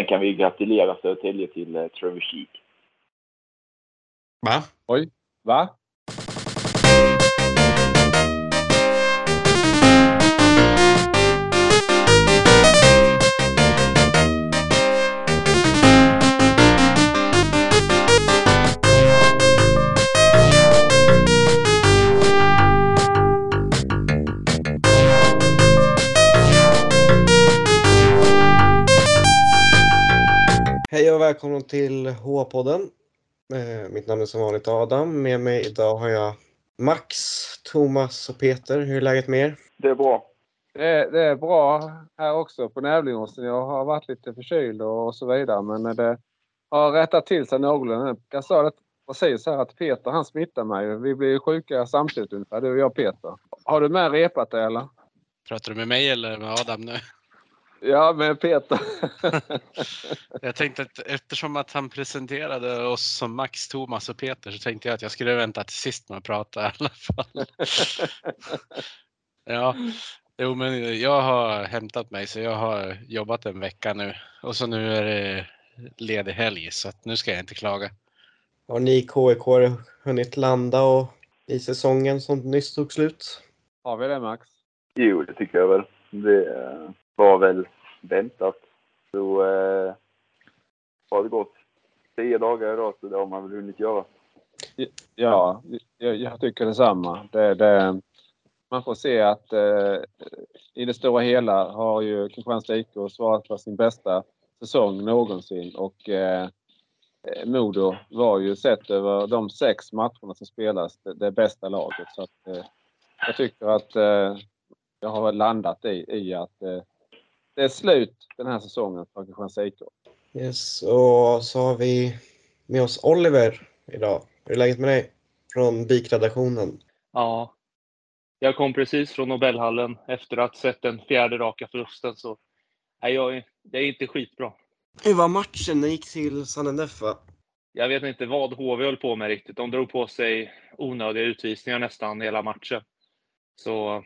Sen kan vi gratulera Södertälje till eh, Trevor Sheek. Va? Oj, va? Hej och välkomna till H-podden. Eh, mitt namn är som vanligt Adam. Med mig idag har jag Max, Thomas och Peter. Hur är läget med er? Det är bra. Det är, det är bra här också på Nävlingåsen. Jag har varit lite förkyld och så vidare men det har rättat till sig någorlunda. Jag sa det precis här att Peter han smittar mig. Vi blir sjuka samtidigt ungefär, du och jag Peter. Har du med repat det eller? Pratar du med mig eller med Adam nu? Ja, med Peter. Jag tänkte att eftersom att han presenterade oss som Max, Thomas och Peter så tänkte jag att jag skulle vänta till sist med att prata i alla fall. Ja, jo men jag har hämtat mig så jag har jobbat en vecka nu och så nu är det ledig helg så att nu ska jag inte klaga. Har ni KIK hunnit landa och i säsongen som nyss tog slut? Har vi det Max? Jo, det tycker jag väl. Det var väl väntat. Så eh, har det gått tio dagar idag så det har man väl hunnit göra. Ja, jag, jag tycker detsamma. Det, det, man får se att eh, i det stora hela har ju Kristianstad IK svarat för sin bästa säsong någonsin och eh, Modo var ju sett över de sex matcherna som spelas det, det bästa laget. Så att, eh, jag tycker att eh, jag har landat i, i att eh, det är slut den här säsongen för Kristianstad IK. Yes, och så har vi med oss Oliver idag. Hur är läget med dig? Från BIK-redaktionen. Ja. Jag kom precis från Nobelhallen efter att ha sett den fjärde raka förlusten. Så nej, jag, det är inte skitbra. Hur var matchen? Den gick till Sannendef va? Jag vet inte vad HV höll på med riktigt. De drog på sig onödiga utvisningar nästan hela matchen. Så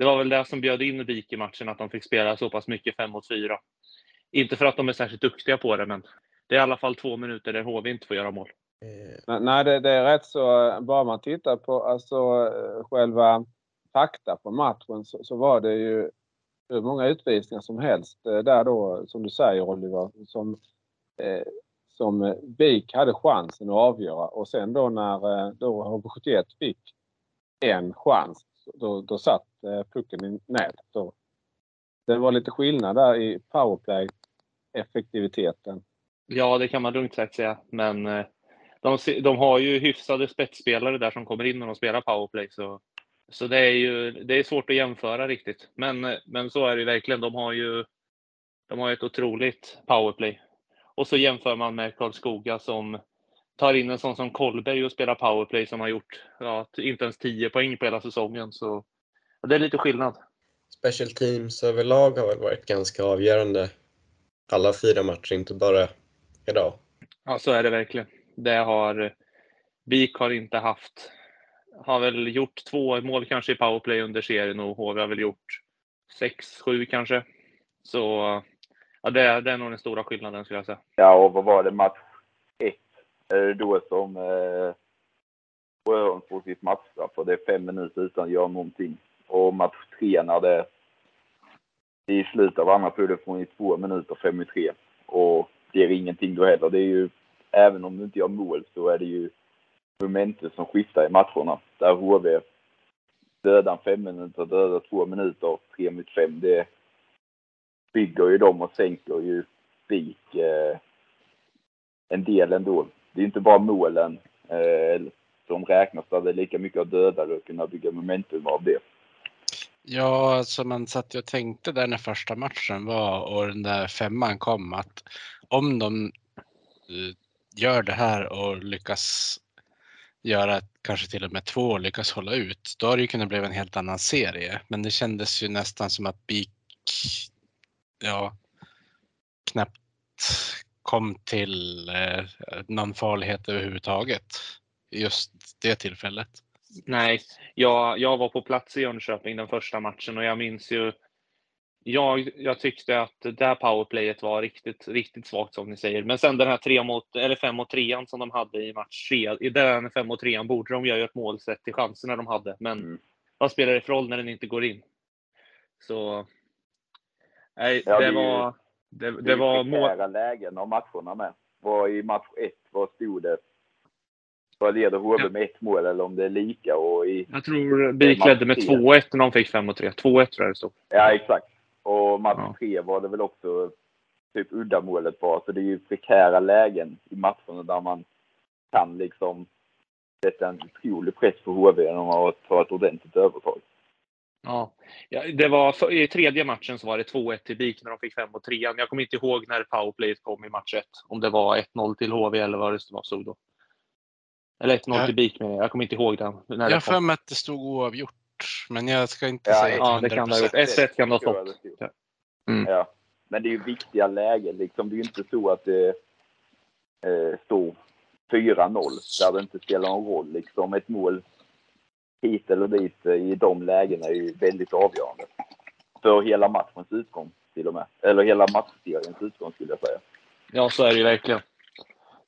det var väl det som bjöd in BIK i matchen, att de fick spela så pass mycket fem mot fyra. Inte för att de är särskilt duktiga på det, men det är i alla fall två minuter där HV inte får göra mål. Eh, Nej, det, det är rätt så. Bara man tittar på alltså, eh, själva fakta på matchen så, så var det ju hur många utvisningar som helst eh, där då, som du säger Oliver, som, eh, som BIK hade chansen att avgöra och sen då när eh, då HV71 fick en chans, då, då satt eh, pucken i nätet. Det var lite skillnad där i powerplay-effektiviteten. Ja, det kan man lugnt sagt säga, men eh, de, de har ju hyfsade spetsspelare där som kommer in när de spelar powerplay. Så, så det är ju det är svårt att jämföra riktigt. Men, eh, men så är det verkligen. De har ju de har ett otroligt powerplay. Och så jämför man med Karlskoga som tar in en sån som Kolberg och spelar powerplay som har gjort ja, inte ens 10 poäng på hela säsongen. Så det är lite skillnad. Special teams överlag har väl varit ganska avgörande alla fyra matcher, inte bara idag. Ja, så är det verkligen. Det har BIK har inte haft. Har väl gjort två mål kanske i powerplay under serien och HV har väl gjort sex, sju kanske. Så ja, det, är- det är nog den stora skillnaden skulle jag säga. Ja, och vad var det? Match ett? Är det då som eh, Sjöholm får sitt matchstraff och det är fem minuter utan att göra någonting. Och match tre när det i slutet av andra perioden får ni två minuter, fem i tre. Och det är ingenting då heller. Det är ju, även om du inte gör mål så är det ju momentet som skiftar i matcherna. Där HV dödar fem minuter, dödar två minuter, tre mot fem. Det bygger ju dem och sänker ju BIK eh, en del ändå. Det är inte bara målen eh, som räknas, där det är lika mycket att döda och kunna bygga momentum av det. Ja, alltså man satt ju och tänkte där när första matchen var och den där femman kom att om de eh, gör det här och lyckas göra kanske till och med två och lyckas hålla ut, då har det ju kunnat bli en helt annan serie. Men det kändes ju nästan som att BIK, ja, knappt kom till eh, någon farlighet överhuvudtaget just det tillfället. Nej, jag, jag var på plats i Jönköping den första matchen och jag minns ju jag, jag tyckte att det där powerplayet var riktigt, riktigt svagt som ni säger. Men sen den här 3 mot, eller 5 mot 3 som de hade i match 3. I den 5 mot 3 borde de göra ett mål sett till chanserna de hade. Men Mm. vad spelar det för roll när den inte går in? Så... Nej, Ja, det, det var... Det, Det, det var mål... lägen av matcherna med. Var i match ett, vad stod det? Vad leder HV Ja. med ett mål eller om det är lika och i... Jag tror BIK ledde med tre. 2-1 när de fick 5 mot 3. 2-1 tror jag det stod. Ja, exakt. Och match Ja. var det väl också typ uddamålet var. Så det är ju prekära lägen i matcherna där man kan liksom sätta en otrolig press på HV genom att ta ett ordentligt övertag. Ja, det var för, i tredje matchen så var det 2-1 till BIK när de fick 5 mot 3. Jag kommer inte ihåg när powerplayet kom i match 1. Om det var 1-0 till HV eller vad det stod då. Eller 1-0 Ja. till BIK menar jag. Jag kommer inte ihåg den. När Jag det har för mig att det stod oavgjort. Men jag ska inte Ja, säga ja, det till kan det ha 100%. gjort. 1-1 kan det ha stått. Mm. Ja. Men det är ju viktiga lägen liksom. Det är ju inte så att det eh, står 4-0 där det inte spelar någon roll. Liksom ett mål hit eller dit eh, i de lägena är ju väldigt avgörande. För hela matchens utgång till och med. Eller hela matchseriens utgång skulle jag säga. Ja, så är det ju verkligen.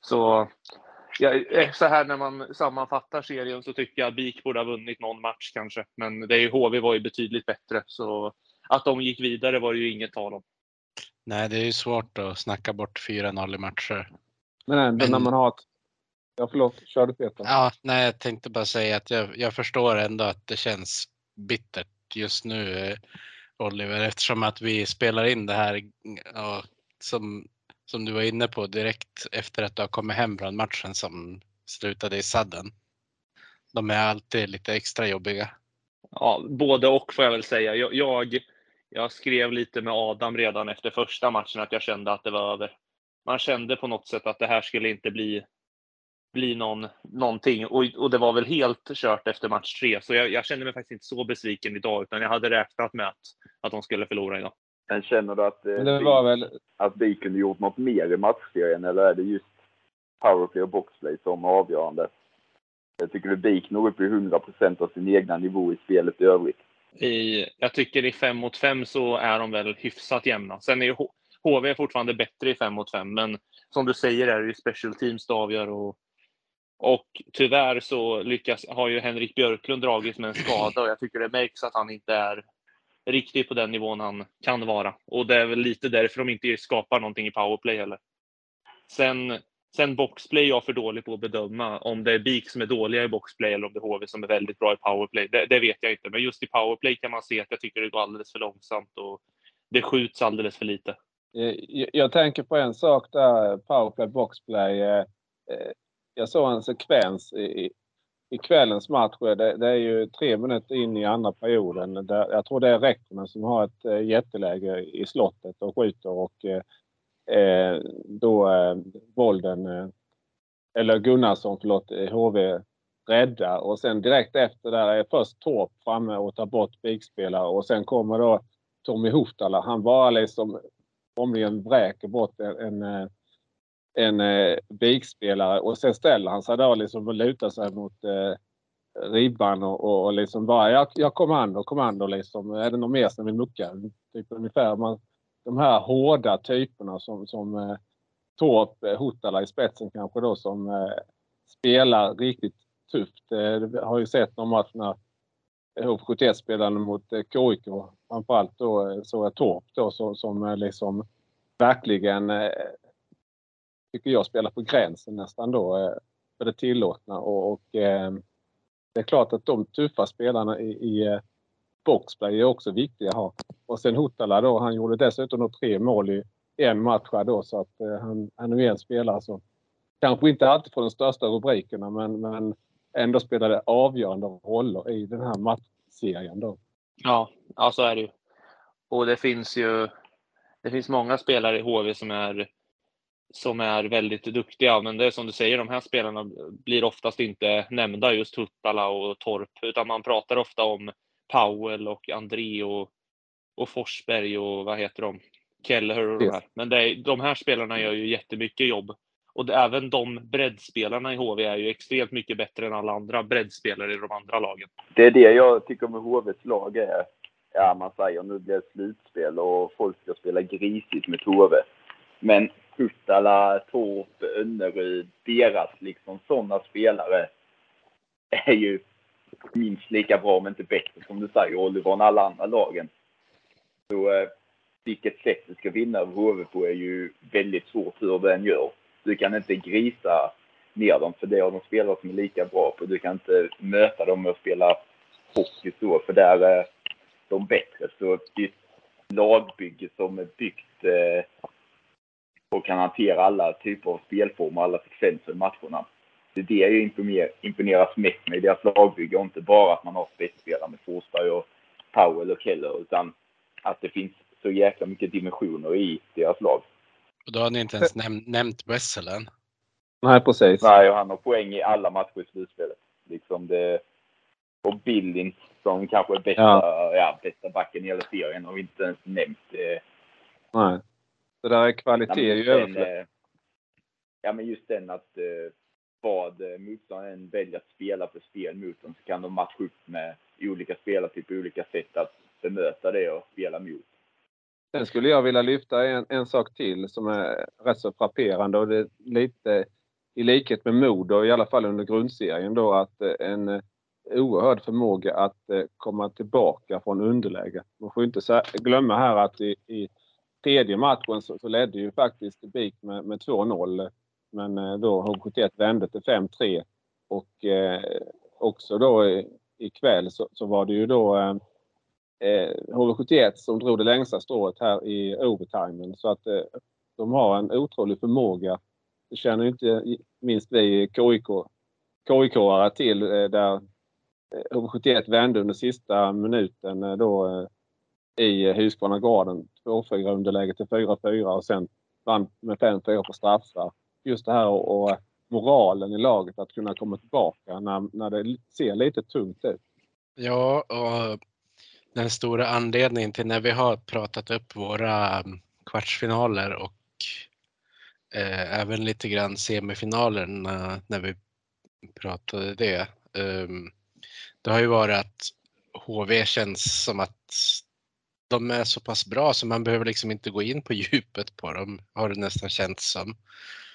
Så, ja, eh, så här när man sammanfattar serien så tycker jag att BIK borde ha vunnit någon match kanske. Men det är ju, HV var ju betydligt bättre. Så att de gick vidare var det ju inget tal om. Nej, det är ju svårt att snacka bort 4-0 i matcher. Men ändå Men- när man har ett... Ja, förlåt. Kör du Peter. Ja, nej, jag tänkte bara säga att jag, jag förstår ändå att det känns bittert just nu, eh, Oliver, eftersom att vi spelar in det här ja, som, som du var inne på direkt efter att du har kommit hem från matchen som slutade i sadden. De är alltid lite extra jobbiga. Ja, både och får jag väl säga. Jag, jag, jag skrev lite med Adam redan efter första matchen att jag kände att det var över. Man kände på något sätt att det här skulle inte bli, bli någon, någonting. Och, och det var väl helt kört efter match tre. Så jag, jag kände mig faktiskt inte så besviken idag, utan jag hade räknat med att, att de skulle förlora idag. Men känner du att, eh, Men det var väl... att vi kunde gjort något mer i matchserien eller är det just powerplay och boxplay som är avgörande? Jag tycker du BIK når upp i 100% av sin egna nivå i spelet i övrigt. I, jag tycker i fem mot fem så är de väl hyfsat jämna. Sen är ju HV fortfarande bättre i fem mot fem, men som du säger är det ju special teams det avgör. Och, och tyvärr så lyckas, har ju Henrik Björklund dragits med en skada och jag tycker det märks att han inte är riktigt på den nivån han kan vara. Och det är väl lite därför de inte skapar någonting i powerplay heller. Sen, sen boxplay är jag för dålig på att bedöma om det är BIK som är dåliga i boxplay eller om det är HV som är väldigt bra i powerplay. Det, det vet jag inte, men just i powerplay kan man se att jag tycker det går alldeles för långsamt och det skjuts alldeles för lite. Eh, jag, jag tänker på en sak där, powerplay, boxplay. eh, eh Jag såg en sekvens i, i kvällens match. Det, det är ju tre minuter in i andra perioden. Där, jag tror det är Räckman som har ett eh, jätteläge i slottet och skjuter och eh, eh då eh, Bolden, eh, eller Gunnarsson, förlåt, eh, HV räddar och sen direkt efter där är först Torp framme och tar bort bigspelare och sen kommer då Tommy Huhtala. Han bara liksom formligen vräker bort en, en, eh, en eh, bikspelare och sen ställer han sig då liksom och lutar sig mot eh, ribban och, och, och liksom bara jag, jag kommando, kommando liksom. Är det någon mer som vill mucka? Typ ungefär man, de här hårda typerna som, som eh, Torp, eh, i spetsen kanske då som eh, spelar riktigt tufft. Eh, vi har ju sett de matcherna HV71-spelarna mot eh, KIK. Framförallt då eh, såg jag Torp då som, som eh, liksom verkligen eh, tycker jag spelar på gränsen nästan då eh, för det tillåtna och, och eh, det är klart att de tuffa spelarna i, i eh, boxplay är också viktiga att ha. Och sen Huttala då, han gjorde dessutom då tre mål i en match då så att han, han är ju en spelare som kanske inte alltid får de största rubrikerna men, men ändå spelade avgörande roller i den här matchserien då. Ja, ja så är det ju. Och det finns ju det finns många spelare i HV som är som är väldigt duktiga, men det är som du säger, de här spelarna blir oftast inte nämnda, just Huttala och Torp, utan man pratar ofta om Powell och André och, och Forsberg och vad heter de? Kelleher och de här. Men det är, de här spelarna gör ju jättemycket jobb. Och det, även de breddspelarna i HV är ju extremt mycket bättre än alla andra breddspelare i de andra lagen. Det är det jag tycker med HVs lag är ja man säger nu blir det slutspel och folk ska spela grisigt med Tove. Men Huttala, Torp, Önneryd, deras liksom sådana spelare är ju minst lika bra om inte bättre som du säger Oliver än alla andra lagen. Så eh, vilket sätt du ska vinna över HV på är ju väldigt svårt hur du än gör. Du kan inte grisa ner dem för det har de spelare som är lika bra på. Du kan inte möta dem med att spela hockey så för där är de bättre. Så det är ett lagbygge som är byggt eh, och kan hantera alla typer av spelformer och alla sekvenser i matcherna. Det är det jag imponeras mest med i deras lagbygge och inte bara att man har spetsspelare med Forsberg och Powell och Keller utan att det finns så jäkla mycket dimensioner i deras lag. Och då har ni inte ens näm nämnt Wessel än. Nej, precis. Nej, och han har poäng i alla matcher i slutspelet. Liksom det... Och Billings som kanske är bästa, ja. Ja, bästa backen i hela serien har vi inte ens nämnt. Nej. Så där är kvalitet överflöd. Eh, ja, men just den att eh, vad motståndaren väljer att spela för spel mot dem så kan de matcha upp med olika spelartyper, olika sätt att bemöta det och spela mot. Sen skulle jag vilja lyfta en, en sak till som är rätt så frapperande och det är lite i likhet med Modo, i alla fall under grundserien då, att eh, en oerhörd förmåga att eh, komma tillbaka från underläge. Man får inte glömma här att i, i tredje matchen så, så ledde ju faktiskt BIK med, med 2-0. Men eh, då HV71 vände till 5-3 och eh, också då ikväll så, så var det ju då eh, eh HV71 som drog det längsta strået här i overtimen. Så att eh, de har en otrolig förmåga. Det känner ju inte minst vi KIK, KIK-are till eh, där eh, HV71 vände under sista minuten då i eh, Husqvarna Garden 2-4 underläge till 4-4 och sen vann med 5-4 på straffar. Just det här och, och, eh, moralen i laget att kunna komma tillbaka när, när det ser lite tungt ut. Ja, och eh, den stora anledningen till när vi har pratat upp våra mm, kvartsfinaler och eh, även lite grann semifinalerna när vi pratade det. Um, det har ju varit att HV känns som att de är så pass bra så man behöver liksom inte gå in på djupet på dem, har det nästan känts som.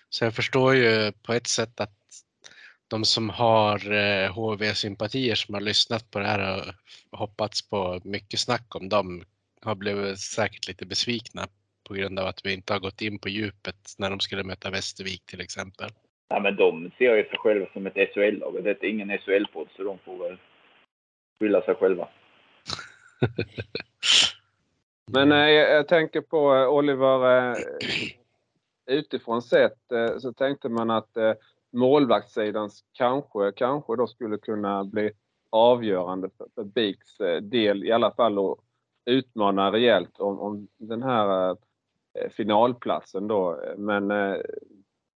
Så jag förstår ju på ett sätt att de som har HV-sympatier eh, som har lyssnat på det här och hoppats på mycket snack om dem har blivit säkert lite besvikna på grund av att vi inte har gått in på djupet när de skulle möta Västervik till exempel. Ja, men de ser ju sig själva som ett SHL-lag. Det är ingen SHL-podd så de får väl skylla sig själva. Men eh, jag tänker på eh, Oliver, eh, utifrån sett eh, så tänkte man att eh, målvaktssidan kanske, kanske då skulle kunna bli avgörande för, för Biks eh, del i alla fall och utmana rejält om, om den här eh, eh, finalplatsen då. Men eh,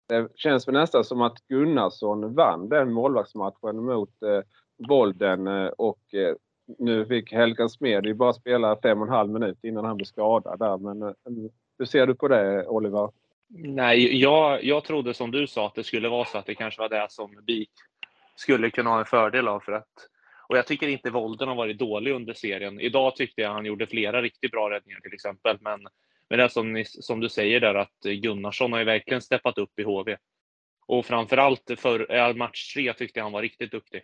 det känns väl nästan som att Gunnarsson vann den målvaktsmatchen mot eh, Bolden eh, och eh, nu fick Helga Smed bara spela fem och en halv minut innan han blev skadad där. Men eh, mm, hur ser du på det Oliver? Nej, jag, jag trodde som du sa att det skulle vara så att det kanske var det som BIK skulle kunna ha en fördel av. För att, och jag tycker inte Volden har varit dålig under serien. Idag tyckte jag han gjorde flera riktigt bra räddningar till exempel. Men, men det är som, ni, som du säger där att Gunnarsson har ju verkligen steppat upp i HV. Och framförallt för eh, match tre tyckte jag han var riktigt duktig.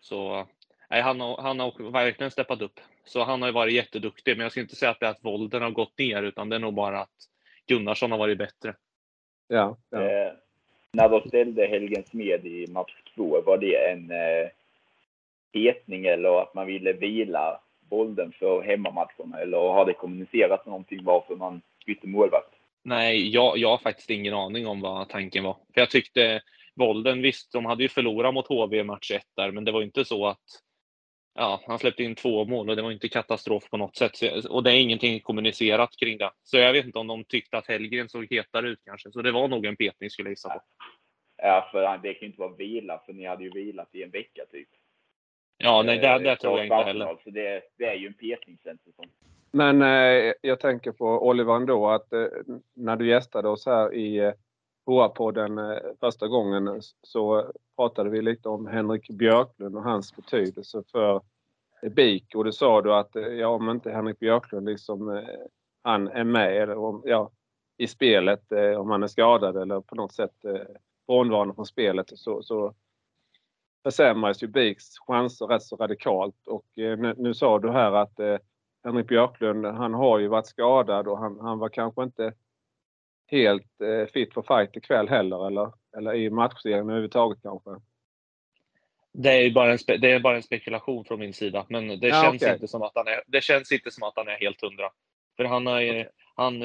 Så nej, han, har, han har verkligen steppat upp. Så han har ju varit jätteduktig, men jag ska inte säga att det är att Volden har gått ner, utan det är nog bara att Gunnarsson har varit bättre. Ja. ja. Eh, när de ställde Helgen Smed i match två, var det en eh, petning eller att man ville vila Bolden för hemmamatcherna? Eller har det kommunicerats någonting varför man bytte målvakt? Nej, jag, jag har faktiskt ingen aning om vad tanken var. För jag tyckte Bolden, visst, de hade ju förlorat mot HV i match 1 där, men det var inte så att ja, han släppte in två mål och det var inte katastrof på något sätt. Och det är ingenting kommunicerat kring det. Så jag vet inte om de tyckte att Hellgren såg hetare ut kanske. Så det var nog en petning skulle jag gissa på. Ja, för det kan ju inte vara vila, för ni hade ju vilat i en vecka typ. Ja, nej, det, det tror jag inte heller. Så det, det är ju en petning känns det som. Men eh, jag tänker på Oliver ändå att eh, när du gästade oss här i eh, HA-podden eh, första gången eh, så pratade vi lite om Henrik Björklund och hans betydelse för BIK och det sa du att eh, ja, om inte Henrik Björklund liksom han är med eller om, ja, i spelet om han är skadad eller på något sätt frånvarande från spelet så, så försämras ju BIKs chanser rätt så radikalt. Och nu, nu sa du här att Henrik Björklund, han har ju varit skadad och han, han var kanske inte helt eh, fit för fight ikväll heller eller, eller i matchserien överhuvudtaget kanske. Det är bara en, det är bara en spekulation från min sida, men det, ja, känns okay. inte som att han är, det känns inte som att han är helt hundra. För han har han,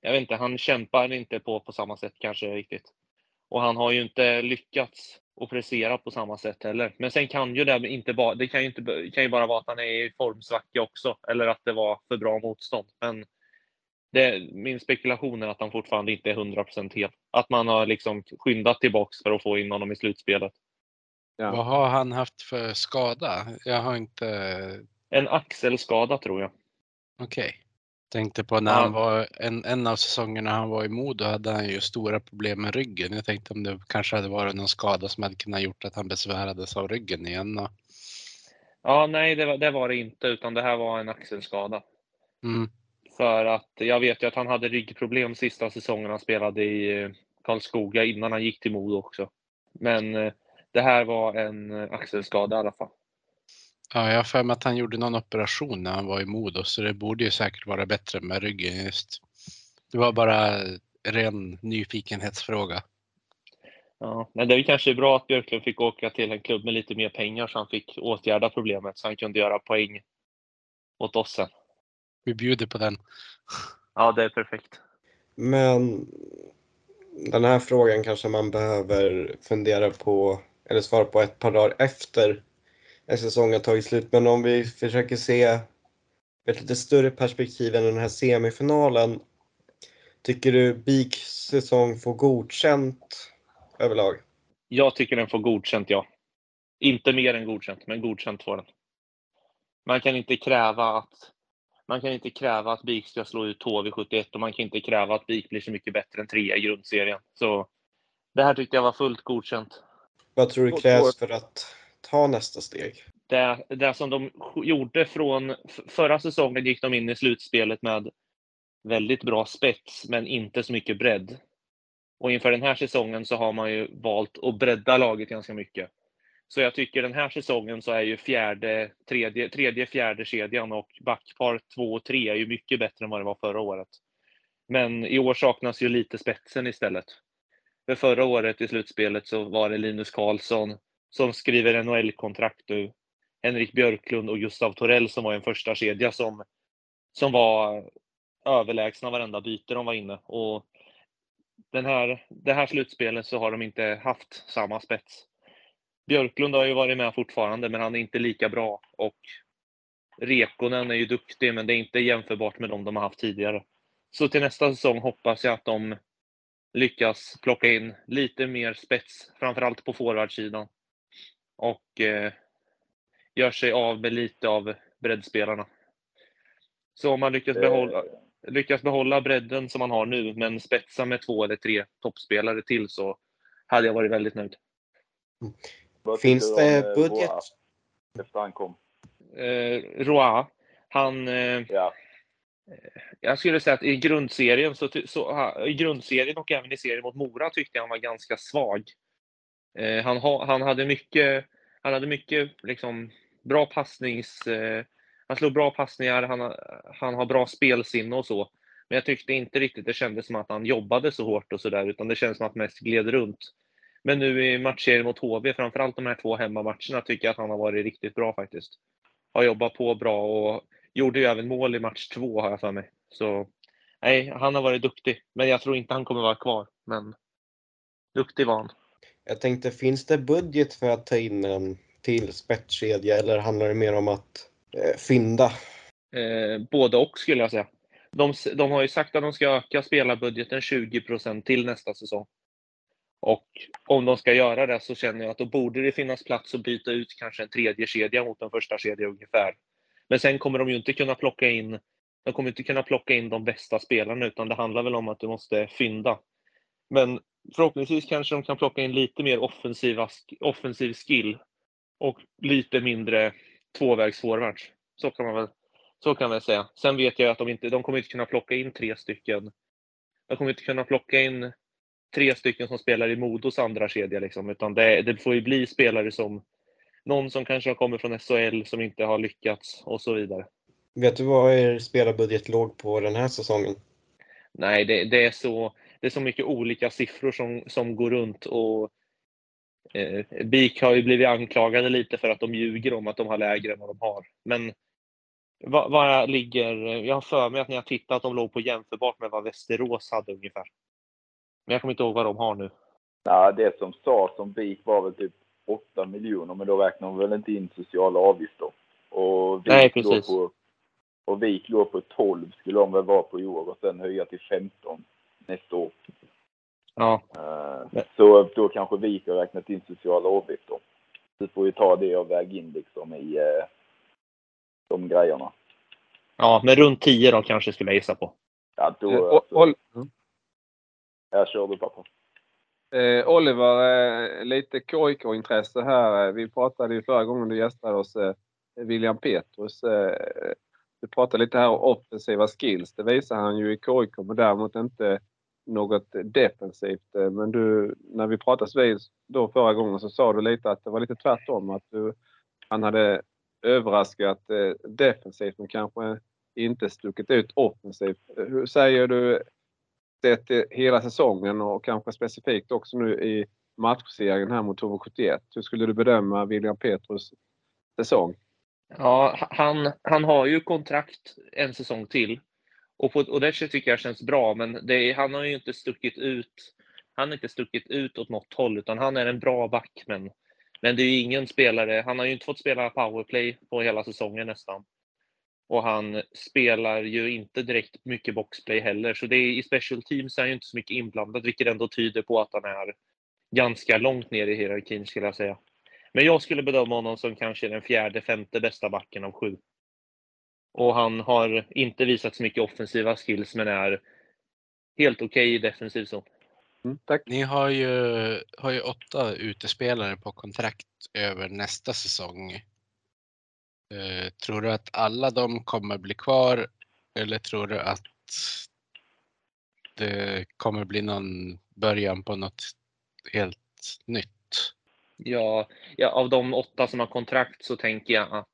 jag vet inte, han kämpar inte på, på samma sätt kanske riktigt. Och han har ju inte lyckats att prestera på samma sätt heller. Men sen kan ju det inte bara, det kan ju, inte, kan ju bara vara att han är i formsvacka också, eller att det var för bra motstånd. Men det, min spekulation är att han fortfarande inte är 100% hel. Att man har liksom skyndat tillbaks för att få in honom i slutspelet. Ja. Vad har han haft för skada? Jag har inte... En axelskada tror jag. Okej. Okay. Tänkte på när ja. han var en, en av säsongerna han var i Modo hade han ju stora problem med ryggen. Jag tänkte om det kanske hade varit någon skada som hade kunnat gjort att han besvärades av ryggen igen. Och... Ja, nej, det var, det var det inte, utan det här var en axelskada. Mm. För att jag vet ju att han hade ryggproblem sista säsongen han spelade i eh, Karlskoga innan han gick till Modo också. Men eh, det här var en eh, axelskada i alla fall. Ja, jag har för mig att han gjorde någon operation när han var i Modo, så det borde ju säkert vara bättre med ryggen just. Det var bara ren nyfikenhetsfråga. Ja, men det är kanske bra att Björklund fick åka till en klubb med lite mer pengar så han fick åtgärda problemet så han kunde göra poäng åt oss sen. Vi bjuder på den. Ja, det är perfekt. Men den här frågan kanske man behöver fundera på eller svara på ett par dagar efter en säsong har tagit slut. Men om vi försöker se ett lite större perspektiv än den här semifinalen. Tycker du BIKs säsong får godkänt överlag? Jag tycker den får godkänt, ja. Inte mer än godkänt, men godkänt får den. Man kan inte kräva att man kan inte kräva att BIK ska slå ut HV71 och man kan inte kräva att BIK blir så mycket bättre än trea i grundserien. Så det här tyckte jag var fullt godkänt. Vad tror du krävs för att ta nästa steg? Det, det som de gjorde från förra säsongen gick de in i slutspelet med väldigt bra spets, men inte så mycket bredd. Och inför den här säsongen så har man ju valt att bredda laget ganska mycket. Så jag tycker den här säsongen så är ju fjärde, tredje, tredje fjärde kedjan och backpar två och tre är ju mycket bättre än vad det var förra året. Men i år saknas ju lite spetsen istället. För förra året i slutspelet så var det Linus Karlsson som skriver NHL-kontrakt nu. Henrik Björklund och Gustav Torell som var en första kedja som, som var överlägsna varenda byte de var inne. Och den här, det här slutspelet så har de inte haft samma spets. Björklund har ju varit med fortfarande, men han är inte lika bra. Och Rekonen är ju duktig, men det är inte jämförbart med de de har haft tidigare. Så till nästa säsong hoppas jag att de lyckas plocka in lite mer spets, framförallt på forwardsidan. Och eh, gör sig av med lite av breddspelarna. Så om man lyckas behålla, lyckas behålla bredden som man har nu, men spetsa med två eller tre toppspelare till så hade jag varit väldigt nöjd. Finns det om, budget? Efter han kom. Eh, Roa, han... Eh, ja. Jag skulle säga att i grundserien, så, så, i grundserien och även i serien mot Mora tyckte jag han var ganska svag. Eh, han, ha, han hade mycket, han hade mycket liksom, bra passnings... Eh, han slog bra passningar, han, han har bra spelsinne och så. Men jag tyckte inte riktigt det kändes som att han jobbade så hårt och sådär, utan det kändes som att mest gled runt. Men nu i matchserien mot HV, framförallt de här två hemmamatcherna, tycker jag att han har varit riktigt bra faktiskt. Har jobbat på bra och gjorde ju även mål i match två har jag för mig. Så nej, han har varit duktig. Men jag tror inte han kommer vara kvar. Men duktig var han. Jag tänkte, finns det budget för att ta in en till spetskedja eller handlar det mer om att eh, fynda? Eh, både och skulle jag säga. De, de har ju sagt att de ska öka spelarbudgeten 20% till nästa säsong. Och om de ska göra det så känner jag att då borde det finnas plats att byta ut kanske en tredje kedja mot en första kedja ungefär. Men sen kommer de ju inte kunna plocka in de kommer inte kunna plocka in de bästa spelarna utan det handlar väl om att du måste fynda. Men förhoppningsvis kanske de kan plocka in lite mer offensiva, offensiv skill och lite mindre tvåvägsforwards. Så kan man väl så kan man säga. Sen vet jag att de inte, de kommer inte kunna plocka in tre stycken. De kommer inte kunna plocka in tre stycken som spelar i Modos andra kedja liksom, utan det, det får ju bli spelare som någon som kanske har kommit från SHL som inte har lyckats och så vidare. Vet du vad er spelarbudget låg på den här säsongen? Nej, det, det är så det är så mycket olika siffror som, som går runt och eh, BIK har ju blivit anklagade lite för att de ljuger om att de har lägre än vad de har. Men vad, vad ligger, jag har för mig att när jag tittat att de låg på jämförbart med vad Västerås hade ungefär. Men jag kommer inte ihåg vad de har nu. Ja, det som sades om BIK var väl typ 8 miljoner, men då räknar de väl inte in sociala avgifter. Och Vik Nej, låg precis. På, och Vik låg på 12 skulle de väl vara på i år och sen höja till 15 nästa år. Ja, Eh, Nej. Så då kanske Vik har räknat in sociala avgifter. Du får ju ta det och väga in liksom i eh, de grejerna. ja men runt 10 då kanske skulle jag gissa på. Ja, då, Eh, alltså, jag kör du pappa. Eh, Oliver, eh, lite KIK-intresse här. Eh, vi pratade ju förra gången du gästade oss, eh, William Petrus. Eh, du pratade lite här om offensiva skills. Det visar han ju i KIK, men däremot inte något defensivt. Eh, Men du, när vi pratades vid då förra gången så sa du lite att det var lite tvärtom. Att du, han hade överraskat eh, defensivt men kanske inte stuckit ut offensivt. Hur säger du sett hela säsongen och kanske specifikt också nu i matchserien här mot HV71. Hur skulle du bedöma William Petrus säsong? Ja, han, han har ju kontrakt en säsong till. Och, på, och det tycker jag känns bra, men det, är- han har ju inte stuckit ut. Han har inte stuckit ut åt något håll, utan han är en bra back. Men, men det är ju ingen spelare. Han har ju inte fått spela powerplay på hela säsongen nästan. Och han spelar ju inte direkt mycket boxplay heller, så det är, i special teams är han ju inte så mycket inblandad, vilket ändå tyder på att han är ganska långt ner i hierarkin skulle jag säga. Men jag skulle bedöma honom som kanske den fjärde, femte bästa backen av sju. Och han har inte visat så mycket offensiva skills, men är helt okej i defensiv zon. Mm, tack. Ni har ju, har ju åtta utespelare på kontrakt över nästa säsong. Eh, tror du att alla de kommer bli kvar eller tror du att det kommer bli någon början på något helt nytt? Ja, ja, av de åtta som har kontrakt så tänker jag att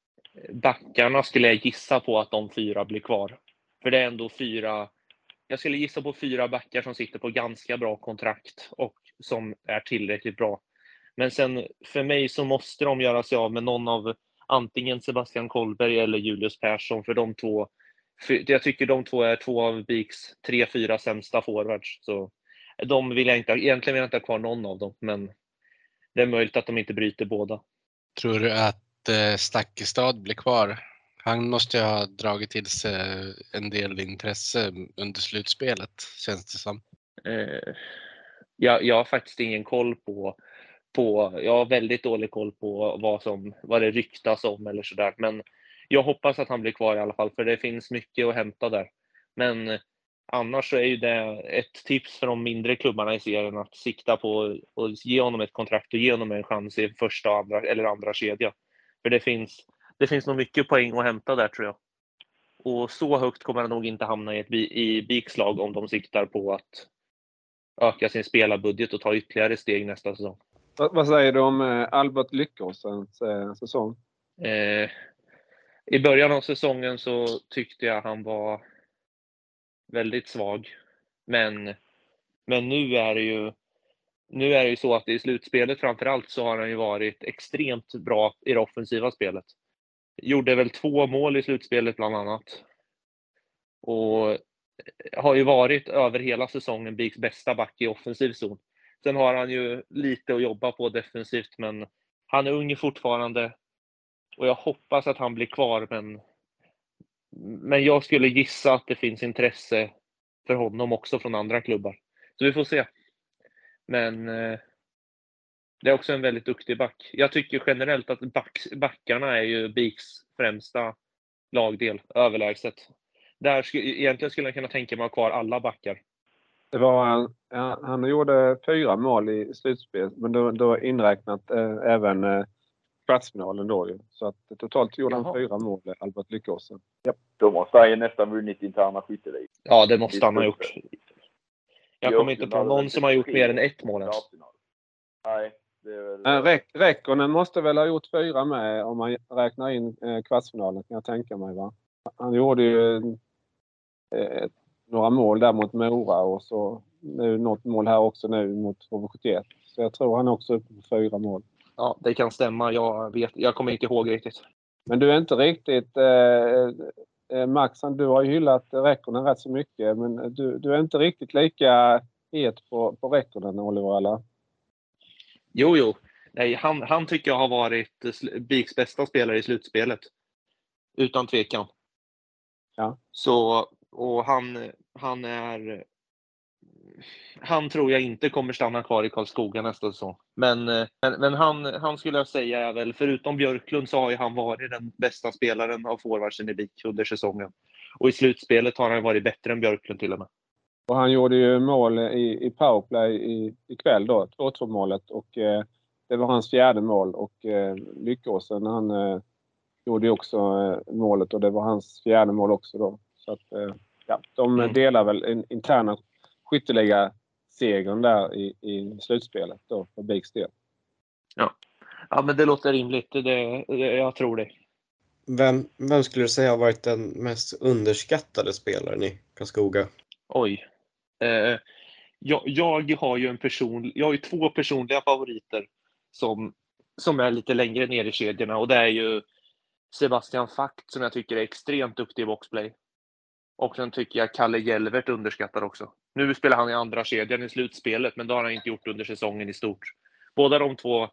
backarna skulle jag gissa på att de fyra blir kvar. För det är ändå fyra. Jag skulle gissa på fyra backar som sitter på ganska bra kontrakt och som är tillräckligt bra. Men sen för mig så måste de göra sig av med någon av antingen Sebastian Kollberg eller Julius Persson för de två. För jag tycker de två är två av BIKs tre, fyra sämsta forwards. Så de vill jag inte, egentligen vill jag inte ha kvar någon av dem, men det är möjligt att de inte bryter båda. Tror du att eh, Stakkestad blir kvar? Han måste ju ha dragit till sig en del intresse under slutspelet känns det som. Eh, jag, jag har faktiskt ingen koll på, på, jag har väldigt dålig koll på vad, som, vad det ryktas om eller sådär. Men jag hoppas att han blir kvar i alla fall, för det finns mycket att hämta där. Men annars så är ju det ett tips för de mindre klubbarna i serien att sikta på och ge honom ett kontrakt och ge honom en chans i första andra, eller andra kedja. För det finns, det finns nog mycket poäng att hämta där tror jag. Och så högt kommer han nog inte hamna i ett i BIKs lag om de siktar på att öka sin spelarbudget och ta ytterligare steg nästa säsong. Vad, vad säger du om eh, Albert Lyckåsens eh, säsong? Eh, I början av säsongen så tyckte jag han var väldigt svag. Men, men nu är det ju nu är det ju så att i slutspelet framför allt så har han ju varit extremt bra i det offensiva spelet. Gjorde väl två mål i slutspelet bland annat. Och har ju varit över hela säsongen BIKs bästa back i offensiv zon. Sen har han ju lite att jobba på defensivt, men han är ung fortfarande. Och jag hoppas att han blir kvar, men, men jag skulle gissa att det finns intresse för honom också från andra klubbar. Så vi får se. Men eh, det är också en väldigt duktig back. Jag tycker generellt att back, backarna är ju BIKs främsta lagdel, överlägset. Där egentligen skulle jag kunna tänka mig att ha kvar alla backar. Det var, ja, han gjorde fyra mål i slutspel, men då, då inräknat eh, även eh, kvartsfinalen då ju. Så att totalt gjorde han Jaha. fyra mål, Albert Lyckåsen. Då måste han ju nästan vunnit interna skytteligan. Ja, det måste han ha gjort. Jag kommer inte på någon som har gjort mer än ett mål ens. Nej, väl... Räkkonen måste väl ha gjort fyra med om man räknar in eh, kvartsfinalen kan jag tänka mig. Va? Han gjorde ju eh, några mål där mot Mora och så nu något mål här också nu mot HV71. Så jag tror han är också uppe på fyra mål. Ja, det kan stämma. Jag, vet, jag kommer inte ihåg riktigt. Men du är inte riktigt... Eh, eh, Max, du har ju hyllat Räkkonen rätt så mycket men du, du är inte riktigt lika het på, på Räkkonen Oliver eller? Jo, jo. Nej, han, han tycker jag har varit BIKs bästa spelare i slutspelet. Utan tvekan. Ja. Så, och han, han är... Han tror jag inte kommer stanna kvar i Karlskoga nästa säsong. Men, eh, men, men han, han skulle jag säga är väl, förutom Björklund så har ju han varit den bästa spelaren av forwardsen i BIK under säsongen. Och i slutspelet har han varit bättre än Björklund till och med. Och han gjorde ju mål i, i powerplay i, ikväll då, 2-2 målet och eh, det var hans fjärde mål och eh, Lyckåsen han eh, gjorde ju också eh, målet och det var hans fjärde mål också då. Så att eh, ja, de Mm. delar väl en interna skytteliga segern där i, i slutspelet då för Biks del. Ja, men det låter rimligt. Det, det, jag tror det. Vem, vem skulle du säga har varit den mest underskattade spelaren i Karlskoga? Oj. Eh, jag, jag har ju en person, jag har ju två personliga favoriter som, som är lite längre ner i kedjorna och det är ju Sebastian Fakt som jag tycker är extremt duktig i boxplay. Och sen tycker jag Kalle Jelvert underskattar också. Nu spelar han i andra kedjan i slutspelet, men det har han inte gjort under säsongen i stort. Båda de två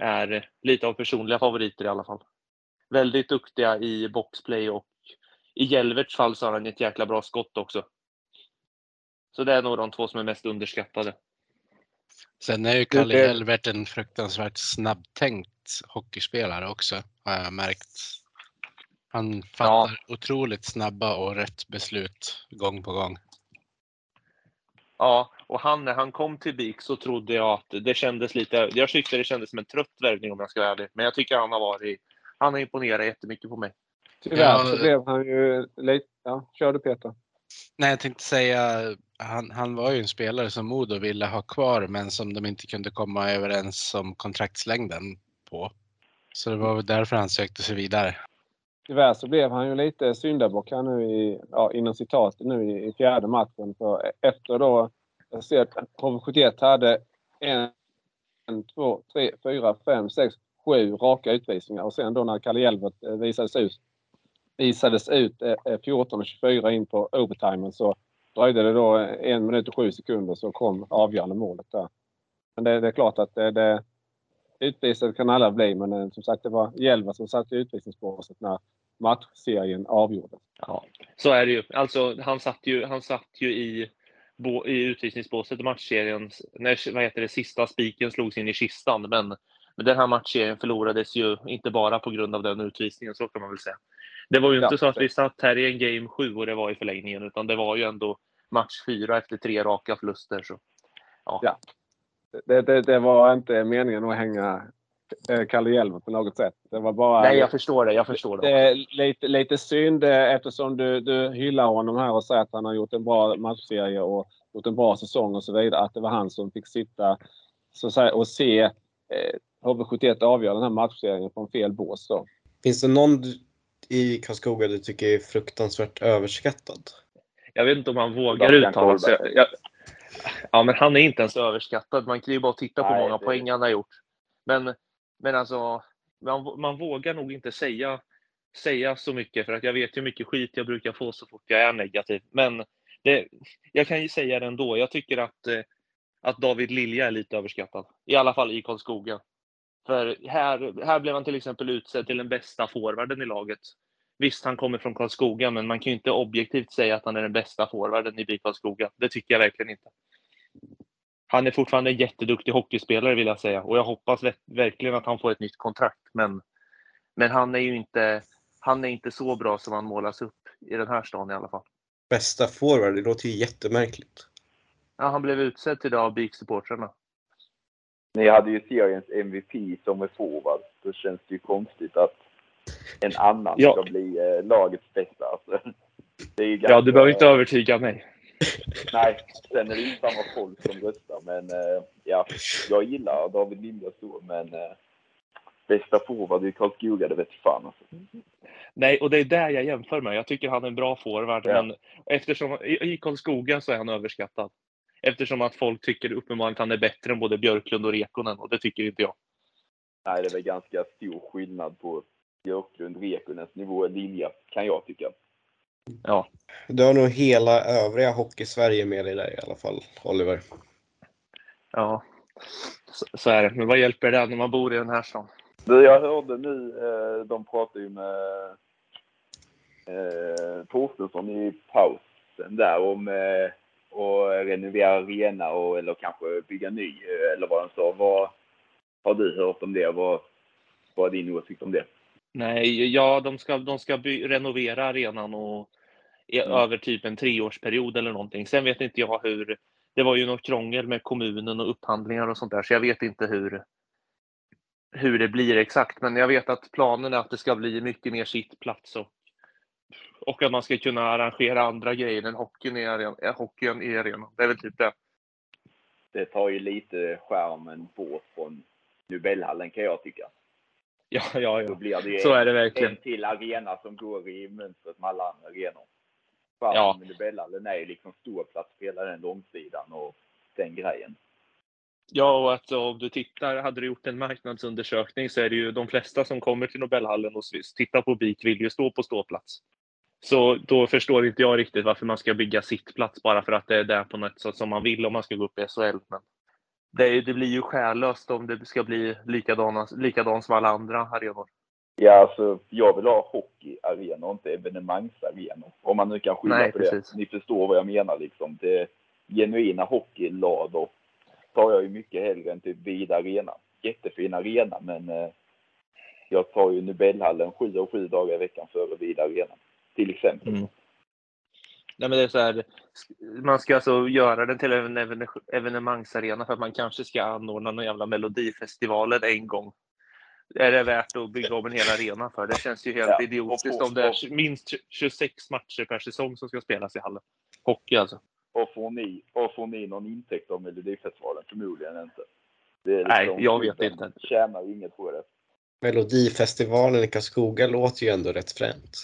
är lite av personliga favoriter i alla fall. Väldigt duktiga i boxplay och i Jelverts fall så har han ett jäkla bra skott också. Så det är nog de två som är mest underskattade. Sen är ju Kalle Hjelvert en fruktansvärt snabbtänkt hockeyspelare också, har jag märkt. Han fattar otroligt snabba och rätt beslut gång på gång. Ja, och han, när han kom till BIK så trodde jag att det kändes lite, jag tyckte det kändes som en trött värvning om jag ska vara ärlig. Men jag tycker han har varit, han har imponerat jättemycket på mig. Tyvärr Ja, så blev han ju lite... Ja, kör du Peter. Nej, jag tänkte säga, han, han var ju en spelare som Modo ville ha kvar men som de inte kunde komma överens om kontraktslängden på. Så det var väl därför han sökte sig vidare. Tyvärr så blev han ju lite syndabock här nu i, ja, inom citat, nu i, i fjärde matchen. För efter då, jag ser att HV71 hade en, en, två, tre, fyra, fem, sex, sju raka utvisningar. Och sen då när Kalle Hjelvert eh, visades ut, visades ut eh, eh, 14.24 in på overtimen så dröjde det då en minut och sju sekunder så kom avgörande målet där. Men det, det är klart att det, det utvisade kan alla bli men eh, som sagt det var Hjelvert som satt i utvisningsbåset när matchserien avgjordes. Ja, så är det ju. Alltså, han satt ju, han satt ju i, bo- i utvisningsbåset i matchserien när vad heter det, sista spiken slogs in i kistan. Men, men den här matchserien förlorades ju inte bara på grund av den utvisningen, så kan man väl säga. Det var ju inte Ja, så att vi satt här i en game 7 och det var i förlängningen, utan det var ju ändå match 4 efter tre raka förluster. Så. Ja. Ja. Det, det, det var inte meningen att hänga eh, Kalle Hjelmert på något sätt. Det var bara Nej, jag förstår det. Jag förstår det. det är lite, lite synd eh, eftersom du, du hyllar honom här och säger att han har gjort en bra matchserie och gjort en bra säsong och så vidare. Att det var han som fick sitta så att säga, och se eh, HV71 avgöra den här matchserien från fel bås. Då. Finns det någon i Karlskoga du tycker är fruktansvärt överskattad? Jag vet inte om han vågar uttala sig. Jag, ja, men han är inte ens överskattad. Man kan ju bara titta på hur många det- poäng han har gjort. Men, men alltså, man, man vågar nog inte säga, säga så mycket för att jag vet hur mycket skit jag brukar få så fort jag är negativ. Men det, jag kan ju säga det ändå. Jag tycker att, eh, att David Lilja är lite överskattad. I alla fall i Karlskoga. För här, här blev han till exempel utsedd till den bästa forwarden i laget. Visst, han kommer från Karlskoga, men man kan ju inte objektivt säga att han är den bästa forwarden i BIK Karlskoga. Det tycker jag verkligen inte. Han är fortfarande en jätteduktig hockeyspelare vill jag säga och jag hoppas ver- verkligen att han får ett nytt kontrakt. Men, men han är ju inte, han är inte så bra som han målas upp i den här stan i alla fall. Bästa forward, det låter ju jättemärkligt. Ja, han blev utsedd det av BIK-supportrarna. Ni hade ju seriens MVP som är forward. Då känns det ju konstigt att en annan Ja. ska bli eh, lagets bästa. Alltså, ju Ja, ganska- du behöver inte övertyga mig. Nej, sen är det ju samma folk som röstar. Men eh, ja, jag gillar David Lilja så, men eh, bästa forward i Karlskoga, det vet fan alltså. Nej, och det är där jag jämför med. Jag tycker han är en bra forward, Ja. men eftersom i i Karlskoga så är han överskattad. Eftersom att folk tycker uppenbarligen att han är bättre än både Björklund och Rekonen och det tycker inte jag. Nej, det är väl ganska stor skillnad på Björklund, Rekunens nivå och Lilja, kan jag tycka. Ja, Du har nog hela övriga Hockey-Sverige med dig där i alla fall, Oliver. ja. Så, så är det. Men vad hjälper det när man bor i den här stan? Jag hörde nu, eh, de pratade ju med eh, Torstensson i pausen där om eh, att renovera arena och, eller kanske bygga ny, eh, eller vad de sa. Vad har du hört om det? Vad, vad är din åsikt om det? Nej, ja, de ska, de ska by- renovera arenan och Mm. över typ en treårsperiod eller någonting. Sen vet inte jag hur. Det var ju något krångel med kommunen och upphandlingar och sånt där, så jag vet inte hur. Hur det blir exakt, men jag vet att planen är att det ska bli mycket mer sittplats och, och att man ska kunna arrangera andra grejer än hockeyn i arenan. äh, Hockeyn i arenan. Det är väl typ det. Det tar ju lite skärmen bort från Nobelhallen kan jag tycka. Ja, ja, Då ja. blir det ju Så är det en verkligen. till arena som går i mönstret med alla andra arenor. Ja. Skärmen med Nobelhallen är ju liksom ståplats på hela den långsidan och den grejen. Ja, och att om du tittar, hade du gjort en marknadsundersökning så är det ju de flesta som kommer till Nobelhallen och tittar på BIK vill ju stå på ståplats. Så då förstår inte jag riktigt varför man ska bygga sittplats bara för att det är där på något sätt som man vill om man ska gå upp i SHL. Men det, är- det blir ju själlöst om det ska bli likadana, likadant som alla andra arenor. Ja, alltså jag vill ha hockeyarenor, inte evenemangsarenor. Om man nu kan skylla Nej, på precis. det. Ni förstår vad jag menar liksom. Det genuina hockeylador tar jag ju mycket hellre än typ vid arena. Jättefin arena, men eh, jag tar ju Nobelhallen sju och sju dagar i veckan före vid arena. Till exempel. Mm. Nej, men det är så här, man ska alltså göra den till en even- evenemangsarena för att man kanske ska anordna någon jävla melodifestivalen en gång. Är det värt att bygga om en hel arena för? Det känns ju helt Ja, idiotiskt om det är minst 26 matcher per säsong som ska spelas i hallen. Hockey alltså. Och får ni, och får ni någon intäkt av Melodifestivalen? Förmodligen inte. Det är Nej, liksom- jag vet inte. Tjänar ju inget på det. Melodifestivalen i Karlskoga låter ju ändå rätt fränt.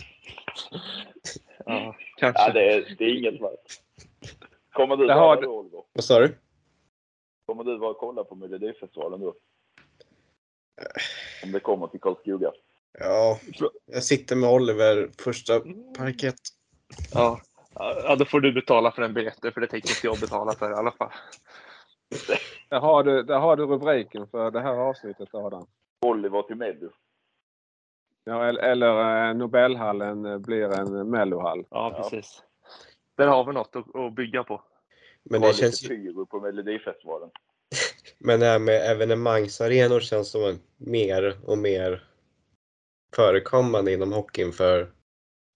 Ja, kanske. Ja, det är, det är inget värt. Kommer du vara du- då, Oliver? Vad sa du? Kommer du vara och kolla på Melodifestivalen då? Om det kommer till Karlskoga. Ja, jag sitter med Oliver första parkett. Ja. ja, då får du betala för en biljett för det tänker inte jag betala för i alla fall. Där har du, där har du rubriken för det här avsnittet Adam. Oliver till Mello. Ja, eller eller eh, Nobelhallen eh, blir en mellohall. Ja, Ja. precis. Där har vi något att, att bygga på. Men det lite känns ju, på Melodifestivalen. men det här med evenemangsarenor känns som en mer och mer förekommande inom hockeyn för,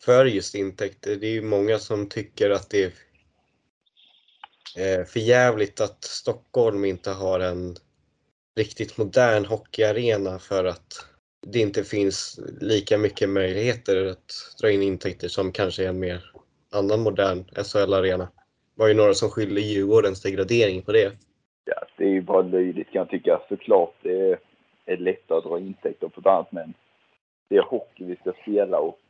för just intäkter. Det är ju många som tycker att det är eh, för jävligt att Stockholm inte har en riktigt modern hockeyarena för att det inte finns lika mycket möjligheter att dra in intäkter som kanske en mer annan modern SHL-arena. Det var ju några som skyllde Djurgårdens degradering på det. Ja, det är ju bara löjligt kan jag tycka. Såklart det är, lättare att dra intäkter på ett annat men det är hockey vi ska spela och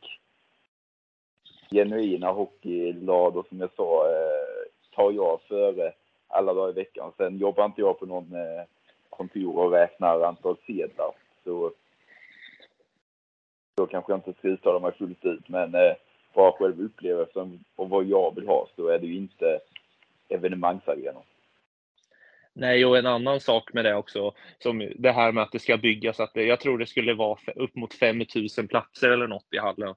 genuina hockeylador som jag sa eh, tar jag före alla dagar i veckan. Sen jobbar inte jag på någon eh, kontor och räknar antal sedlar. Så då kanske jag inte ska uttala mig fullt ut. Men eh, bara själv upplevelsen och vad jag vill ha så är det ju inte evenemangsarenor. Nej, och en annan sak med det också, som det här med att det ska byggas, att det, jag tror det skulle vara upp mot 5000 platser eller något i hallen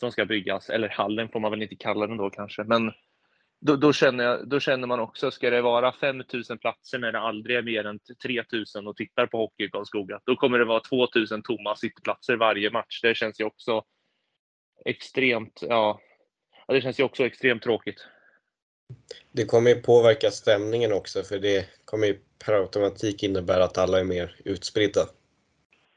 som ska byggas. Eller hallen får man väl inte kalla den då kanske, men då, då, känner, jag, då känner man också, ska det vara 5000 platser när det aldrig är mer än 3000 och tittar på hockey i Karlskoga, då kommer det vara 2000 tomma sittplatser varje match. Det känns ju också extremt, ja, ja, det känns ju också extremt tråkigt. Det kommer ju påverka stämningen också för det kommer ju per automatik innebära att alla är mer utspridda.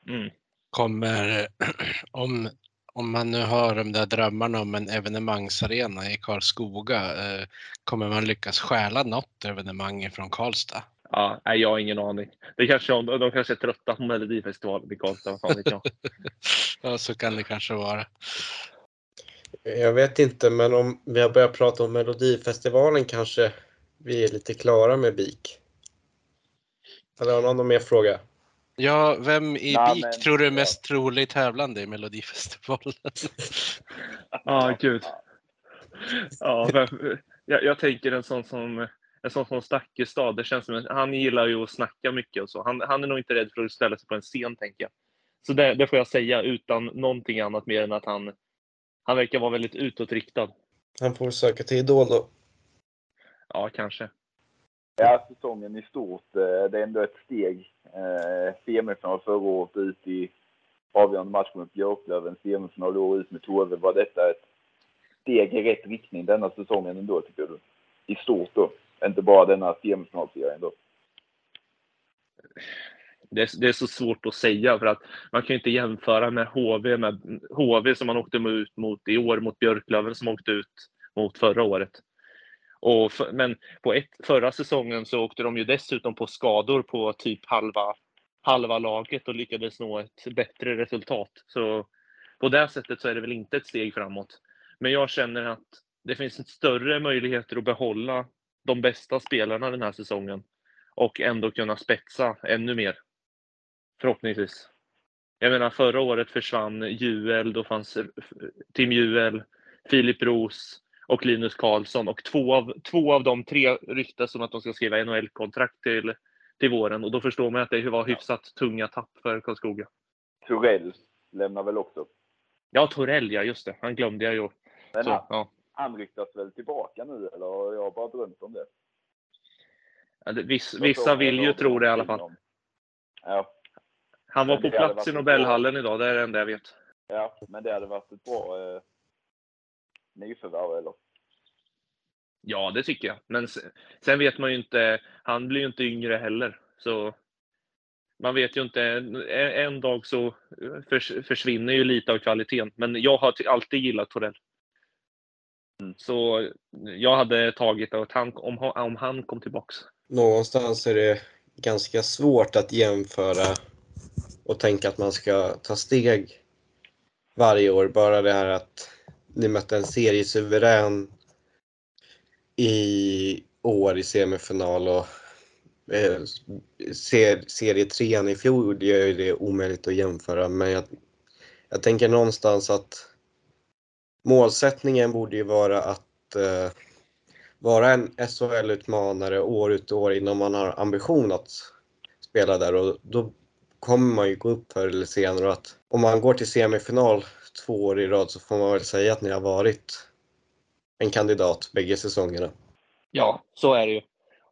Mm. Kommer, om, om man nu har de där drömmarna om en evenemangsarena i Karlskoga, eh, kommer man lyckas stjäla något evenemang från Karlstad? Ja, nej, jag har ingen aning. Det kanske, de, de kanske är trötta på Melodifestivalen i Karlstad. Vad fan vet jag. Ja, så kan det kanske vara. Jag vet inte, men om vi har börjat prata om Melodifestivalen kanske vi är lite klara med BIK. Eller har någon mer fråga? Ja, vem i Nej, BIK men- tror du är mest trolig tävlande i Melodifestivalen? Ja, gud. Ja, men, jag, jag tänker en sån som en sån som Stakkestad. Det känns som han gillar ju att snacka mycket och så. Han, han är nog inte rädd för att ställa sig på en scen, tänker jag. Så det, det får jag säga utan någonting annat mer än att han, han verkar vara väldigt utåtriktad. Han får söka till Idol då. Ja, kanske. Ja, säsongen i stort. Eh, det är ändå ett steg. Eh, semifinal förra året ut i avgörande match mot Björklöven. Semifinal i år ut med Tove. Var detta ett steg i rätt riktning denna säsongen ändå, tycker du? I stort då. Inte bara denna semifinalserien då. Det är, det är så svårt att säga för att man kan ju inte jämföra med HV, med HV som man åkte ut mot i år mot Björklöven som åkte ut mot förra året. Och för, men på ett, förra säsongen så åkte de ju dessutom på skador på typ halva, halva laget och lyckades nå ett bättre resultat. Så på det sättet så är det väl inte ett steg framåt. Men jag känner att det finns större möjligheter att behålla de bästa spelarna den här säsongen och ändå kunna spetsa ännu mer. Förhoppningsvis. Jag menar förra året försvann Juel, då fanns Tim Juel, Filip Roos, och Linus Karlsson och två av, två av de tre ryktas som att de ska skriva NHL-kontrakt till, till våren och då förstår man att det var hyfsat tunga tapp för Karlskoga. Torell lämnar väl också. Ja, Torell, ja just det. Han glömde jag ju. Men Så, han, ja. han ryktas väl tillbaka nu eller har jag bara drömt om det? Ja, det- Viss, vissa vill ju tro det i alla fall. om- Ja, Han var på plats i Nobelhallen idag, det är det enda jag vet. ja, men det hade varit ett bra eh, nyförvärv eller? Ja, det tycker jag. Men se- sen vet man ju inte, han blir ju inte yngre heller. Så man vet ju inte, en, dag så förs, försvinner ju lite av kvaliteten. Men jag har alltid gillat Torell. Mm. Så jag hade tagit att han, om, han- om han kom tillbaks. Någonstans är det ganska svårt att jämföra och tänka att man ska ta steg varje år. Bara det här att ni mötte en seriesuverän i år i semifinal och eh, ser, serietrean i fjol gör ju det omöjligt att jämföra. Men jag, jag tänker någonstans att målsättningen borde ju vara att eh, vara en SHL-utmanare år ut och år innan man har ambition att spela där och då kommer man ju gå upp förr eller senare och att om man går till semifinal två år i rad så får man väl säga att ni har varit en kandidat bägge säsongerna. Ja, så är det ju.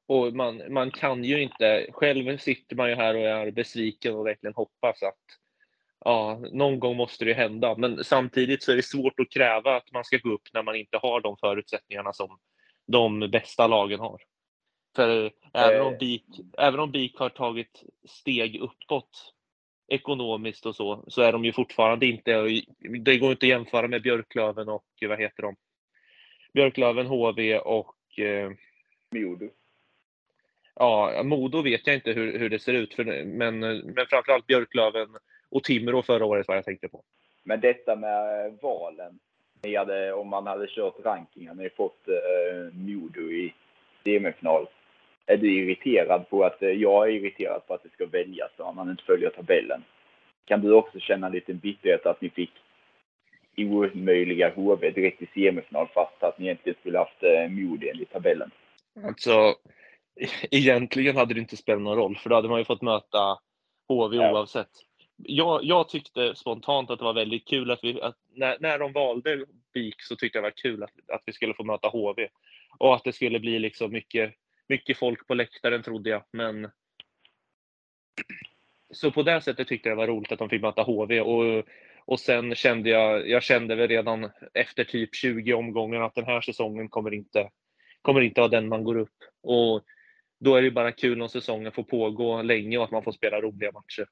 Och man, man kan ju inte, själv sitter man ju här och är besviken och verkligen hoppas att ja, någon gång måste det hända. Men samtidigt så är det svårt att kräva att man ska gå upp när man inte har de förutsättningarna som de bästa lagen har. För även om Eh. BIK, även om BIK har tagit steg uppåt ekonomiskt och så, så är de ju fortfarande inte, det går inte att jämföra med Björklöven och vad heter de? Björklöven, HV och eh, Modo. Ja, Modo vet jag inte hur, hur det ser ut, för, men, men framförallt Björklöven och Timrå förra året var jag tänkte på. Men detta med valen. Ni hade, om man hade kört rankingen, ni fått eh, Modo i semifinal. Är du irriterad på att, eh, jag är irriterad på att det ska väljas så man inte följer tabellen. Kan du också känna en liten bitterhet att ni fick omöjliga HV direkt i semifinal fast att ni egentligen skulle haft eh, Modo enligt tabellen? Alltså, egentligen hade det inte spelat någon roll, för då hade man ju fått möta HV Ja. oavsett. Jag, jag tyckte spontant att det var väldigt kul att vi, att när, när de valde BIK så tyckte jag det var kul att, att vi skulle få möta HV. Och att det skulle bli liksom mycket, mycket folk på läktaren trodde jag, men så på det sättet tyckte jag det var roligt att de fick möta HV och, och sen kände jag, jag kände väl redan efter typ 20 omgångar att den här säsongen kommer inte, kommer inte vara den man går upp. Och då är det bara kul om säsongen får pågå länge och att man får spela roliga matcher.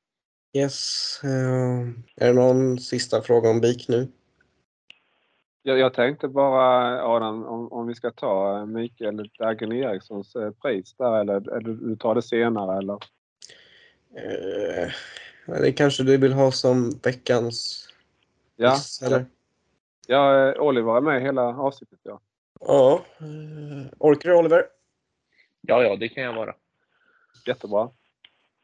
Yes. eh, är det någon sista fråga om BIK nu? Jag, jag tänkte bara Adam, om, om vi ska ta Mikael Dagen Erikssons eh, pris där eller, eller du tar det senare eller? Eh, det kanske du vill ha som veckans Ja, quiz, eller? ja eh, Oliver är med hela avsnittet ja. Ja. eh, Orkar du Oliver? Ja, ja, det kan jag vara. Jättebra.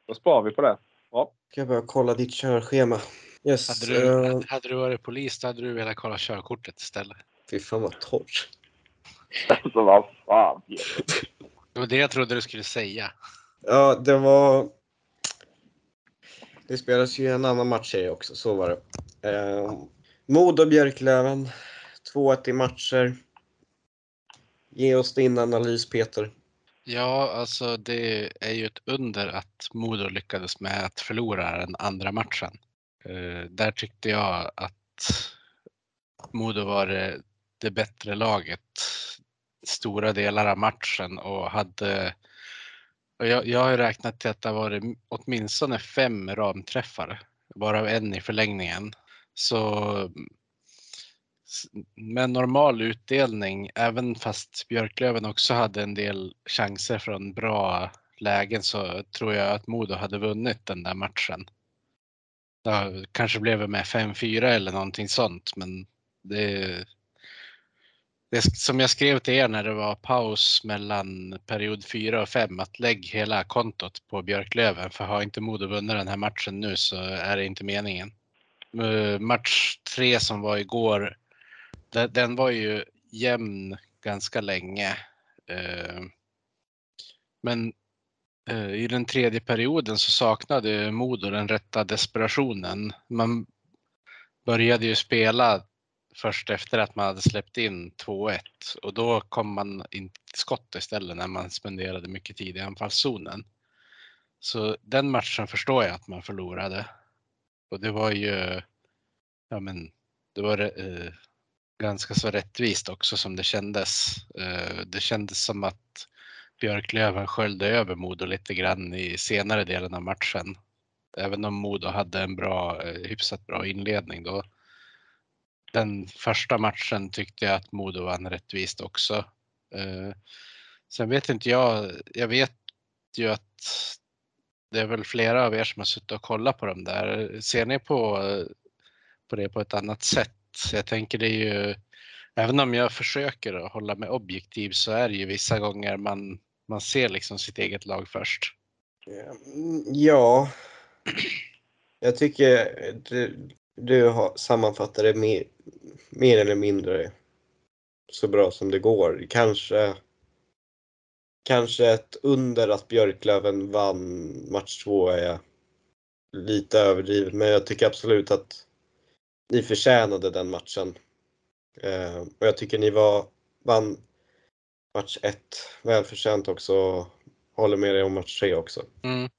Då sparar vi på det. Ja. Ska jag bara kolla ditt körschema. Yes. Hade du, eh, hade du varit polis då hade du velat kolla körkortet istället. fy fan vad torr. Alltså vad fan. Det var det jag trodde du skulle säga. Ja, det var... Det spelas ju en annan match i också, så var det. Eh, Modo Björklöven. 2-1 i matcher. Ge oss din analys Peter. Ja, alltså det är ju ett under att Modo lyckades med att förlora den andra matchen. Eh, där tyckte jag att Modo var det, det bättre laget stora delar av matchen och hade och jag, jag har räknat till att det har varit åtminstone fem ramträffar, varav en i förlängningen. Så med normal utdelning, även fast Björklöven också hade en del chanser från bra lägen så tror jag att Modo hade vunnit den där matchen. Det kanske blev med 5-4 eller någonting sånt, men det, det som jag skrev till er när det var paus mellan period 4 och 5 att lägg hela kontot på Björklöven för har inte Modo vunnit den här matchen nu så är det inte meningen. Eh, match 3 som var igår, den var ju jämn ganska länge. Eh, men Eh, i den tredje perioden så saknade Modo den rätta desperationen. Man började ju spela först efter att man hade släppt in 2-1 och då kom man in till skott istället när man spenderade mycket tid i anfallszonen. Så den matchen förstår jag att man förlorade. Och det var ju, ja men, det var eh, ganska så rättvist också som det kändes. Eh, det kändes som att Björklöven sköljde över Modo lite grann i senare delen av matchen. Även om Modo hade en bra, eh, hyfsat bra inledning då. Den första matchen tyckte jag att Modo vann rättvist också. Eh, sen vet inte jag, jag vet ju att det är väl flera av er som har suttit och kollat på dem där. Ser ni på, eh, på det på ett annat sätt? Jag tänker det är ju, även om jag försöker att hålla mig objektiv så är det ju vissa gånger man, man ser liksom sitt eget lag först. Eh, ja. Jag tycker du, du har sammanfattat det mer, mer eller mindre så bra som det går. Kanske Kanske ett under att Björklöven vann match två är lite överdrivet men jag tycker absolut att ni förtjänade den matchen. Eh, och jag tycker ni var, vann match 1 välförtjänt också. Håller med dig om match 3 också. Mm.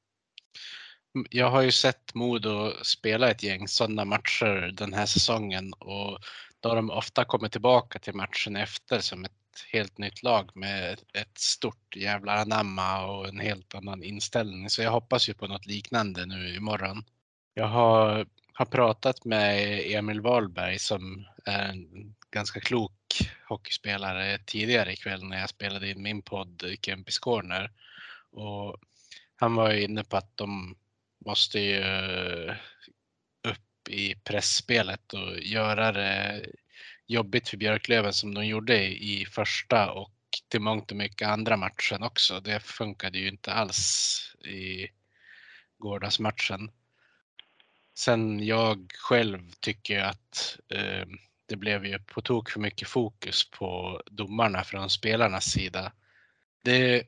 Jag har ju sett Modo spela ett gäng sådana matcher den här säsongen och då har de ofta kommit tillbaka till matchen efter som ett helt nytt lag med ett stort jävla anamma och en helt annan inställning. Så jag hoppas ju på något liknande nu imorgon. Jag har, har pratat med Emil Wahlberg som är en ganska klok hockeyspelare tidigare ikväll när jag spelade in min podd Kempis Corner. Och han var ju inne på att de måste ju eh, upp i pressspelet och göra det jobbigt för Björklöven som de gjorde i första och till mångt och mycket andra matchen också. Det funkade ju inte alls i gårdagsmatchen. Sen jag själv tycker att eh, det blev ju på tok för mycket fokus på domarna från spelarnas sida. Det är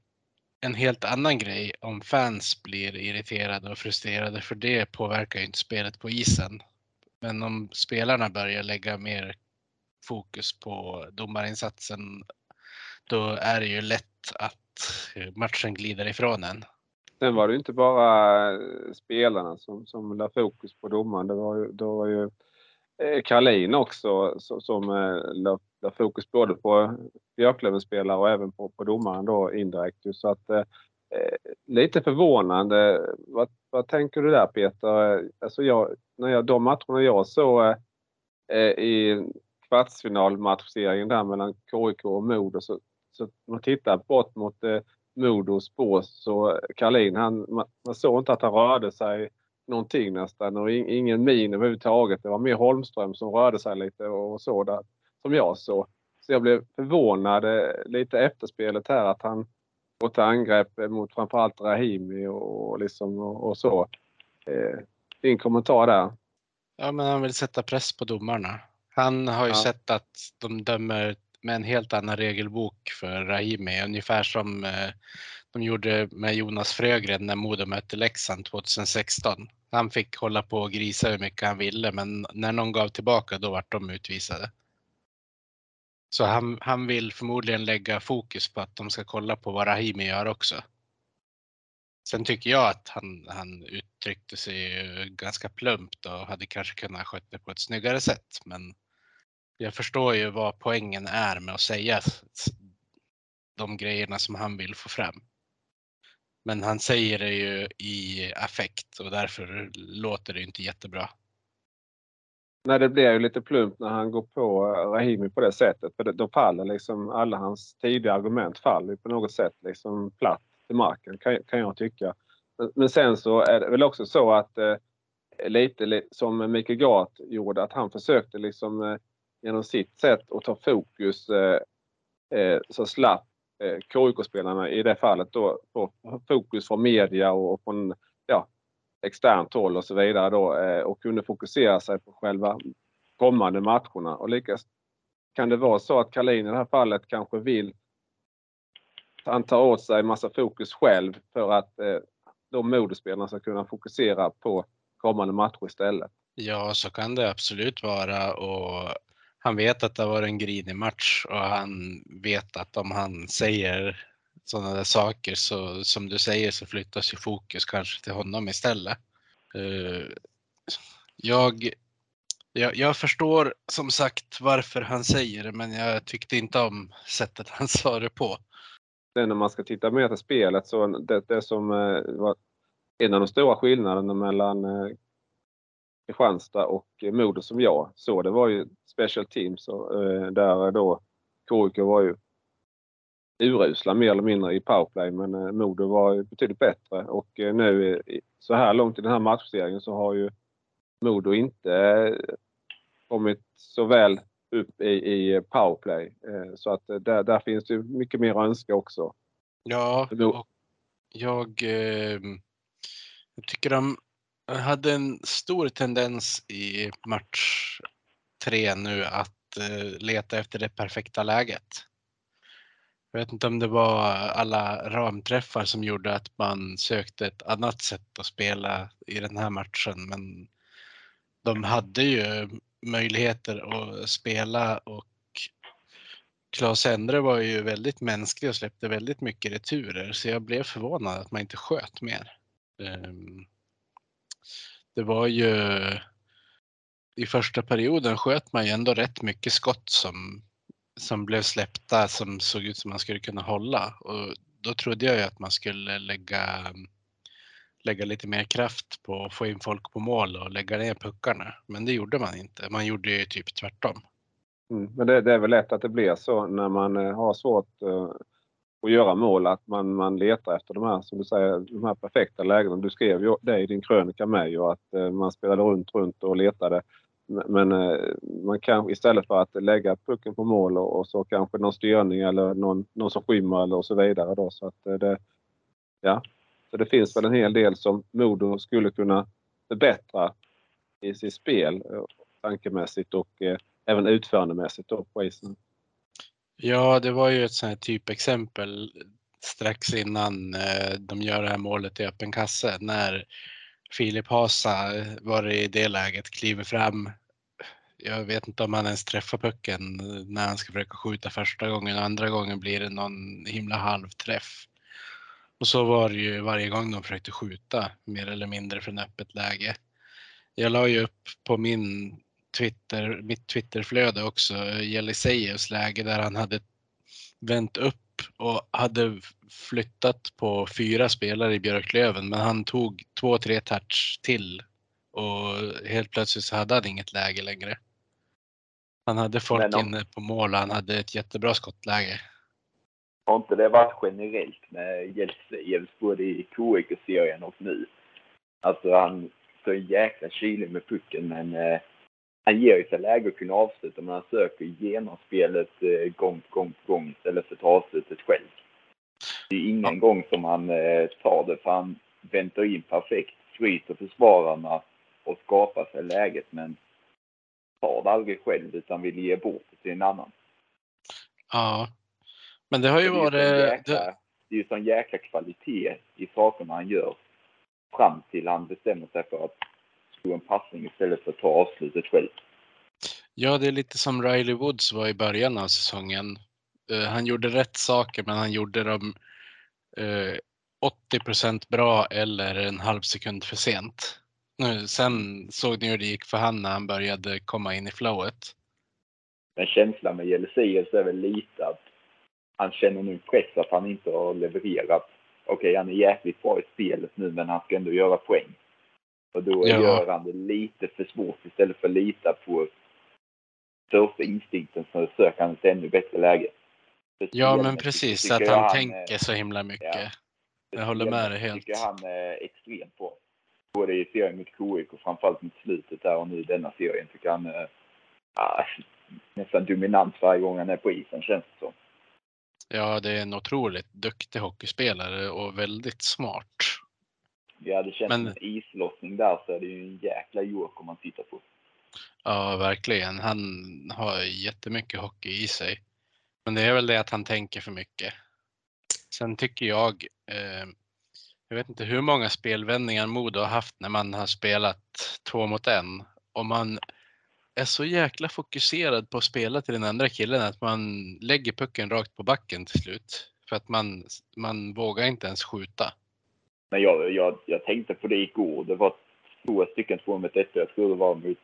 en helt annan grej om fans blir irriterade och frustrerade för det påverkar ju inte spelet på isen. Men om spelarna börjar lägga mer fokus på domarinsatsen då är det ju lätt att matchen glider ifrån en. Sen var det ju inte bara eh, spelarna som, som la fokus på domaren. Det var ju, det var ju Eh, Karlin också som, eh, la, la fokus både på Björklövens spelare och även på, på domaren då indirekt. Så att eh, eh, lite förvånande. Vad, vad tänker du där Peter? Alltså jag, när jag, de matcherna jag såg eh, i kvartsfinalmatchserien där mellan KIK och Modo så, så man tittar bort mot eh, Modos bås så Karlin han, man, man såg inte att han rörde sig någonting nästan och ingen min överhuvudtaget. Det var mer Holmström som rörde sig lite och så där, som jag såg. Så jag blev förvånad eh, lite efter spelet här att han går till angrepp mot framförallt Rahimi och, liksom, och, och så. Eh, din kommentar där? Ja, men han vill sätta press på domarna. Han har ju ja. sett att de dömer med en helt annan regelbok för Rahimi, ungefär som eh, de gjorde med Jonas Frögren när Modo mötte Leksand 2016. Han fick hålla på och grisa hur mycket han ville, men när någon gav tillbaka då vart de utvisade. Så han, han vill förmodligen lägga fokus på att de ska kolla på vad Rahimi gör också. Sen tycker jag att han, han uttryckte sig ganska plumpt och hade kanske kunnat sköta det på ett snyggare sätt. Men jag förstår ju vad poängen är med att säga de grejerna som han vill få fram. Men han säger det ju i affekt och därför låter det inte jättebra. Nej, det blir ju lite plumpt när han går på eh, Rahimi på det sättet. För då faller liksom alla hans tidiga argument faller på något sätt liksom platt till marken kan, kan jag tycka. Men, men, sen så är det väl också så att eh, lite som Mikael Gart gjorde, att han försökte liksom eh, genom sitt sätt att ta fokus eh, eh så slapp eh, KIK-spelarna i det fallet då på fokus från media och, och från ja, externt håll och så vidare då eh, och kunde fokusera sig på själva kommande matcherna. Och likaså kan det vara så att Karlin i det här fallet kanske vill han tar åt sig massa fokus själv för att eh, de modespelarna ska kunna fokusera på kommande matcher istället. Ja, så kan det absolut vara och han vet att det var en grinig match och han vet att om han säger sådana där saker så som du säger så flyttas ju fokus kanske till honom istället. Uh, jag, jag, jag, förstår som sagt varför han säger det men jag tyckte inte om sättet han sa det på. Sen när man ska titta mer till spelet så det, det som eh, var en av de stora skillnaderna mellan eh, Kristianstad och Modo som jag såg det var ju special teams och, där då KIK var ju urusla mer eller mindre i powerplay men eh, Modo var betydligt bättre och eh, nu så här långt i den här matchserien så har ju Modo inte eh, kommit så väl upp i, i powerplay. Så att där, där finns det mycket mer att önska också. Ja, jag, jag tycker de jag hade en stor tendens i match tre nu att eh, leta efter det perfekta läget. Jag vet inte om det var alla ramträffar som gjorde att man sökte ett annat sätt att spela i den här matchen, men de hade ju möjligheter att spela och Claes Endre var ju väldigt mänsklig och släppte väldigt mycket returer, så jag blev förvånad att man inte sköt mer. Ehm, det var ju i första perioden sköt man ju ändå rätt mycket skott som som blev släppta som såg ut som man skulle kunna hålla. Och då trodde jag ju att man skulle lägga, lägga lite mer kraft på att få in folk på mål och lägga ner puckarna. Men det gjorde man inte. Man gjorde ju typ tvärtom. Mm, men det, det, är väl lätt att det blir så när man eh, har svårt eh, och göra mål att man, man letar efter de här, som du säger, de här perfekta lägena. Du skrev ju det i din krönika med ju att eh, man spelade runt, runt och letade men eh, man kan istället för att lägga pucken på mål och, och så kanske någon styrning eller någon, någon som skymmer eller och så vidare. Då, så att eh, det, ja. så det finns väl en hel del som Modo skulle kunna förbättra i sitt spel tankemässigt och eh, även utförandemässigt då på isen. Ja, det var ju ett sånt här typexempel strax innan eh, de gör det här målet i öppen kasse när Filip Hasa eh, var i det läget, kliver fram. Jag vet inte om han ens träffar pucken eh, när han ska försöka skjuta första gången. Andra gången blir det någon himla halvträff. Och så var det ju varje gång de försökte skjuta mer eller mindre från öppet läge. Jag la ju upp på min Twitter, mitt Twitterflöde också, Jelisejevs läge där han hade vänt upp och hade flyttat på fyra spelare i Björklöven, men han tog två, tre touch till och helt plötsligt så hade han inget läge längre. Han hade folk om- inne på mål och han hade ett jättebra skottläge. Har inte det varit generellt med Jeltsejevs både i KIK-serien och nu? Alltså han så jäkla kylig med pucken men eh, han ger ju sig läge att kunna avsluta men han söker genomspelet eh, gång på gång på gång istället för att ta avslutet själv. Det är ingen gång som han eh, tar det för han väntar in perfekt, skryter försvararna och skapar sig läget men tar det aldrig själv utan vill ge bort det till en annan. Ja, men det har ju Det varit... jäkla, Det, det är ju sån jäkla kvalitet i sakerna han gör fram till han bestämmer sig för att en passning istället för att ta avslutet själv. ja, det är lite som Riley Woods var i början av säsongen. Eh, han gjorde rätt saker, men han gjorde dem eh, 80% bra eller en halv sekund för sent. Nu, sen såg ni hur det gick för han när han började komma in i flowet. Men känslan med Jelisius är väl lite att han känner nu press att han inte har levererat. Okej, han är jäkligt bra i spelet nu, men han ska ändå göra poäng. Och då Ja. gör han det lite för svårt istället för att lita på första instinkten så söker han ett ännu bättre läge. För Ja, men precis, att han, eh, tänker så himla mycket. ja. Jag håller med dig helt. tycker han är extremt bra. Både i serien mot KIK och framförallt mot slutet där och nu i denna serien tycker han är ah, nästan dominant varje gång han är på isen känns det som. Ja, det är en otroligt duktig hockeyspelare och väldigt smart. Ja, det känns Men- som en islossning där så är det ju en jäkla joker om man tittar på. Ja, verkligen. Han har jättemycket hockey i sig. Men det är väl det att han tänker för mycket. Sen tycker jag, eh, jag vet inte hur många spelvändningar Modo har haft när man har spelat två mot en. Och man är så jäkla fokuserad på att spela till den andra killen att man lägger pucken rakt på backen till slut. För att man, man vågar inte ens skjuta. Men jag, jag, jag tänkte på det igår. Det var två stycken två mot ett. Jag tror det var mot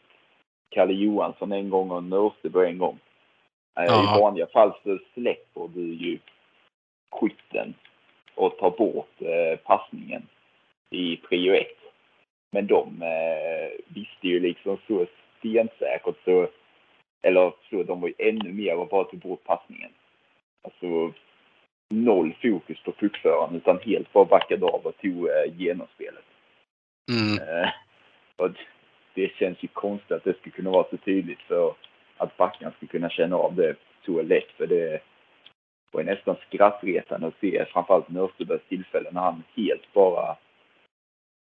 Kalle Johansson en gång och Nörstebo en gång. Eh, Ja. I vanliga fall så släpper du ju skytten och tar bort eh, passningen i prio ett. Men de eh, visste ju liksom så stensäkert så, eller så, de var ju ännu mer och bara tog bort passningen. Alltså noll fokus på puckföraren utan helt bara backade av och tog eh, genomspelet. Mm. Eh, och det känns ju konstigt att det skulle kunna vara så tydligt för att backarna skulle kunna känna av det så lätt. För det var nästan skrattretande att se framförallt Nörstebös tillfälle när han helt bara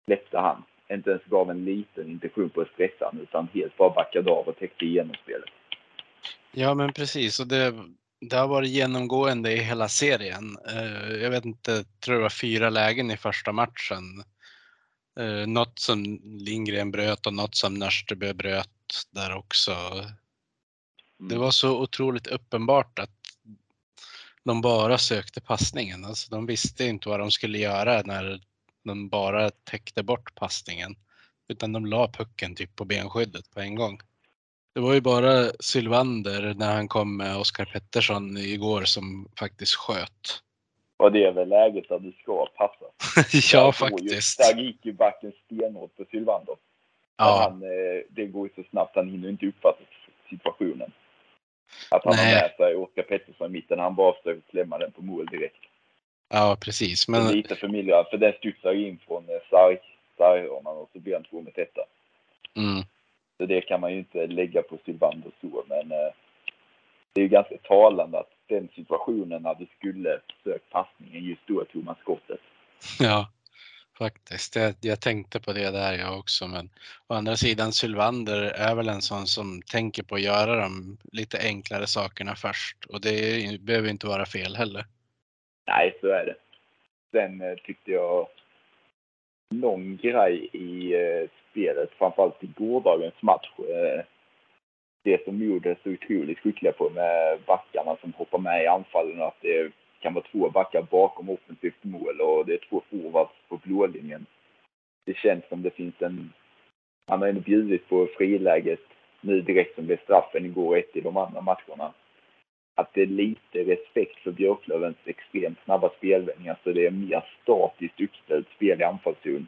släppte han. Inte ens gav en liten intention på att stressa utan helt bara backade av och täckte igenom spelet. Ja, men precis. Och det, det har varit genomgående i hela serien. Eh, jag vet inte, tror det var fyra lägen i första matchen. Eh, något som Lindgren bröt och något som Nörstebö bröt där också. Mm. Det var så otroligt uppenbart att de bara sökte passningen. Alltså, de visste inte vad de skulle göra när de bara täckte bort passningen. Utan de la pucken typ på benskyddet på en gång. Det var ju bara Sylvander när han kom med Oskar Pettersson igår som faktiskt sköt. Och det är väl läget där du ska passa. ja, faktiskt. Ju, där gick ju backen stenhårt på Sylvander. Ja, han, eh, det går ju så snabbt, han hinner inte uppfatta situationen. Att han Nej. har med sig Oskar Pettersson i mitten, han bara försöker klämma den på mål direkt. ja, precis. Men... Lite förmildrande, för den studsar in från eh, sarg, sarghörnan och så blir han två med detta. mm, Så det kan man ju inte lägga på Sylvander så, men eh, det är ju ganska talande att den situationen när du skulle sökt passningen, just då tog man skottet. ja, faktiskt. Jag, jag tänkte på det där jag också. Men å andra sidan Sylvander är väl en sån som tänker på att göra de lite enklare sakerna först. Och det behöver inte vara fel heller. Nej, så är det. Sen eh, tyckte jag någon grej i eh, spelet, framförallt i gårdagens match. Eh, det som Modo är så otroligt skickliga på med backarna som hoppar med i anfallen och att det kan vara två backar bakom offensivt mål och det är två forwards på blålinjen. Det känns som det finns en... Han har ändå bjudit på friläget nu direkt som blev straffen igår ett i de andra matcherna. Att det är lite respekt för Björklövens extremt snabba spelvändningar så det är mer statiskt uppställt spel i anfallszon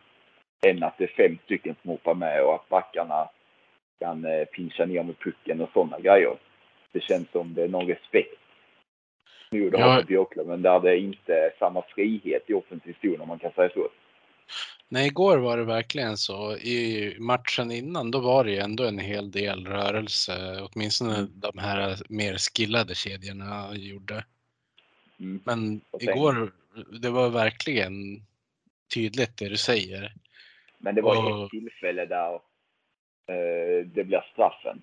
än att det är fem stycken som hoppar med och att backarna kan eh, pincha ner med pucken och sådana grejer. Det känns som det är någon respekt nu det Ja. har för Björklöven där det inte är samma frihet i offensiv zon om man kan säga så. Nej, igår var det verkligen så. I matchen innan då var det ju ändå en hel del rörelse, åtminstone de här mer skillade kedjorna gjorde. Mm. Men igår, det var verkligen tydligt det du säger. Men det var Och- ett tillfälle där eh, det blir straffen.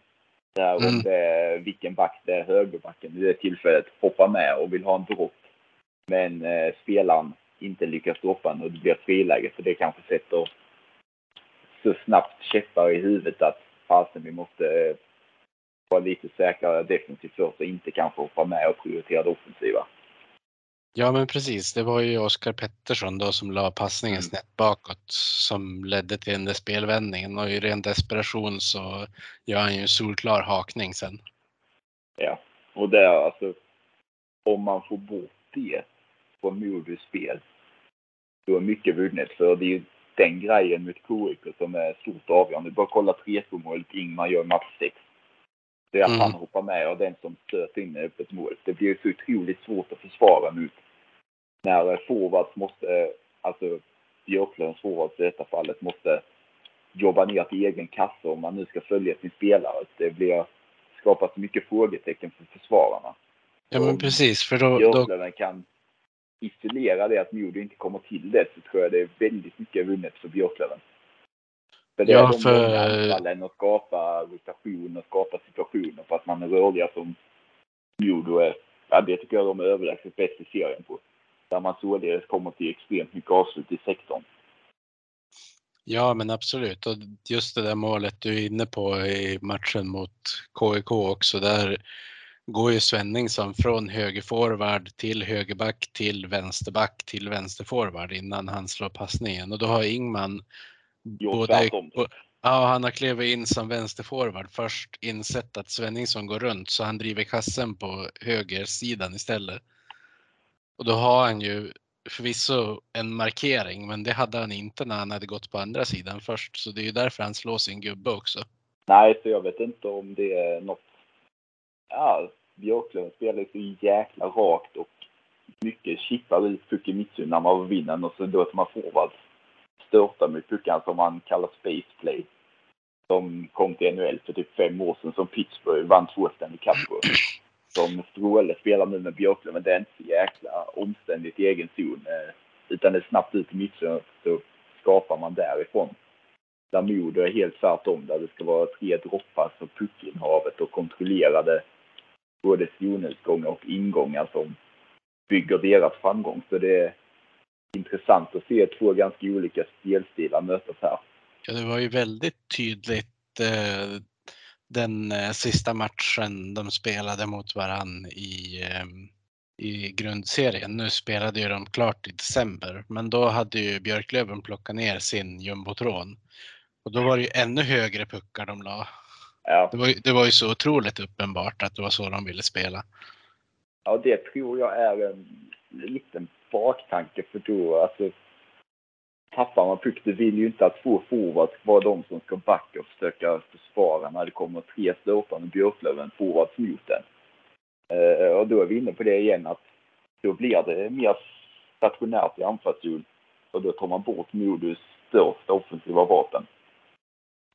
Där Mm. det vilken back det är, högerbacken i det tillfället, hoppar med och vill ha en dropp. Men eh, spelaren inte lyckas droppa den och det blir ett friläge. Så det kanske sätter så snabbt käppar i huvudet att fasen vi måste eh, vara lite säkrare defensivt först och inte kanske hoppa med och prioritera det offensiva. Ja, men precis. Det var ju Oskar Pettersson då som la passningen Mm. snett bakåt som ledde till den där spelvändningen och i ren desperation så gör han ju en solklar hakning sen. Ja, och där alltså om man får bort det från Modus spel då är mycket vunnet. För det är ju den grejen mot KIK som är stort avgörande. Bara kolla 3-2 målet Ingmar gör i match 6. Det är att Mm. han hoppar med och den som stöter in öppet mål. Det blir så otroligt svårt att försvara mot när forwards måste, alltså Björklövens forwards i detta fallet måste jobba ner till egen kasse om man nu ska följa sin spelare. Det blir skapas mycket frågetecken för försvararna. Ja, men precis, för då, då kan isolera det att Modo inte kommer till det så tror jag det är väldigt mycket vunnet för Björklöven. För det Ja, är de för- anfallen och skapa rotation och skapa situationer på att man är rörliga som Modo är. Ja, det tycker jag de är överlägset bäst i serien på. Där man således kommer till extremt mycket avslut i sektorn. Ja, men absolut. Och just det där målet du är inne på i matchen mot KIK också, där går ju Svenningsson från högerforward till högerback till vänsterback till vänsterforward innan han slår passningen. Och då har Ingman Gjort tvärtom. Ja, han har klivit in som vänsterforward först, insett att Svenningsson går runt så han driver kassen på högersidan istället. Och då har han ju förvisso en markering, men det hade han inte när han hade gått på andra sidan först. Så det är ju därför han slår sin gubbe också. Nej, så jag vet inte om det är något... Ja, Björklöven spelar ju så jäkla rakt och mycket chippar ut Fukimitsu i mittzon när man vinner den och så låter man forwards störta med puckan som man kallar space play. Som kom till NHL för typ fem år sedan som Pittsburgh vann två Stanley Cup på. Som Stråle spelar nu med Björklöven. Det är inte så jäkla omständigt i egen zon. Eh, utan det är snabbt ut i mittzon så skapar man därifrån. Där Modo är helt tvärtom, där det ska vara tre droppar för puckinnehavet och kontrollerade både zonutgångar och ingångar som bygger deras framgång. Så det är intressant att se två ganska olika spelstilar mötas här. Ja, det var ju väldigt tydligt eh, den eh, sista matchen de spelade mot varann i, eh, i grundserien. Nu spelade ju de klart i december, men då hade ju Björklöven plockat ner sin jumbotron. Och då var det ju ännu högre puckar de la. Ja, Det var, ju, det var ju så otroligt uppenbart att det var så de ville spela. ja det tror jag är en liten baktanke för då, alltså tappar man puck, du vill ju inte att två forwards ska vara de som ska backa och försöka försvara när det kommer tre stötande Björklöven forwards mot den. Eh, och då är vi inne på det igen att då blir det mer stationärt i anfallszon och då tar man bort Modus största offensiva vapen.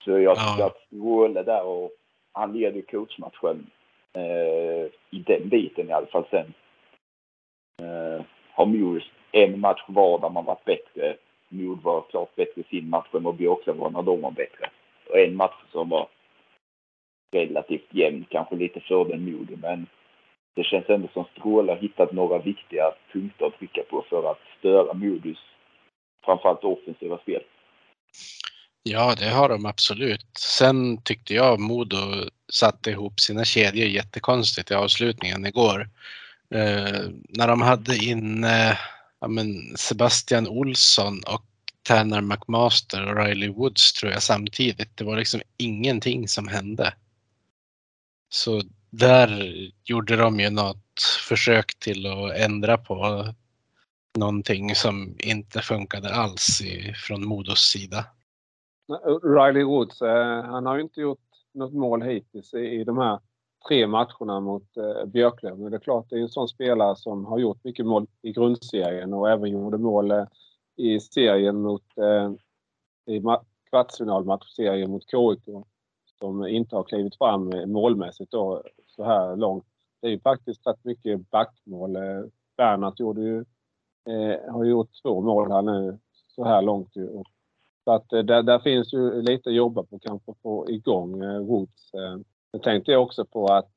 Så jag tycker Ja. att Stråle där och han leder coachmatchen eh, i den biten i alla fall sen. Eh, har Modus en match var där man varit bättre. Mod var klart bättre i sin match än vad Björklöven var när de var bättre. Och en match som var relativt jämn, kanske lite fördel Modo, men det känns ändå som Stråle har hittat några viktiga punkter att trycka på för att störa Modus framförallt offensiva spel. Ja, det har de absolut. Sen tyckte jag Modo satte ihop sina kedjor jättekonstigt i avslutningen igår. Eh, när de hade in eh, ja, men Sebastian Olsson och Tanner McMaster och Riley Woods tror jag samtidigt. Det var liksom ingenting som hände. Så där gjorde de ju något försök till att ändra på någonting som inte funkade alls i, från Modos sida. Riley Woods, eh, han har ju inte gjort något mål hittills i, de här tre matcherna mot Björklöv. Björklöven. Men det är klart, det är en sån spelare som har gjort mycket mål i grundserien och även gjorde mål eh, i serien mot i kvartsfinalmatchserien mot KIK som inte har klivit fram målmässigt då, så här långt. Det är ju faktiskt rätt mycket backmål. Bernhardt gjorde ju, eh, har gjort två mål här nu så här långt. Ju. Så att eh, där, där finns ju lite att jobba på kanske få igång eh, Woods. Eh. Nu tänkte jag också på att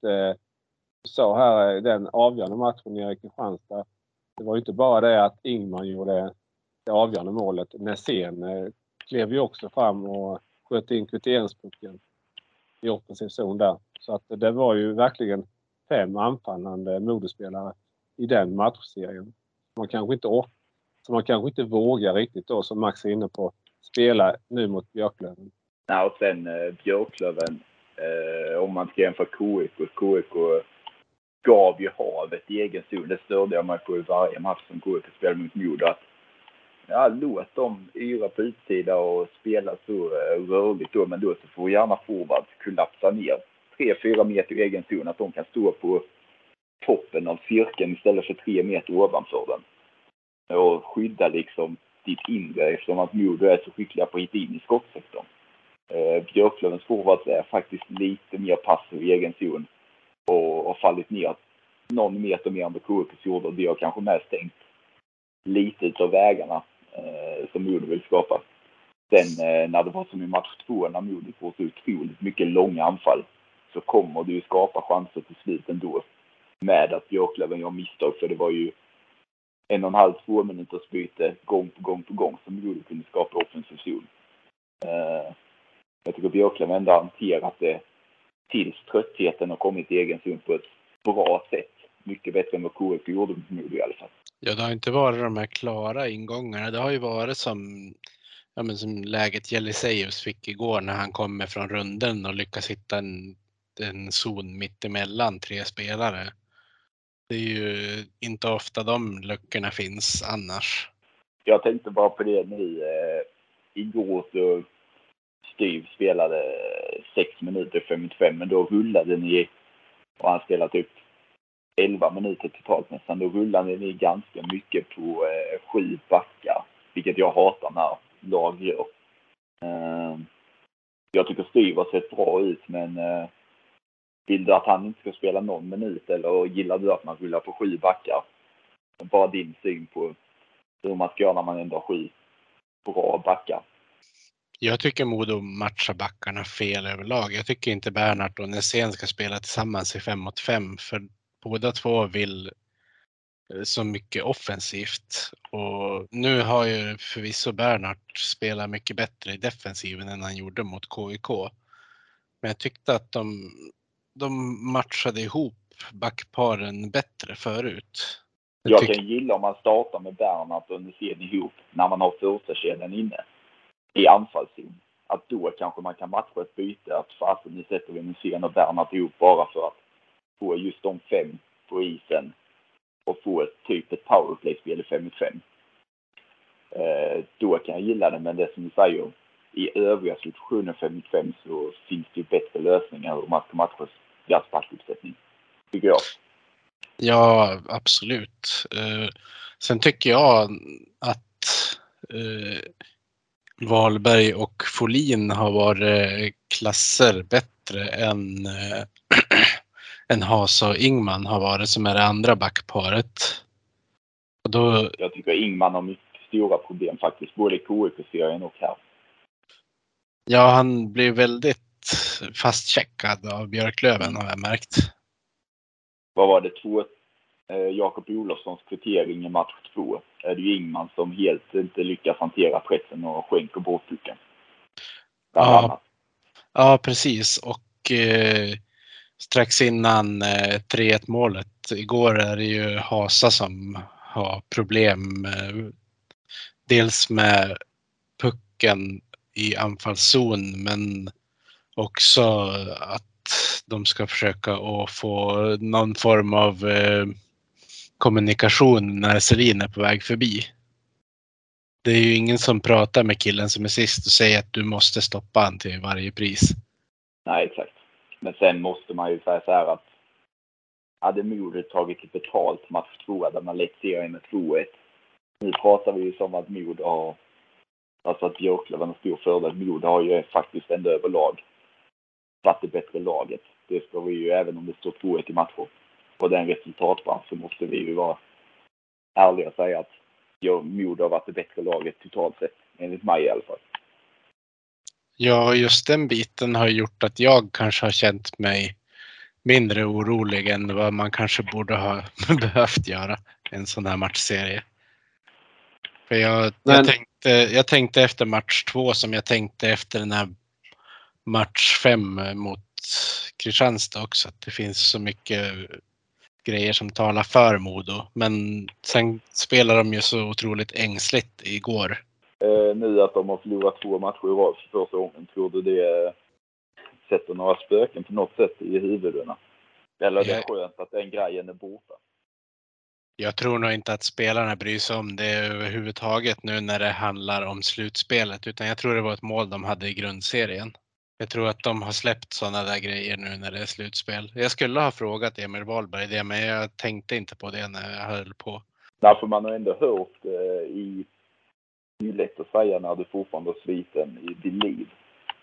så sa här den avgörande matchen nere i Kristianstad. Det var ju inte bara det att Ingman gjorde det avgörande målet. Nässén klev ju också fram och sköt in kvitteringspucken i offensiv zon där. Så att det var ju verkligen fem anfallande modespelare i den matchserien. Man kanske inte orkar, så man kanske inte vågar riktigt då, som Max är inne på, spela nu mot Björklöven. Ja, och sen eh, Björklöven, eh, om man ska jämföra KIK, KIK gav ju havet i egen zon. Det störde jag mig på i varje match som KIK spelade mot Modo. Att ja, låt dem yra på utsida och spela så eh, rörligt då, men då så får gärna forwards kollapsa ner tre fyra meter i egen zon, att de kan stå på toppen av cirkeln istället för 3 meter ovanför den. Och skydda liksom ditt inre eftersom att Modo är så skickliga på att hitta in i skottsektorn. Eh, Björklövens forwards är faktiskt lite mer passiv i egen zon och har fallit ner någon meter mer än vad KIKs gjorde och det har kanske mest stängt lite utav vägarna eh, som Modo vill skapa. Sen eh, när det var som i match två när Modo får så otroligt mycket långa anfall så kommer det ju skapa chanser till slut ändå. Med att Björklöven gör misstag för det var ju en och en halv, två minuters byte gång på gång på gång som Modo kunde skapa offensiv zon. Eh, jag tycker Björklund ändå hanterat det tills tröttheten har kommit i egen zon på ett bra sätt. Mycket bättre än vad KF gjorde förmodligen i alla fall. Ja, det har inte varit de här klara ingångarna. Det har ju varit som, ja, men som läget Jeliseus fick igår när han kommer från runden och lyckas hitta en, en zon mittemellan tre spelare. Det är ju inte ofta de luckorna finns annars. Jag tänkte bara på det nu. Eh, igår så Styv spelade 6 minuter 55, men då rullade ni och han spelade typ 11 minuter totalt nästan. Då rullade ni ganska mycket på eh, sju backar, vilket jag hatar när lag gör. Eh, jag tycker Styv har sett bra ut, men eh, vill du att han inte ska spela någon minut eller gillar du att man rullar på sju backar? Bara din syn på hur man ska göra när man ändå har sju bra backar. Jag tycker Modo matchar backarna fel överlag. Jag tycker inte Bernhardt och Nässén ska spela tillsammans i 5 mot 5 för båda två vill eh, så mycket offensivt. Och nu har ju förvisso Bernhardt spelat mycket bättre i defensiven än han gjorde mot KIK. Men jag tyckte att de, de matchade ihop backparen bättre förut. Jag, jag kan gilla om man startar med Bernhardt och Nässén ihop när man har första kedjan inne i anfallszon. Att då kanske man kan matcha ett byte. Att fasen nu sätter vi Nässén och Bernhardt ihop bara för att få just de fem på isen och få ett, typ ett powerplay-spel i 5 mot 5. Eh, då kan jag gilla det, men det som du säger, i övriga situationer 5 mot 5 så finns det ju bättre lösningar hur man ska matcha deras backuppsättning. Tycker jag. Ja, absolut. Eh, sen tycker jag att eh, Wahlberg och Folin har varit klasser bättre än eh, än Hasa och Ingman har varit som är det andra backparet. Och då... Jag tycker Ingman har mycket stora problem faktiskt, både i KIK-serien och här. Ja, han blir väldigt fastcheckad av Björklöven har jag märkt. Vad var det? Två, eh, Jakob Olofssons kvittering i match två. Är det ju Ingman som helt inte lyckas hantera pressen och skänker bort pucken. Ja, ja, precis. Och eh, strax innan 3-1 eh, målet. Igår är det ju Hasa som har problem. Dels med pucken i anfallszon men också att de ska försöka att få någon form av eh, kommunikation när Selin är på väg förbi. Det är ju ingen som pratar med killen som är sist och säger att du måste stoppa han till varje pris. Nej, exakt. Men sen måste man ju säga så här att hade Modo tagit betalt match två där man lett serien med 2-1. Nu pratar vi ju som att Modo har, alltså att Björklöven har stor fördel. Modo har ju faktiskt ändå överlag varit det bättre laget. Det ska vi ju, även om det står 2-1 i matcher, på den resultatbransch så måste vi ju vara ärliga och säga att jag, Modo har varit det bättre laget totalt sett, enligt mig i alla fall. Ja, just den biten har gjort att jag kanske har känt mig mindre orolig än vad man kanske borde ha behövt göra i en sån här matchserie. För jag, Men- jag, tänkte, jag tänkte efter match två som jag tänkte efter den här match fem mot Kristianstad också, att det finns så mycket grejer som talar för Modo. Men sen spelar de ju så otroligt ängsligt igår. Eh, nu att de har förlorat två matcher i rad för första gången, tror du det sätter några spöken på något sätt i huvudena? Eller det är skönt att den grejen är borta? Jag tror nog inte att spelarna bryr sig om det överhuvudtaget nu när det handlar om slutspelet, utan jag tror det var ett mål de hade i grundserien. Jag tror att de har släppt sådana där grejer nu när det är slutspel. Jag skulle ha frågat Emil Wahlberg det, men jag tänkte inte på det när jag höll på. Därför man har ändå hört eh, i... Det är lätt att säga när du fortfarande har sviten i ditt liv.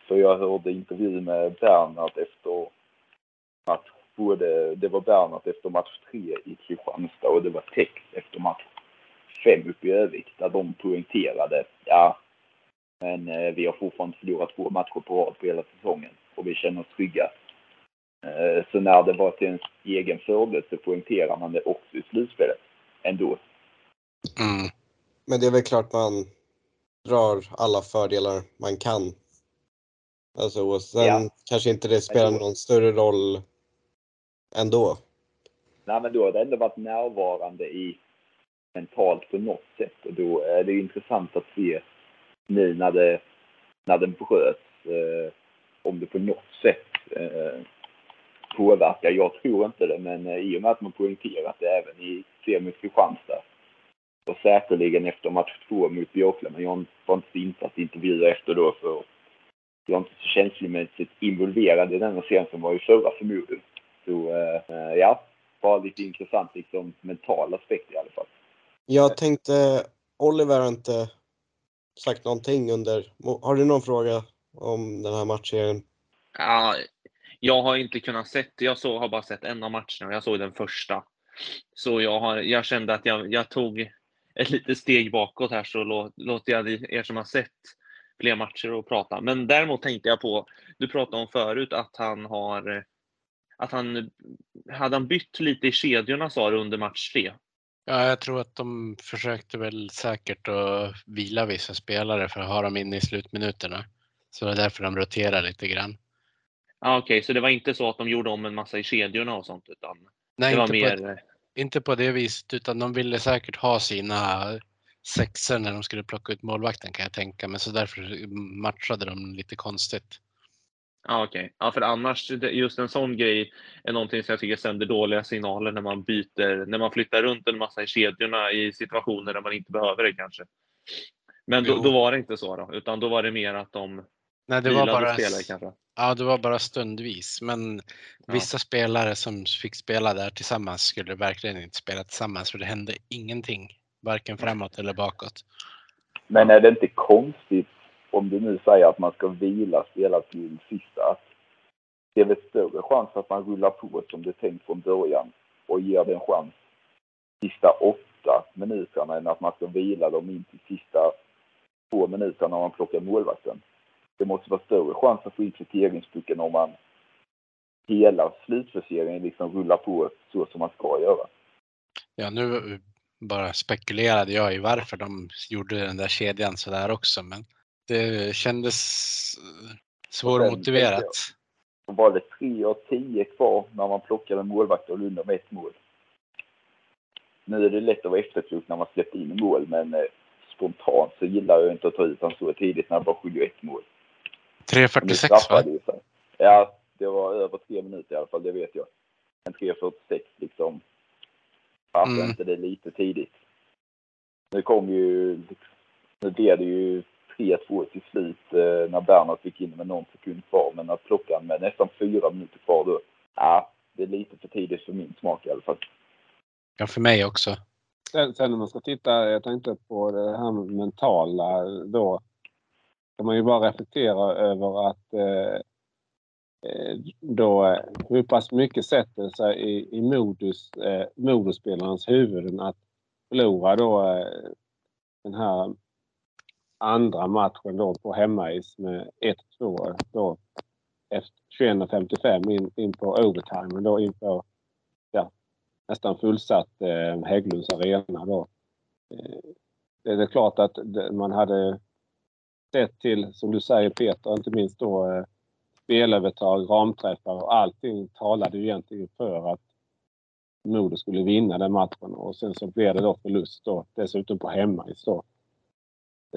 För jag hörde intervju med Bernhard efter match. Både, det var Bernhard efter match tre i Kristianstad och det var Tex efter match fem uppe i Övik där de poängterade, ja, men eh, vi har fortfarande förlorat två matcher på rad på hela säsongen och vi känner oss trygga. Eh, så när det var till ens egen fördel så poängterar man det också i slutspelet ändå. Mm. Men det är väl klart man drar alla fördelar man kan. Alltså, och sen Ja. kanske inte det spelar någon större roll ändå. Nej, men då har det ändå varit närvarande i mentalt på något sätt och då är det intressant att se nu när det när den bröts eh, om det på något sätt eh, påverkar. Jag tror inte det, men eh, i och med att man poängterat det även i serien mot Kristianstad och säkerligen efter match två mot Björklöven. Jag var inte så insatt i intervjuer efter då för jag är inte så känslomässigt involverad i den serien som var i förra förmodligen. Så eh, ja, bara lite intressant liksom mental aspekt i alla fall. Jag tänkte, Oliver har inte sagt någonting under, har du någon fråga om den här matchserien? Ja, jag har inte kunnat sett, jag så, har bara sett en av matcherna och jag såg den första. Så jag, har, jag kände att jag, jag tog ett litet steg bakåt här så lå, låter jag er som har sett fler matcher och prata. Men däremot tänkte jag på, du pratade om förut att han har, att han, hade han bytt lite i kedjorna sa du under match tre? Ja, jag tror att de försökte väl säkert att vila vissa spelare för att ha dem inne i slutminuterna. Så det är därför de roterar lite grann. Ja, Okej, så det var inte så att de gjorde om en massa i kedjorna och sånt utan Nej, det var inte, mer... på, ett- inte på det viset, utan de ville säkert ha sina sexor när de skulle plocka ut målvakten kan jag tänka mig. Så därför matchade de lite konstigt. Ja, okej. Ja, för annars, just en sån grej är någonting som jag tycker sänder dåliga signaler när man byter, när man flyttar runt en massa i kedjorna i situationer där man inte behöver det kanske. Men då, då var det inte så då, utan då var det mer att de Nej, det var bara, spelare kanske. ja, det var bara stundvis. Men Ja. vissa spelare som fick spela där tillsammans skulle verkligen inte spela tillsammans för det hände ingenting. Varken framåt eller bakåt. Men är det inte konstigt om du nu säger att man ska vila spelare till sista? Att det är väl större chans att man rullar på som det är tänkt från början och ger det en chans sista åtta minuterna än att man ska vila dem in till sista två minuterna när man plockar målvakten. Det måste vara större chans att få in kviteringspucken om man hela slutförseringen liksom rullar på så som man ska göra. Ja, nu bara spekulerade jag i varför de gjorde den där kedjan så där också, men det kändes eh, svårmotiverat. Så var det 3 av 10 kvar när man plockade målvakt och Lunda med ett mål. Nu är det lätt att vara efterklok när man släpper in mål, men eh, spontant så gillar jag inte att ta ut honom så tidigt när det bara skiljer ett mål. Och nu 3.46 va? det. Ja, det var över tre minuter i alla fall, det vet jag. En 3.46 liksom. Varför Mm. inte det lite tidigt? Nu kom ju, nu blev det ju 3-2 till slut eh, när Bernhard fick in med någon sekund kvar. Men att plocka med nästan fyra minuter kvar då, ja, det är lite för tidigt för min smak i alla fall. Ja, för mig också. Sen, sen om man ska titta, jag tänkte på det här mentala då. Kan man ju bara reflektera över att eh, eh, då eh, hur pass mycket sätter sig i, i modus, eh, moduspelarnas huvuden att förlora då eh, den här andra matchen då på hemmais med 1-2 då efter 21.55 in, in på overtime då inför ja, nästan fullsatt eh, Hägglunds arena då. Eh, det är klart att man hade sett till, som du säger Peter, inte minst då eh, spelövertag, ramträffar och allting talade ju egentligen för att Modo skulle vinna den matchen och sen så blev det då förlust då dessutom på hemmais då.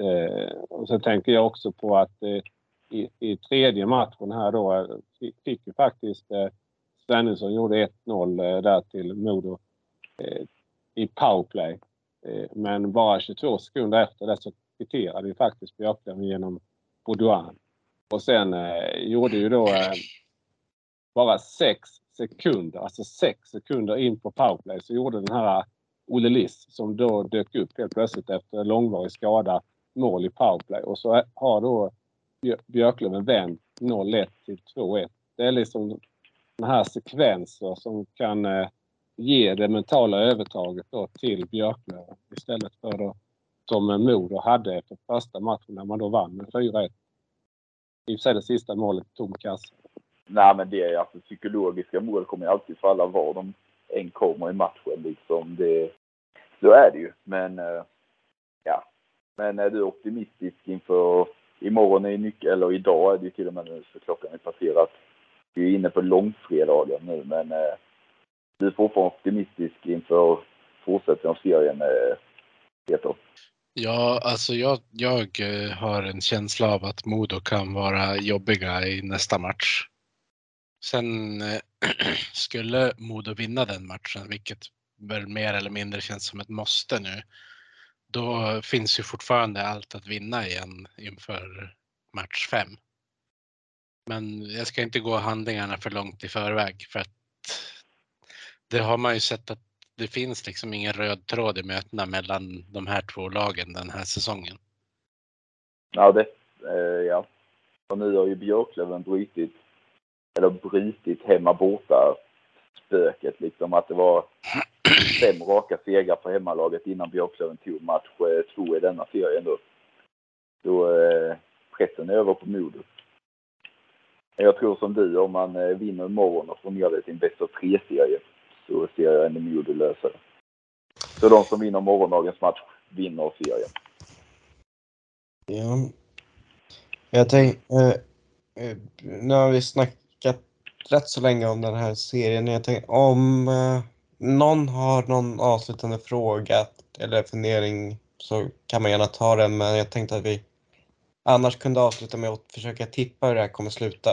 Eh, och så tänker jag också på att eh, i, i tredje matchen här då eh, fick, ju faktiskt eh, Svenningsson gjorde 1-0 eh, där till Modo eh, i powerplay. Eh, men bara 22 sekunder efter det så kvitterade ju faktiskt Björklöven genom Baudouin. Och sen eh, gjorde ju då eh, bara sex sekunder, alltså sex sekunder in på powerplay så gjorde den här Olle Liss som då dök upp helt plötsligt efter långvarig skada mål i powerplay. Och så har då Björklöven vänt 0-1 till 2-1. Det är liksom den här sekvenser som kan eh, ge det mentala övertaget då till Björklöven istället för då, som Modo hade efter första matchen när man då vann med 4-1. I och för sig det sista målet tom kasse. Nej, men det är alltså psykologiska mål kommer ju alltid falla var de än kommer i matchen liksom. Det, så är det ju. Men eh, ja. Men är du optimistisk inför imorgon är nyckel, eller idag är det ju till och med nu så klockan är passerat. Vi är inne på långfredagen nu men eh, du är fortfarande optimistisk inför fortsättningen av serien eh, Peter? Ja, alltså jag, jag eh, har en känsla av att Modo kan vara jobbiga i nästa match. Sen eh, skulle Modo vinna den matchen, vilket väl mer eller mindre känns som ett måste nu, då finns ju fortfarande allt att vinna igen inför match 5. Men jag ska inte gå handlingarna för långt i förväg för att det har man ju sett att det finns liksom ingen röd tråd i mötena mellan de här två lagen den här säsongen. Ja, det, eh, ja. Och nu har ju Björklöven brutit, eller brutit hemma borta spöket liksom. Att det var fem raka segrar för hemmalaget innan Björklöven tog match eh, två i denna serien då. Då eh, pressen är över på Modo. Jag tror som du, om man eh, vinner imorgon och får med det sin bästa bäst av tre-serie så ser jag ändå Modo lösa det. Så de som vinner morgondagens match vinner serien. Ja. Jag tänkte... Eh, eh, nu har vi snackat rätt så länge om den här serien. Jag tänkte om eh, någon har någon avslutande fråga eller fundering så kan man gärna ta den. Men jag tänkte att vi annars kunde avsluta med att försöka tippa hur det här kommer sluta.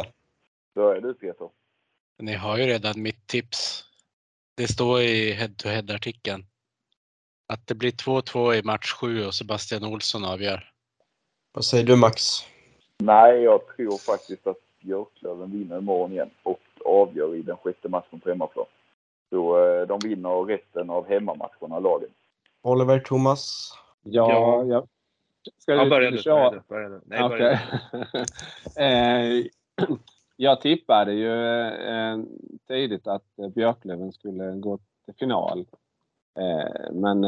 Är du Peter. Ni har ju redan mitt tips. Det står i head-to-head artikeln. Att det blir 2-2 i match 7 och Sebastian Olsson avgör. Vad säger du Max? Nej, jag tror faktiskt att Björklöven vinner imorgon igen och avgör i den sjätte matchen på hemmaplan. Så eh, de vinner resten av hemmamatcherna, lagen. Oliver, Thomas? Ja, Ja. jag... Ska Ja, du, börja du du. Börja du, börja du. Nej, börja Okej. eh, jag tippade ju eh, tidigt att Björklöven skulle gå till final. Men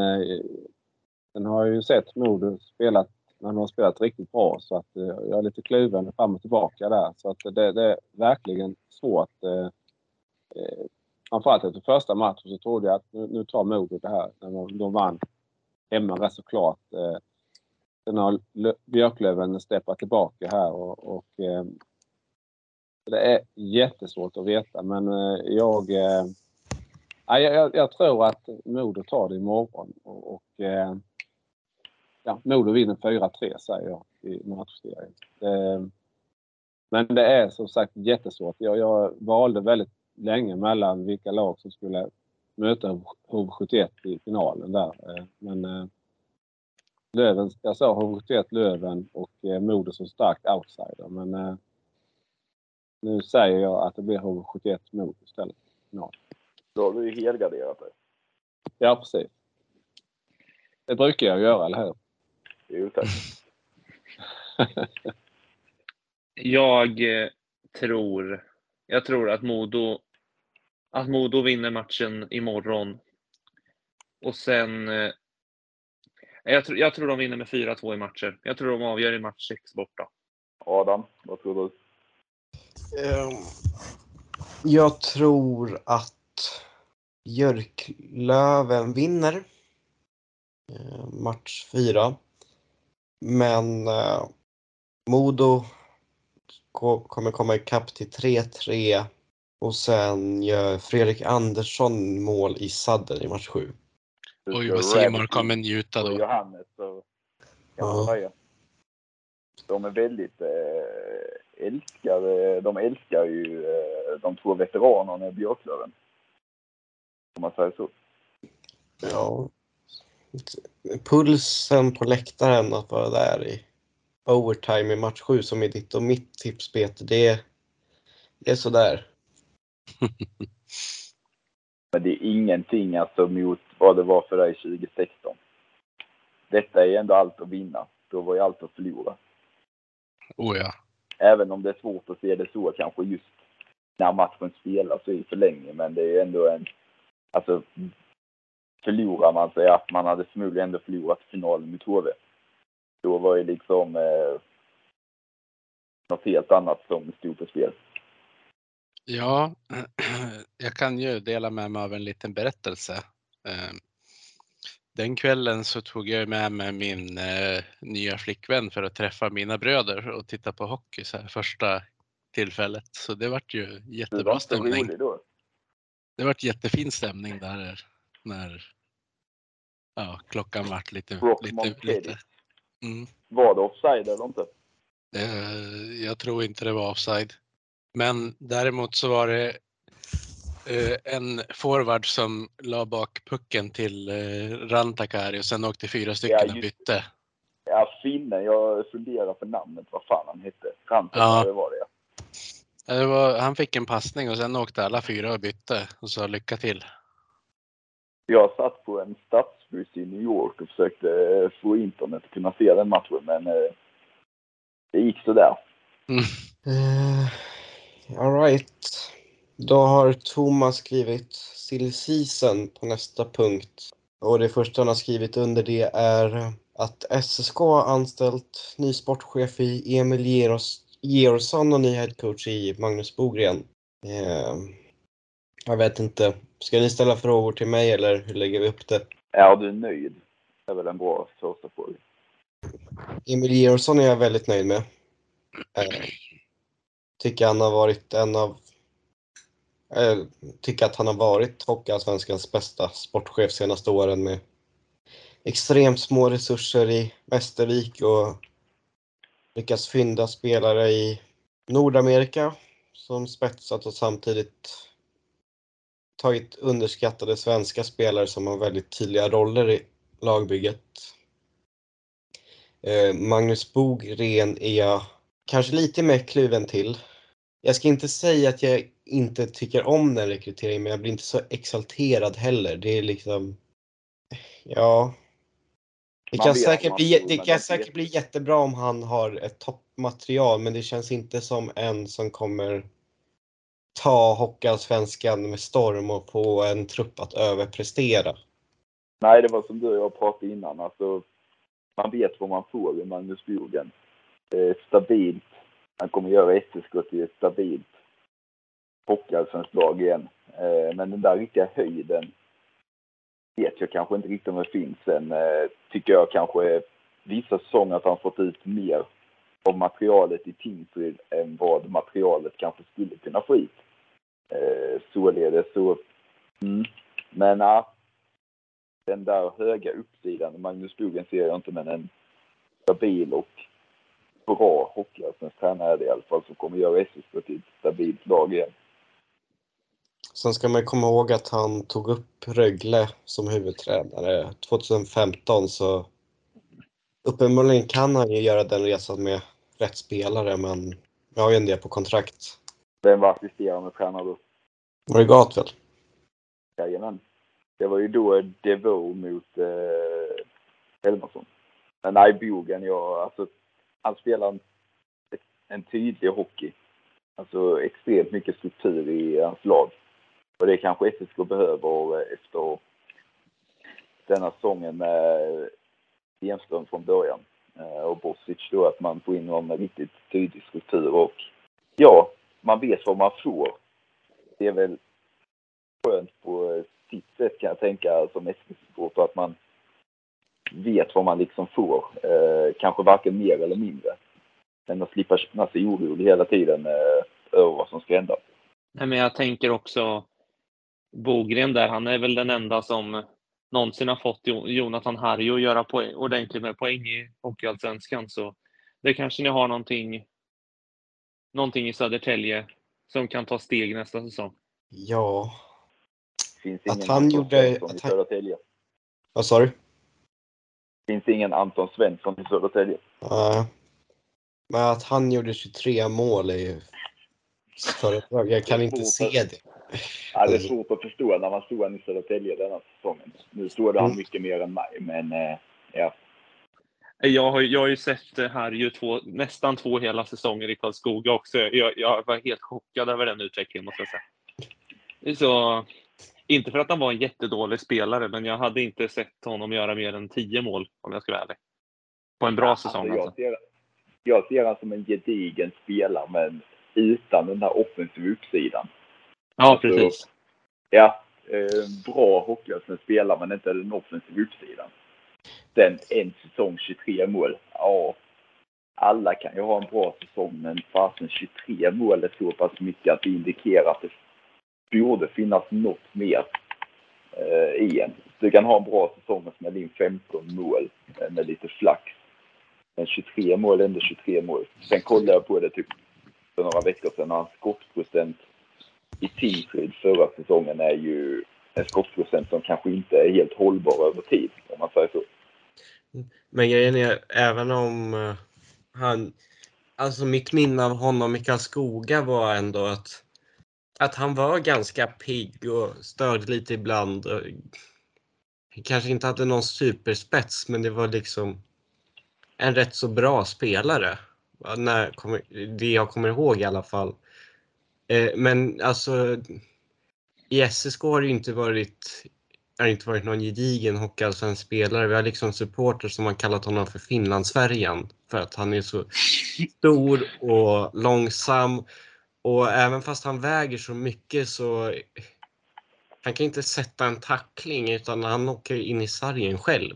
den har ju sett Modo spelat när de har spelat riktigt bra så att jag är lite kluven fram och tillbaka där. Så att det, det är verkligen svårt. Framförallt efter första matchen så trodde jag att nu, nu tar Modo det här. När de, de vann hemma rätt så klart. Eh, Sen har Björklöven steppat tillbaka här och, och eh, det är jättesvårt att veta men eh, jag, eh, jag, jag, jag tror att Modo tar det imorgon och, och eh, ja, Modo vinner 4-3 säger jag i matchserien. Eh, men det är som sagt jättesvårt. Jag, jag valde väldigt länge mellan vilka lag som skulle möta HV71 i finalen där. Eh, men eh, Löven, jag sa HV71 Löven och eh, Modo som stark outsider. Men eh, nu säger jag att det blir HV71 Modo istället. Ja. Då har du ju helgarderat dig. ja, precis. Det brukar jag göra, eller hur? Jo tack. Jag eh, tror, jag tror att Modo, att Modo vinner matchen imorgon. Och sen, eh, jag, tror- jag tror de vinner med 4-2 i matcher. Jag tror de avgör i match 6 borta. Adam, vad tror du? Ehm, Jag tror att Björklöven vinner eh, match fyra. Men eh, Modo kommer komma ikapp till 3-3 och sen gör Fredrik Andersson mål i sadden i match sju. Du Oj, ska vad Simon kommer njuta och då. Johannes så kan man Ja. säga. De är väldigt eh, älskar, de älskar ju eh, de två veteranerna i Björklöven. Om man säger så. Ja. Pulsen på läktaren att vara där i overtime i match sju som är ditt och mitt tips Peter, det är, det är sådär. Men det är ingenting alltså mot vad det var för dig 2016. Detta är ändå allt att vinna. Då var ju allt att förlora. Oh ja. Även om det är svårt att se det så kanske just när matchen spelas i förlängning. Men det är ändå en... Alltså, förlorar man sig att man hade förmodligen ändå förlorat finalen mot HV. Då var ju liksom eh, något helt annat som stod på spel. Ja, jag kan ju dela med mig av en liten berättelse. Eh, Den kvällen så tog jag med mig min eh, nya flickvän för att träffa mina bröder och titta på hockey så här första tillfället. Så det vart ju var jättebra inte stämning. Det vart jättefin stämning där när ja, klockan vart lite, Rock lite, lite. Mm. Var det offside eller inte? Eh, jag tror inte det var offside. Men däremot så var det eh, en forward som la bak pucken till eh, Rantakari och sen åkte fyra stycken Ja, och bytte. Ja, finnen. Jag funderar på namnet. Vad fan han hette. Rantanen Ja. var det ja. Var, han fick en passning och sen åkte alla fyra och bytte och sa lycka till. Jag satt på en stadsbuss i New York och försökte eh, få internet att kunna se den matchen, men eh, det gick sådär. Uh, Alright. Då har Thomas skrivit silly season på nästa punkt. Och det första han har skrivit under det är att SSK har anställt ny sportchef i Emil Geros- Georgsson och ny headcoach i Magnus Bogren. Eh, jag vet inte. Ska ni ställa frågor till mig eller hur lägger vi upp det? Är du nöjd? Det är väl en bra första fråga. Emil Georgsson är jag väldigt nöjd med. Eh, tycker han har varit en av eh, tycker att han har varit Hockeyallsvenskans bästa sportchef senaste åren med extremt små resurser i Västervik och lyckats fynda spelare i Nordamerika som spetsat och samtidigt tagit underskattade svenska spelare som har väldigt tydliga roller i lagbygget. Eh, Magnus Bogren är jag kanske lite mer kluven till. Jag ska inte säga att jag inte tycker om den rekryteringen, men jag blir inte så exalterad heller. Det är liksom, ja. Det kan, säkert bli, det kan säkert bli jättebra om han har ett toppmaterial, men det känns inte som en som kommer ta Hockeyallsvenskan med storm och få en trupp att överprestera. Nej, det var som du och jag pratade innan. Alltså, man vet vad man får i Magnus Bogen. Eh, stabilt. Han kommer göra SSK till ett stabilt hockeyallsvenskt lag igen. Eh, men den där riktiga höjden vet jag kanske inte riktigt om det finns. Sen eh, tycker jag kanske vissa säsonger att han fått ut mer av materialet i Tingsryd än vad materialet kanske skulle kunna få ut. Eh, således så... Mm. Men ja, den där höga uppsidan, Magnus Bogen ser jag inte, men en stabil och bra hockeyallsvensk tränare är det i alla fall som kommer göra SSK till ett stabilt lag igen. Sen ska man komma ihåg att han tog upp Rögle som huvudtränare 2015 så uppenbarligen kan han ju göra den resan med rätt spelare men jag har ju en del på kontrakt. Vem var assisterande tränare då? Var det Gatväl? Jajamän. Det var ju då Devo mot eh, Helmersson. Men nej, Bogen, jag, alltså, han spelar en, en tydlig hockey. Alltså extremt mycket struktur i hans lag. Och det kanske SSK behöver eh, efter denna säsongen med Stenström från början. Eh, och Bosic då, att man får in någon med riktigt tydlig struktur och ja, man vet vad man får. Det är väl skönt på eh, sitt sätt kan jag tänka som SVT-supporter att man vet vad man liksom får. Eh, kanske varken mer eller mindre. Men att slippa känna sig orolig hela tiden eh, över vad som ska hända. Nej, men jag tänker också Bogren där, han är väl den enda som någonsin har fått Jonathan Harry att göra poäng, ordentligt med poäng i Hockeyallsvenskan. Så det kanske ni har någonting, någonting i Södertälje som kan ta steg nästa säsong. Ja. Finns Att ingen han Anton gjorde- Svensson i att han- Södertälje. Vad sa du? Finns ingen Anton Svensson i Södertälje. Ja. Men att han gjorde 23 mål är ju. Jag kan inte se det. Ja, det är svårt att förstå när man stod han i Södertälje denna säsongen. Nu stod han Mm. mycket mer än mig, men eh, ja. Jag har, jag har ju sett det här ju två, nästan två hela säsonger i Karlskoga också. Jag, jag var helt chockad över den utvecklingen måste jag säga. Så, inte för att han var en jättedålig spelare, men jag hade inte sett honom göra mer än tio mål om jag ska vara ärlig. På en bra säsong jag, alltså. ser, jag ser han som en gedigen spelare, men utan den här offensiva uppsidan. Ja, precis. Ja, eh, bra hockeyallsvensk spelare, men inte den offensiva uppsidan. Sen en säsong 23 mål. Ja, alla kan ju ha en bra säsong, men fasen 23 mål är så pass mycket att det indikerar att det borde finnas något mer eh, i en. Du kan ha en bra säsong och smälla in 15 mål eh, med lite flax. Men 23 mål är ändå 23 mål. Sen kollade jag på det typ för några veckor sedan och hans skottprocent i Tingsryd förra säsongen är ju en skottprocent som kanske inte är helt hållbar över tid, om man säger så. Men grejen är, även om eh, han... Alltså mitt minne av honom i Karlskoga var ändå att, att han var ganska pigg och störde lite ibland. Kanske inte hade någon superspets, men det var liksom en rätt så bra spelare. När, kommer- det jag kommer ihåg i alla fall. Eh, Men alltså i SSK har det ju inte varit har inte varit någon gedigen hockeyallsvensk spelare. Vi har liksom supporter som har kallat honom för Finlandsfärjan för att han är så stor och långsam. Och även fast han väger så mycket så han kan inte sätta en tackling utan han åker in i sargen själv.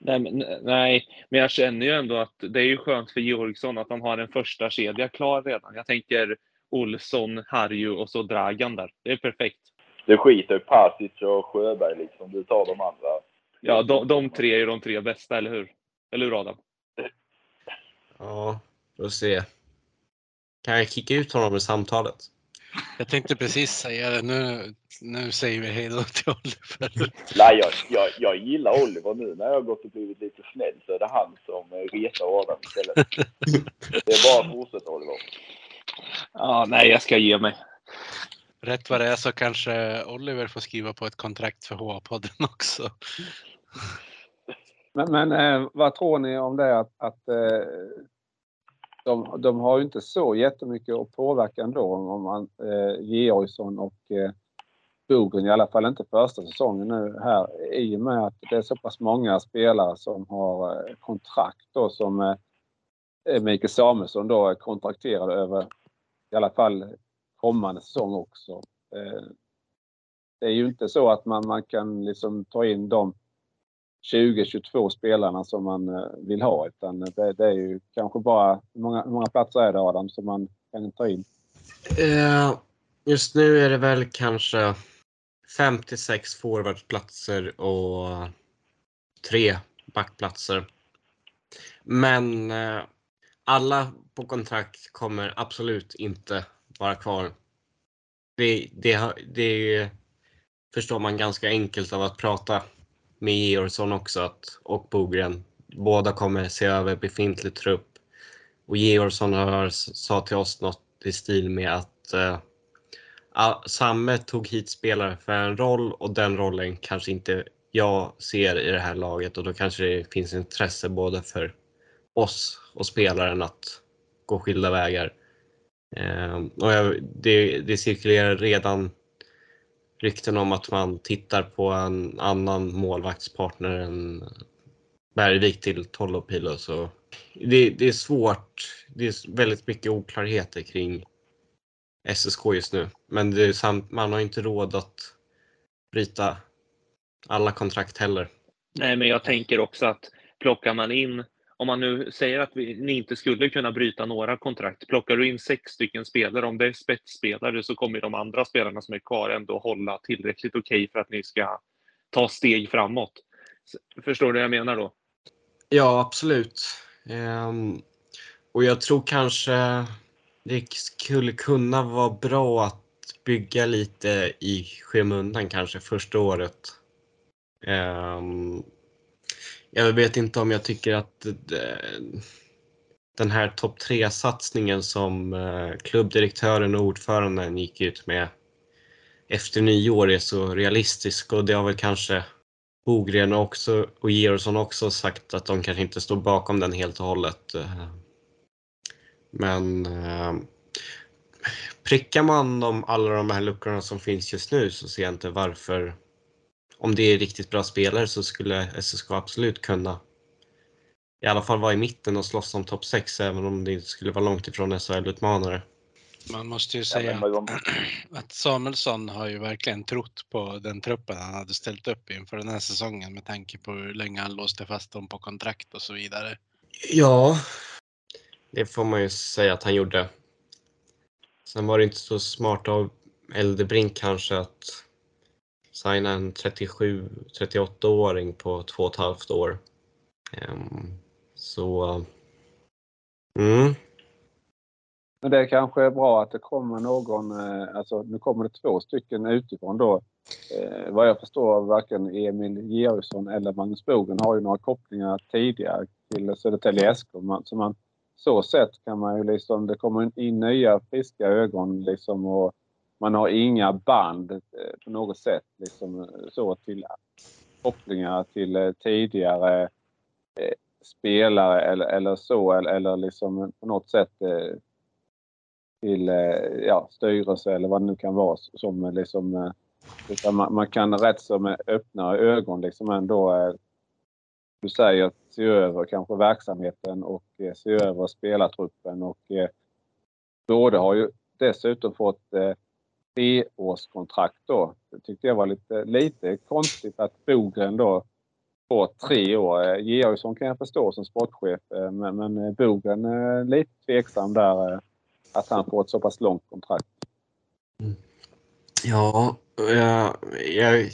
Nej, men, nej, men jag känner ju ändå att det är ju skönt för Georgsson att han har en första kedja klar redan. Jag tänker Olsson, Harju och så Dragan där. Det är perfekt. Du skiter i Pasic och Sjöberg liksom. Du tar de andra. Ja, de, de tre är ju de tre bästa, eller hur? Eller hur Adam? Ja, får se. Kan jag kicka ut honom ur samtalet? Jag tänkte precis säga det. Nu, nu säger vi hej då till Oliver. Nej, jag, jag, jag gillar Oliver nu när jag har gått och blivit lite snäll så är det han som retar Adam istället. Det är bara att fortsätta Oliver. Ja, nej, jag ska ge mig. Rätt vad det är så kanske Oliver får skriva på ett kontrakt för HA-podden också. Men, men eh, vad tror ni om det att, att eh, de, de har ju inte så jättemycket att påverka ändå om man eh, Georgsson och eh, Bogen i alla fall inte första säsongen nu här i och med att det är så pass många spelare som har eh, kontrakt då som eh, Mikael Samuelsson då är kontrakterad över i alla fall kommande säsong också. Eh, det är ju inte så att man, man kan liksom ta in de 20-22 spelarna som man eh, vill ha utan det, det är ju kanske bara, hur många, hur många platser är det Adam som man kan ta in? Eh, just nu är det väl kanske 56 forwardsplatser och tre backplatser. Men alla på kontrakt kommer absolut inte vara kvar. Det, det, det förstår man ganska enkelt av att prata med Georgsson också att, och Bogren. Båda kommer se över befintlig trupp. Och Georgsson har sa till oss något i stil med att uh, Samme tog hit spelare för en roll och den rollen kanske inte jag ser i det här laget och då kanske det finns intresse både för oss och spelaren att gå skilda vägar. Ehm, och det, det cirkulerar redan rykten om att man tittar på en annan målvaktspartner än Bergvik till Tolopilo. Så det, det är svårt. Det är väldigt mycket oklarheter kring SSK just nu. Men det är samt, man har inte råd att bryta alla kontrakt heller. Nej, men jag tänker också att plockar man in, om man nu säger att vi, ni inte skulle kunna bryta några kontrakt, plockar du in sex stycken spelare, om det är spetsspelare så kommer de andra spelarna som är kvar ändå hålla tillräckligt okej okay för att ni ska ta steg framåt. Förstår du vad jag menar då? Ja, absolut. Um, och jag tror kanske det skulle kunna vara bra att bygga lite i skymundan kanske första året. Um, jag vet inte om jag tycker att eh, den här topp tre satsningen som eh, klubbdirektören och ordföranden gick ut med efter nyår är så realistisk och det har väl kanske Bogren också och Georgsson också sagt att de kanske inte står bakom den helt och hållet. Eh, men prickar man de, alla de här luckorna som finns just nu så ser jag inte varför, om det är riktigt bra spelare så skulle SSK absolut kunna i alla fall vara i mitten och slåss om topp 6 även om det inte skulle vara långt ifrån SHL-utmanare. Man måste ju säga att Samuelsson har ju verkligen trott på den truppen han hade ställt upp inför den här säsongen med tanke på hur länge han låste fast dem på kontrakt och så vidare. Ja, det får man ju säga att han gjorde. Sen var det inte så smart av Eldebrink kanske att signa en 37-38-åring på två och ett halvt år. Um, så... Mm. Men det kanske är bra att det kommer någon, eh, alltså nu kommer det två stycken utifrån då. Eh, vad jag förstår varken Emil Georgsson eller Magnus Bogen har ju några kopplingar tidigare till Södertälje SK. Så man, så sätt kan man ju liksom, det kommer in nya friska ögon liksom och man har inga band eh, på något sätt liksom eh, så till kopplingar till eh, tidigare eh, spelare eller, eller så eller, eller liksom på något sätt eh, till ja, styrelse eller vad det nu kan vara som liksom man, man kan rätt så med öppna ögon liksom ändå du säger, se över kanske verksamheten och eh, se över spelartruppen. Och, eh, båda har ju dessutom fått eh, treårskontrakt då. Det tyckte jag var lite, lite konstigt att Bogren då får tre år. Eh, Georgsson kan jag förstå som sportchef eh, men, men eh, Bogren är lite tveksam där att han får ett så pass långt kontrakt. Ja, ja,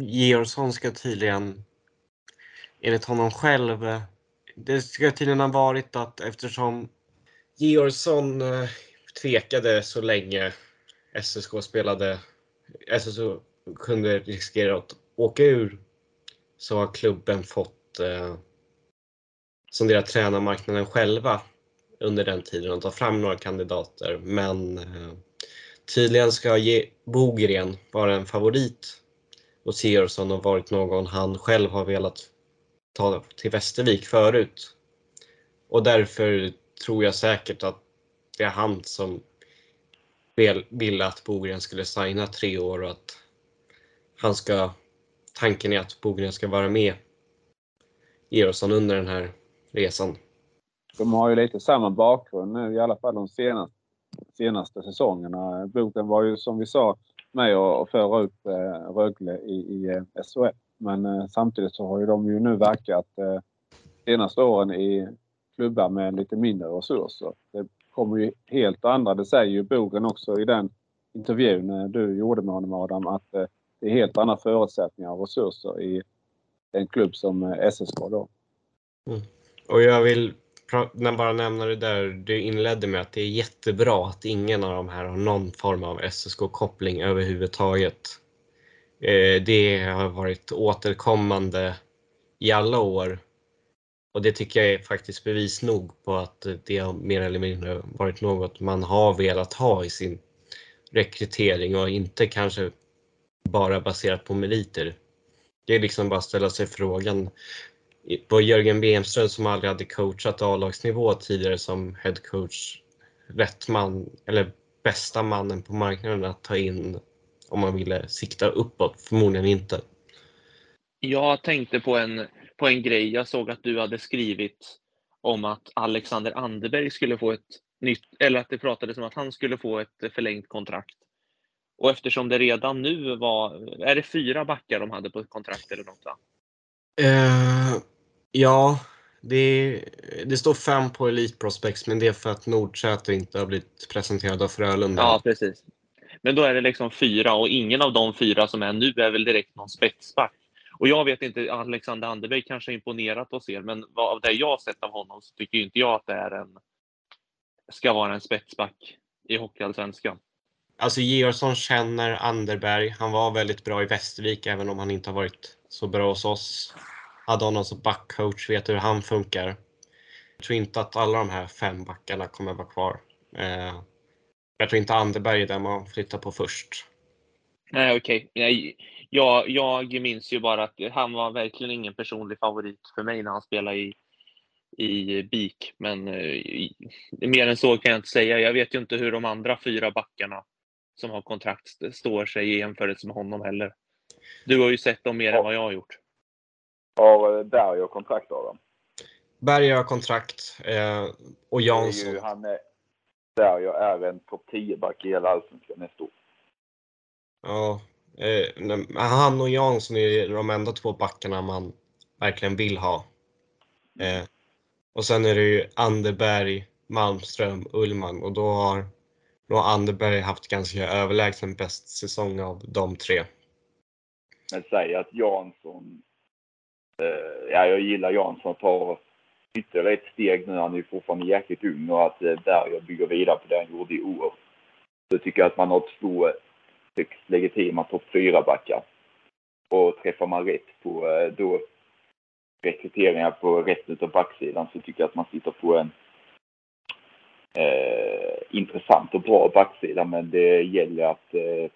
Georgsson ska tydligen enligt honom själv. Det ska tydligen ha varit att eftersom Georgsson tvekade så länge SSK spelade, SSK kunde riskera att åka ur, så har klubben fått eh, sondera tränarmarknaden själva under den tiden och ta fram några kandidater. Men eh, tydligen ska ge Bogren vara en favorit hos Georgsson och varit någon han själv har velat ta till Västervik förut. Och därför tror jag säkert att det är han som ville att Bogren skulle signa tre år och att han ska, tanken är att Bogren ska vara med Georgsson under den här resan. De har ju lite samma bakgrund nu i alla fall de senaste, senaste säsongerna. Bogren var ju som vi sa med och föra upp eh, Rögle i, i eh, SHL. Men eh, samtidigt så har ju de ju nu verkat eh, senaste åren i klubbar med lite mindre resurser. Det kommer ju helt andra, det säger ju Bogen också i den intervjun eh, du gjorde med honom Adam, att eh, det är helt andra förutsättningar och resurser i en klubb som eh, SSK då. Mm. Och jag vill när bara nämna det där du inledde med att det är jättebra att ingen av de här har någon form av SSK-koppling överhuvudtaget. Det har varit återkommande i alla år och det tycker jag är faktiskt bevis nog på att det har mer eller mindre varit något man har velat ha i sin rekrytering och inte kanske bara baserat på meriter. Det är liksom bara att ställa sig frågan på Jörgen Bemström som aldrig hade coachat A-lagsnivå tidigare som headcoach rätt man eller bästa mannen på marknaden att ta in om man ville sikta uppåt? Förmodligen inte. Jag tänkte på en, på en grej. Jag såg att du hade skrivit om att Alexander Anderberg skulle få ett nytt, eller att det pratades om att han skulle få ett förlängt kontrakt. Och eftersom det redan nu var, är det fyra backar de hade på ett kontrakt eller något va? Eh, ja, det, det står fem på Elite Prospects men det är för att Nordsäter inte har blivit presenterad av Frölunda. Ja, precis. Men då är det liksom fyra och ingen av de fyra som är nu är väl direkt någon spetsback. Och jag vet inte, Alexander Anderberg kanske imponerat hos er, men vad, av det jag sett av honom så tycker inte jag att det är en, ska vara en spetsback i Hockeyallsvenskan. Alltså Georgsson känner Anderberg. Han var väldigt bra i Västervik även om han inte har varit så bra hos oss. Hade honom som backcoach, vet hur han funkar. Jag tror inte att alla de här fem backarna kommer vara kvar. Eh, jag tror inte Anderberg är den man flyttar på först. Nej, okej. Okay. Jag, jag minns ju bara att han var verkligen ingen personlig favorit för mig när han spelade i, i BIK. Men eh, mer än så kan jag inte säga. Jag vet ju inte hur de andra fyra backarna som har kontrakt står sig i jämförelse med honom heller. Du har ju sett dem mer ja. än vad jag har gjort. Har Berg och kontrakt av dem? Berg har kontrakt eh, och Jansson. Ju, han är, Berg är en topp 10-back i hela Allsvenskan nästa år. Ja, eh, han och Jansson är de enda två backarna man verkligen vill ha. Eh, och sen är det ju Anderberg, Malmström, Ullman och då har då har Anderberg haft ganska överlägsen bäst säsong av de tre. Men säg att Jansson, eh, ja jag gillar Jansson tar ytterligare ett steg nu. Han är ju fortfarande jäkligt ung och att eh, Berger bygger vidare på det han gjorde i år. Så tycker jag att man har två högst legitima topp 4-backar. Och träffar man rätt på eh, då rekryteringar på rätt av backsidan så tycker jag att man sitter på en eh, intressant och bra backsida men det gäller att eh,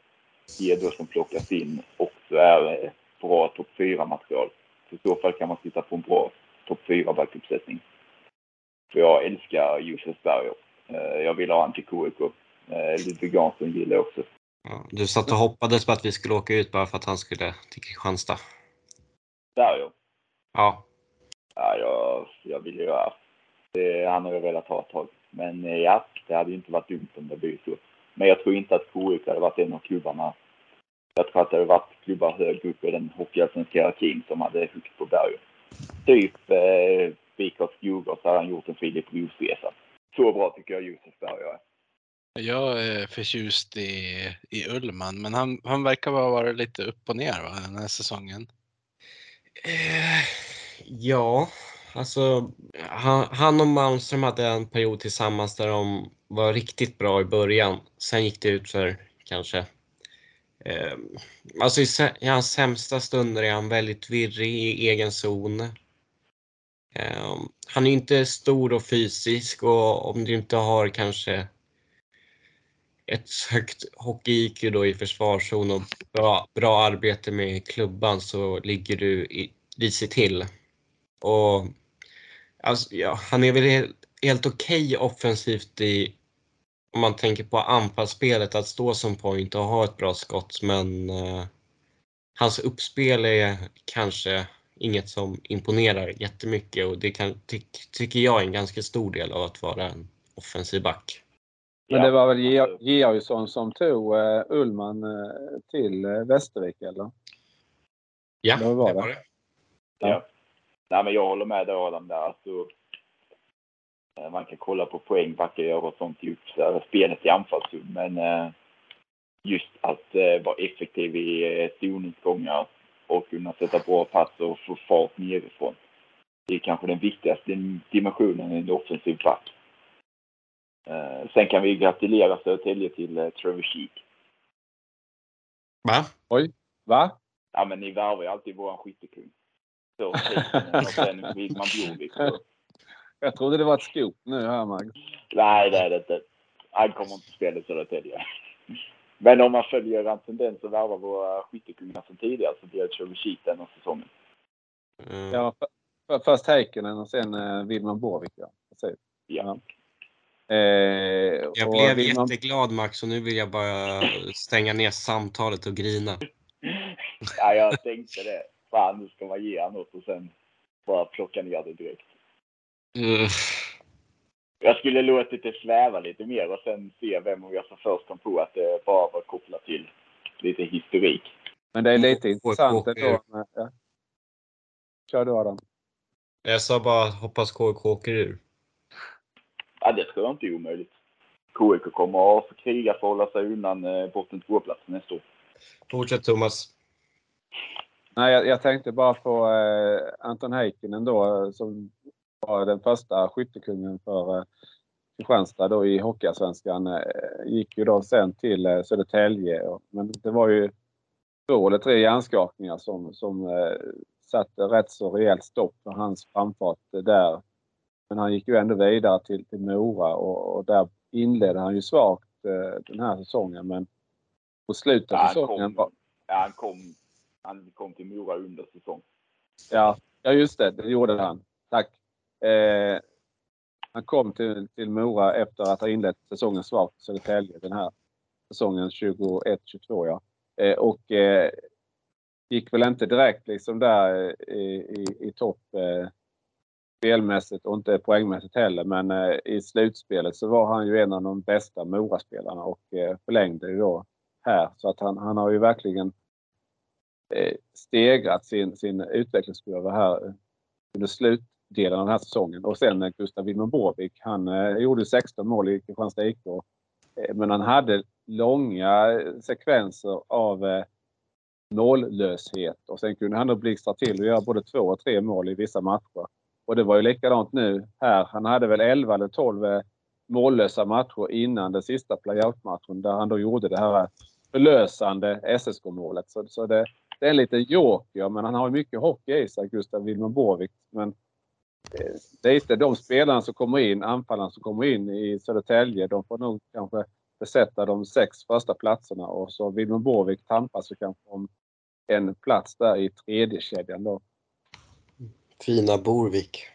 ge då som plockas in också är eh, bra topp 4-material. I så fall kan man sitta på en bra topp 4-backuppsättning. För jag älskar Josef Berger. Eh, jag vill ha han till KIK. Ludvig Jansson gillar jag också. Ja, du satt och hoppades på att vi skulle åka ut bara för att han skulle till Kristianstad? Berger? Ja. Ja, jag, jag vill ju. Det, han har jag velat ha ett tag. Men eh, ja, det hade ju inte varit dumt om det blivit så. Men jag tror inte att KIK hade varit en av klubbarna. Jag tror att det hade varit klubbar högre upp i den hockeyallsvenska hierarkin som hade huggt på berget. Typ eh, BIK Djurgården så hade han gjort en Filip Roos-resa. Så bra tycker jag Josef Berger är. Jag är förtjust i, i Ullman, men han, han verkar ha varit lite upp och ner va, den här säsongen. Eh, ja, Alltså, han, han och Malmström hade en period tillsammans där de var riktigt bra i början. Sen gick det ut för kanske eh, Alltså i, i, hans sämsta stunder är han väldigt virrig i egen zon. Eh, han är inte stor och fysisk och om du inte har kanske ett högt hockey-IQ då i försvarszon och bra, bra arbete med klubban så ligger du risigt till. Och Alltså, ja, han är väl helt, helt okej okay offensivt i om man tänker på anfallsspelet, att stå som point och ha ett bra skott. Men eh, hans uppspel är kanske inget som imponerar jättemycket och det kan, ty, tycker jag är en ganska stor del av att vara en offensiv back. Men det var väl Georgsson som tog uh, Ullman uh, till uh, Västervik eller? Ja, det var det. Var det. Ja. Nej, men jag håller med dig Adam där. Alltså, eh, man kan kolla på poäng, backa gör och sånt i spelet i anfallszon. Men eh, just att eh, vara effektiv i zoningsgångar och kunna sätta bra pass och få fart nerifrån. Det är kanske den viktigaste dimensionen i en offensiv back. Eh, sen kan vi gratulera Södertälje till eh, Trevor Sheek. Va? Va? Ja, men ni värvar ju alltid våran skyttekung. Så och sen Widman Bjurvik. Jag trodde det var ett scoop nu här Magnus. Nej, det är det inte. Han kommer inte spela i Södertälje. Men om man följer en tendens att värva våra skyttekungar som tidigare så blir det Trevor Sheek den här säsongen. Mm. Ja, för, för, först Heikkinen och sen eh, Widman Borvik. Ja. Precis. Ja. Eh, Jag och blev jätteglad Max och nu vill jag bara stänga ner samtalet och grina. Ja, jag tänkte det. Fan, nu ska man ge honom något och sen bara plocka ner det direkt. Uff. Jag skulle låtit det sväva lite mer och sen se vem av er som först kom på att det bara var kopplat till lite historik. Men det är lite Och- intressant ändå. med- Ja. Kör du Adam. Jag sa bara hoppas KK åker ur. Ja, det tror jag inte är omöjligt. KIK kommer att få kriga för att hålla sig undan eh, botten två-platsen nästa år. Fortsätt Thomas. Nej, jag, jag tänkte bara på eh, Anton Heikkinen då som var den första skyttekungen för eh, Kristianstad då i Hockeyallsvenskan. Eh, gick ju då sen till eh, Södertälje. Och, men det var ju två eller tre hjärnskakningar som, som eh, satte rätt så rejält stopp för hans framfart där. Men han gick ju ändå vidare till, till Mora och, och där inledde han ju svagt eh, den här säsongen. Men på slutet av Ja, säsongen var, kom, ja, han, kom, han kom till Mora under säsong. Ja, ja just det. Det gjorde han. Tack. Eh, han kom till, till Mora efter att ha inlett säsongen svagt i Södertälje den här säsongen 21-22 ja. Eh, och eh, gick väl inte direkt liksom där eh, i, i, i topp eh, spelmässigt och inte poängmässigt heller. Men eh, i slutspelet så var han ju en av de bästa Moraspelarna och eh, förlängde ju då här. Så att han, han har ju verkligen eh, stegrat sin, sin utvecklingskurva här under slutdelen av den här säsongen. Och sen eh, Gustav Wilmer Borvik, han eh, gjorde 16 mål i Kristianstad IK. Eh, men han hade långa sekvenser av mållöshet och sen kunde han då blixtra till och göra både två och tre mål i vissa matcher. Och det var ju likadant nu här. Han hade väl 11 eller 12 eh, mållösa matcher innan den sista playout-matchen där han då gjorde det här eh, förlösande SSK-målet. Så, så det, det är en liten joker, men han har ju mycket hockey i sig, Gustav Wilmer Borvik. Men eh, det är inte de spelarna som kommer in, anfallarna som kommer in i Södertälje. De får nog kanske besätta de sex första platserna och så Wilmer Borvik tampas ju kanske om en plats där i tredje kedjan då. Fina Borvik.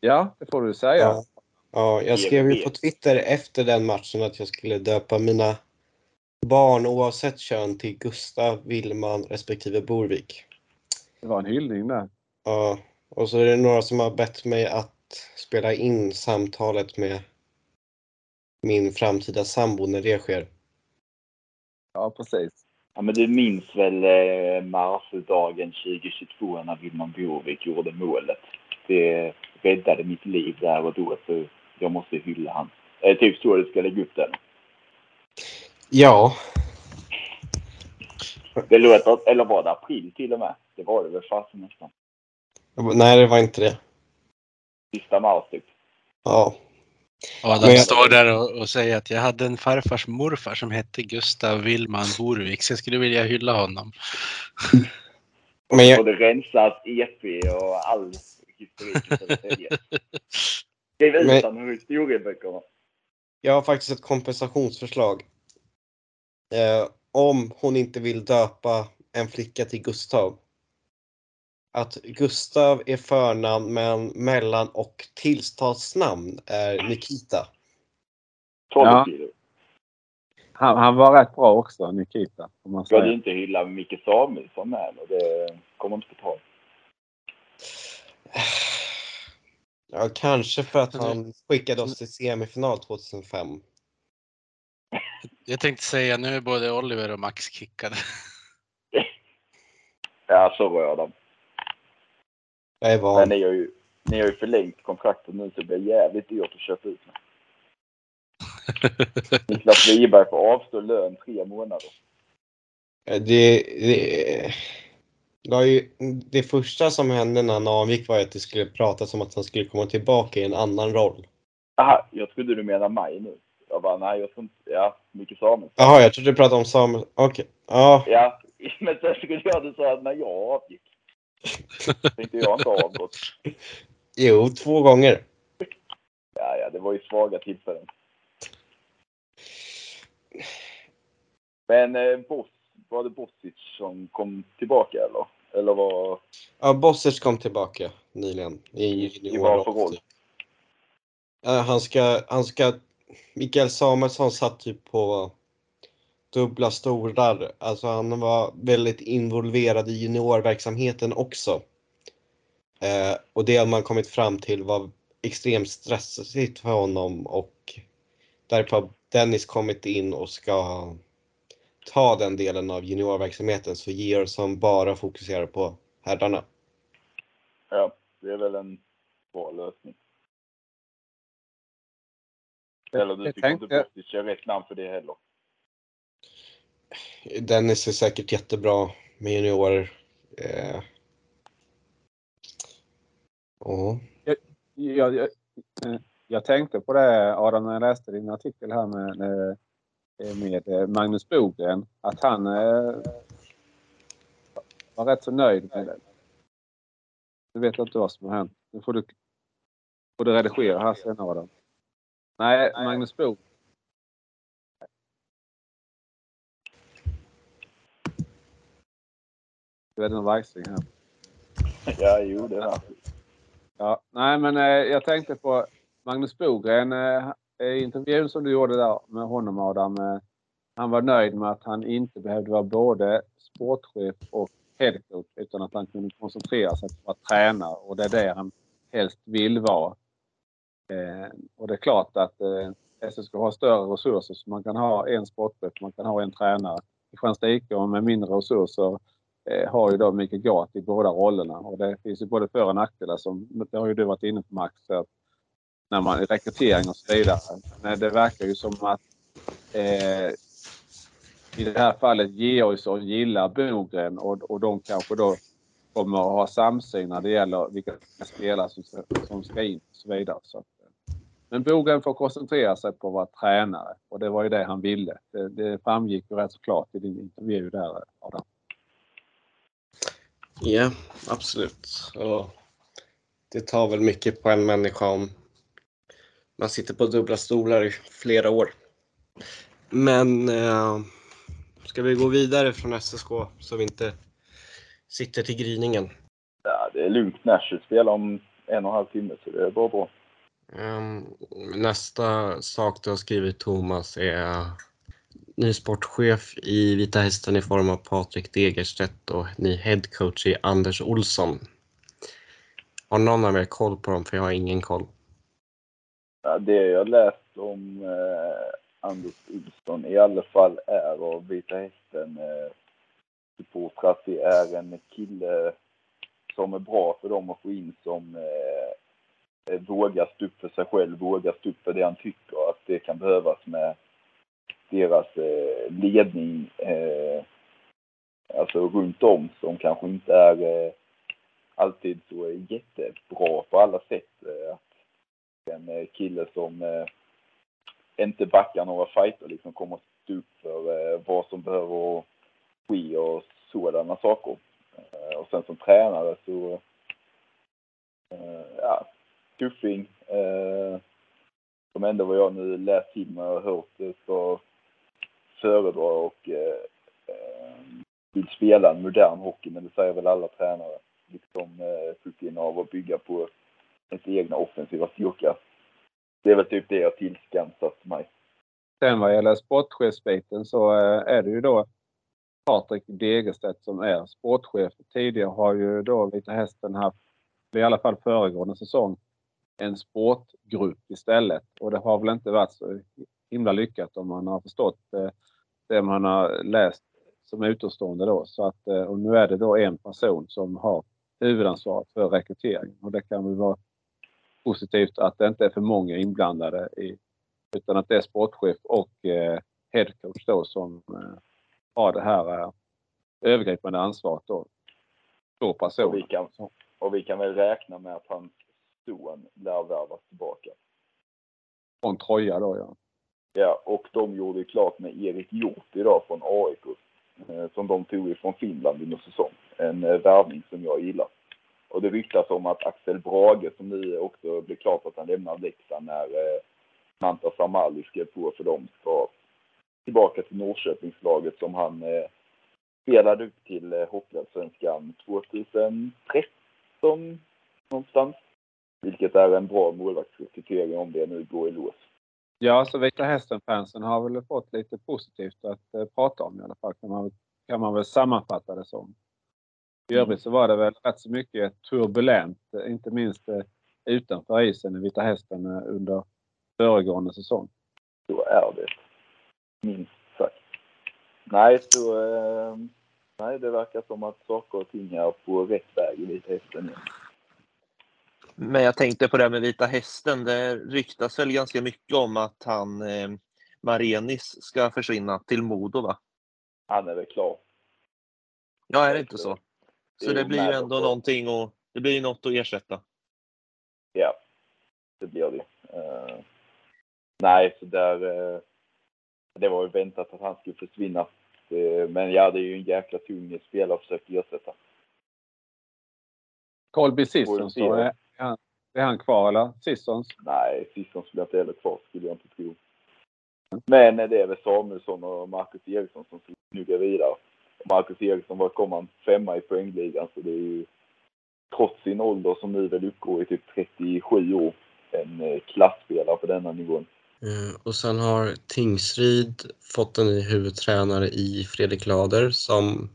Ja, det får du säga. Ja. Ja, jag skrev ju på Twitter efter den matchen att jag skulle döpa mina barn oavsett kön till Gustav, Willman respektive Borvik. Det var en hyllning där. Ja, och så är det några som har bett mig att spela in samtalet med min framtida sambo när det sker. Ja, precis. Ja, men du minns väl eh, marsdagen 2022 när Wilman Bjurvik gjorde målet? Det räddade mitt liv där och då, så jag måste hylla han. Eh, typ så du ska lägga upp den. Ja, Det låter, eller var det april till och med? Det var det väl fasen nästan. nej det var inte det. Sista mars typ. Ja, Adam jag- står där och, och säger att jag hade en farfars morfar som hette Gustav Willman Borvik, så jag skulle vilja hylla honom. men jag, Och det rensas EP och all historik i Södertälje. Skriv ut Men- den ur historieböckerna. jag har faktiskt ett kompensationsförslag. Eh, om hon inte vill döpa en flicka till Gustav. Att Gustav är förnamn men mellan och tilltalsnamn är Nikita. 12 Ja. kilo. Han, han var rätt bra också, Nikita. Om man Ska du inte hylla Micke Samuelsson med eller? Det kommer inte på tal. Ja, kanske för att han skickade oss till semifinal 2005. Jag tänkte säga nu är både Oliver och Max kickade. Ja, så rör de. Jag är Men van. ni har ju, ni har ju förlängt kontraktet nu så det blir jävligt dyrt att köpa ut mig. Niklas Wiberg får avstå lön tre månader. Det, det, Det, ju, det första som hände när han avgick var att det skulle pratas om att han skulle komma tillbaka i en annan roll. Aha, jag trodde du menade mig nu. Jag bara, nej jag tror inte, ja, Micke Samuelsson. Jaha, jag trodde du pratade om Samuel. Okej. Ja, Ja, men sen skulle jag du sa att när jag avgick. Tänkte jag inte avgått. jo, två gånger. Ja, ja, det var ju svaga tillfällen. Men eh, Boss, var det Bossic som kom tillbaka eller? Eller var... Ja, Bossic kom tillbaka nyligen. I, I- vad för roll? Han ska, han ska, Mikael Samuelsson satt typ på dubbla stolar. Alltså han var väldigt involverad i juniorverksamheten också. Eh, och det har man kommit fram till var extremt stressigt för honom och därför har Dennis kommit in och ska ta den delen av juniorverksamheten så Georgsson bara fokuserar på herrarna. Ja, det är väl en bra lösning. Eller du tycker inte Bossic är rätt namn för det heller? Dennis är säkert jättebra med juniorer. Eh. Oh. Jag, jag, jag, jag tänkte på det Adam när jag läste din artikel här med, eh, med eh, Magnus Bogren. Att han eh, var rätt så nöjd med det. Nu vet jag inte vad som har hänt. Nu får du, får du redigera här sen Adam. Nej, Magnus Bogren. Det är en vajsing här. Ja, jo det är. Ja, nej men eh, jag tänkte på Magnus Bogren. Eh, i intervjun som du gjorde där med honom Adam. Eh, han var nöjd med att han inte behövde vara både sportchef och headcoach utan att han kunde koncentrera sig på att träna och det är det han helst vill vara. Eh, och det är klart att eh, SSK har större resurser så man kan ha en sportchef, man kan ha en tränare. Kristianstad IK med mindre resurser Eh, har ju då Mikael Gat i båda rollerna och det finns ju både för och nackdelar som det har ju du varit inne på Max. Att när man rekrytering och så vidare. Men det verkar ju som att eh, i det här fallet Georgsson gillar Bogren och, och de kanske då kommer att ha samsyn när det gäller vilka spelare som ska, som ska in och så vidare. Så att, eh, men Bogren får koncentrera sig på att vara tränare och det var ju det han ville. Det, det framgick ju rätt så klart i din intervju där Adam. Ja, absolut. Och det tar väl mycket på en människa om man sitter på dubbla stolar i flera år. Men eh, ska vi gå vidare från SSK så vi inte sitter till gryningen? Ja, det är lugnt. Nashville spelar om en och en halv timme så det är bara bra. Ehm, nästa sak du har skrivit Thomas är ny sportchef i Vita Hästen i form av Patrik Degerstedt och ny headcoach i Anders Olsson. Har någon av er koll på dem? För jag har ingen koll. Ja, det jag läst om eh, Anders Olsson i alla fall är av Vita Hästen eh, supportrar att det är en kille som är bra för dem att få in som eh, eh, vågar stå upp för sig själv, vågar stå upp för det han tycker att det kan behövas med deras eh, ledning eh, alltså runt om som kanske inte är eh, alltid så jättebra på alla sätt. Eh, att en eh, kille som eh, inte backar några fighter liksom kommer att stå upp för eh, vad som behöver ske och sådana saker. Eh, och sen som tränare så, eh, ja, tuffing. Eh, som ändå vad jag nu läst till mig och hört eh, ska föredra och eh, eh, vill spela en modern hockey, men det säger väl alla tränare. Liksom eh, pucken av att bygga på ens egna offensiva styrka. Det är väl typ det jag tillskansat mig. Sen vad gäller sportchefsbiten så eh, är det ju då Patrik Degerstedt som är sportchef. Tidigare har ju då Vita Hästen haft, i alla fall föregående säsong, en sportgrupp istället. Och det har väl inte varit så himla lyckat om man har förstått eh, det man har läst som utomstående då. Så att, eh, och nu är det då en person som har huvudansvaret för rekryteringen och det kan väl vara positivt att det inte är för många inblandade i, utan att det är sportchef och eh, headcoach då som eh, har det här eh, övergripande ansvaret då. två Och vi, personer. kan, och vi kan väl räkna med att hans son lär värvas tillbaka. Från Troja då ja. Ja, och de gjorde ju klart med Erik Hjort idag från AIK. Eh, som de tog ifrån Finland under säsong. En eh, värvning som jag gillar. Och det ryktas om att Axel Brage som nu också blir klart att han lämnar Leksand när eh, Manta Samali skrev på för dem ska tillbaka till Norrköpingslaget som han spelade upp till Hockeyallsvenskan 2013 någonstans. Vilket är en bra målvaktsrekrytering om det nu går i lås. Ja, så Vita Hästen-fansen har väl fått lite positivt att eh, prata om i alla fall. Kan man, kan man väl sammanfatta det som. I övrigt så var det väl rätt så mycket turbulent, eh, inte minst eh, utanför isen i Vita Hästen eh, under föregående säsong. Så är det. Minst sagt. Nej, så... Eh, nej, det verkar som att saker och ting är på rätt väg i Vita Hästen igen. Men jag tänkte på det här med Vita Hästen. Det ryktas väl ganska mycket om att han eh, Marenis ska försvinna till Modo va? Han är väl klar. Ja, är det inte så? Så det blir ju ändå någonting och det blir något att ersätta. Ja, det blir det. Eh, nej, så där... eh, det var ju väntat att han skulle försvinna. Eh, men ja, det är ju en jäkla tung spelare att försöka ersätta. Colby Får vi Sissons? Är han, är han kvar eller? Sissons? Nej, Sisson skulle inte heller kvar, skulle jag inte tro. Men det är väl Samuelsson och Marcus Eriksson som ska snugga vidare. Marcus Eriksson var kom han femma i poängligan, så det är ju trots sin ålder som nu väl uppgår i typ 37 år, en eh, klassspelare på denna nivån. Eh, Och sen har Tingsryd fått en ny huvudtränare i Fredrik Lader som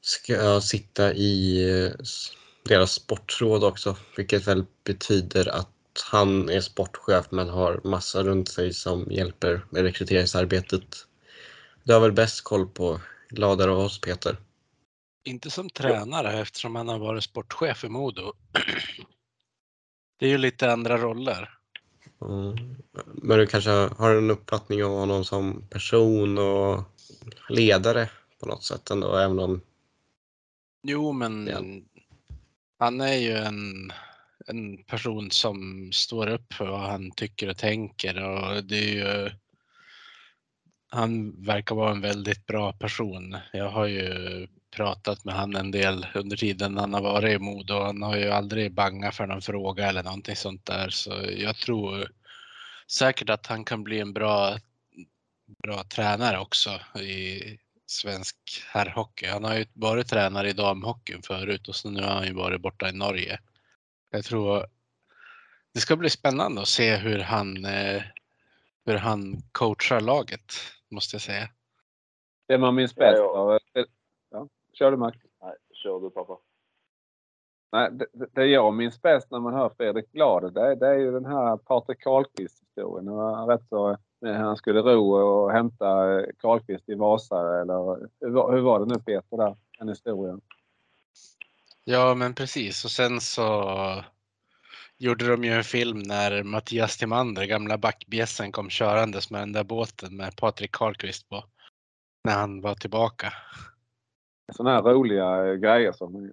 ska sitta i eh, deras sportråd också, vilket väl betyder att han är sportchef men har massa runt sig som hjälper med rekryteringsarbetet. Du har väl bäst koll på Lader och oss Peter? Inte som tränare eftersom han har varit sportchef i Modo. Det är ju lite andra roller. Mm. Men du kanske har en uppfattning om honom som person och ledare på något sätt ändå, även om Jo, men Ja han är ju en, en person som står upp för vad han tycker och tänker och det är ju han verkar vara en väldigt bra person. Jag har ju pratat med han en del under tiden han har varit i Modo och han har ju aldrig bangat för någon fråga eller någonting sånt där. Så jag tror säkert att han kan bli en bra, bra tränare också i svensk herrhockey. Han har ju varit tränare i damhockeyn förut och så nu har han ju varit borta i Norge. Jag tror det ska bli spännande att se hur han, eh, hur han coachar laget, måste jag säga. Det man minns Ja, bäst ja. eh, Ja, kör du Max. Nej, kör du pappa. Nej, det, det- jag minns bäst när man hör Fredrik Glad, det, det är ju den här Patrik Karlqvist-historien. Det var rätt så han skulle ro och hämta eh, Karlqvist i Vasa eller hur, var- det nu Peter där, den historien? Ja, men precis. Och sen så gjorde de ju en film när Mattias Timander, gamla backbjässen, kom körandes med den där båten med Patrik Karlqvist på. När han var tillbaka. Sådana här roliga eh, grejer som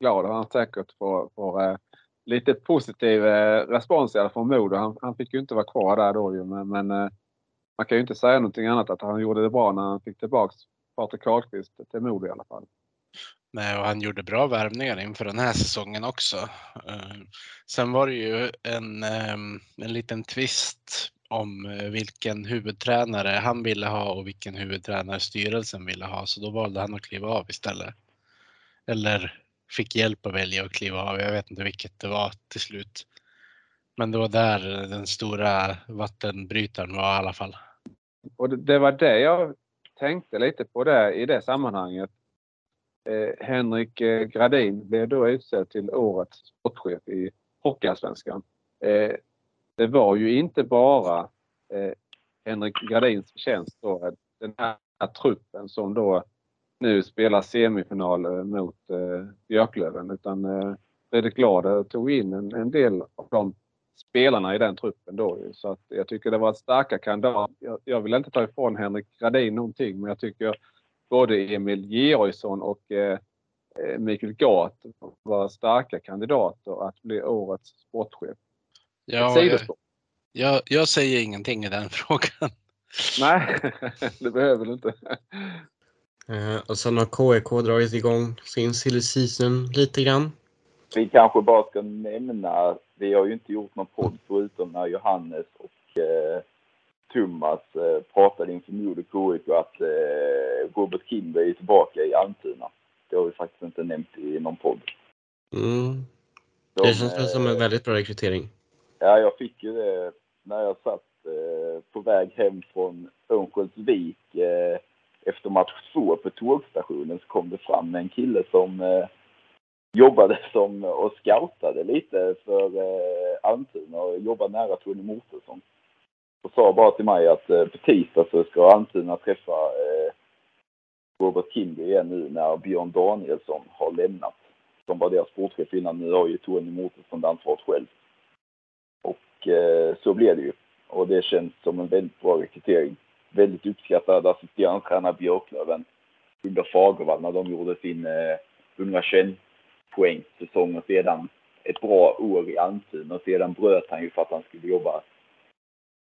Glad han säkert får, får eh, lite positiv eh, respons i alla fall från Modo. Han, han fick ju inte vara kvar där då ju men, men eh, man kan ju inte säga någonting annat att han gjorde det bra när han fick tillbaks Patrik Karlqvist till Modo i alla fall. Nej, och han gjorde bra värvningar inför den här säsongen också. Eh, sen var det ju en, ehm, en liten twist om eh, vilken huvudtränare han ville ha och vilken huvudtränare styrelsen ville ha. Så då valde han att kliva av istället. Eller fick hjälp att välja att kliva av. Jag vet inte vilket det var till slut. Men det var där den stora vattenbrytaren var i alla fall. Och det, det var det jag tänkte lite på det, i det sammanhanget. Eh, Henrik eh, Gradin blev då utsedd till årets sportchef i Hockeyallsvenskan. Eh, det var ju inte bara eh, Henrik Gradins förtjänst då, eh, den här, truppen som då nu spelar semifinal eh, mot eh, Björklöven utan eh, Fredrik Glader tog in en, en del av de spelarna i den truppen då. Så att jag tycker det var ett starka kandidat. Jag, jag vill inte ta ifrån Henrik Gradin någonting men jag tycker både Emil Georgsson och eh, eh, Mikael Gart var starka kandidater att bli årets sportchef. Ja, jag, jag, jag säger ingenting i den frågan. Nej, det behöver du inte. Eh, och sen har KIK dragit igång sin silly season lite grann. Vi kanske bara ska nämna, vi har ju inte gjort någon podd förutom när Johannes och eh, Thomas eh, pratade inför Modo KIK att eh, Robert Kimberg är tillbaka i Almtuna. Det har vi faktiskt inte nämnt i någon podd. Mm. De, Det känns väl som en eh, väldigt bra rekrytering. Ja, jag fick ju det när jag satt eh, på väg hem från Örnsköldsvik eh, efter match två på tågstationen så kom det fram en kille som jobbade som och scoutade lite för eh, Almtuna och jobbade nära Tony Mårtensson. Och sa bara till mig att eh, på tisdag så ska Almtuna träffa eh, Robert Kimby igen nu när Björn Danielsson har lämnat. Som var deras sportchef innan. Nu har ju Tony Mårtensson ansvaret själv. Och eh, så blev det ju. Och det känns som en väldigt bra rekrytering. Väldigt uppskattad assisterande tränare Björklöven under Fagervall när de gjorde sin eh, 121 poäng säsong och sedan ett bra år i Almtuna och sedan bröt han ju för att han skulle jobba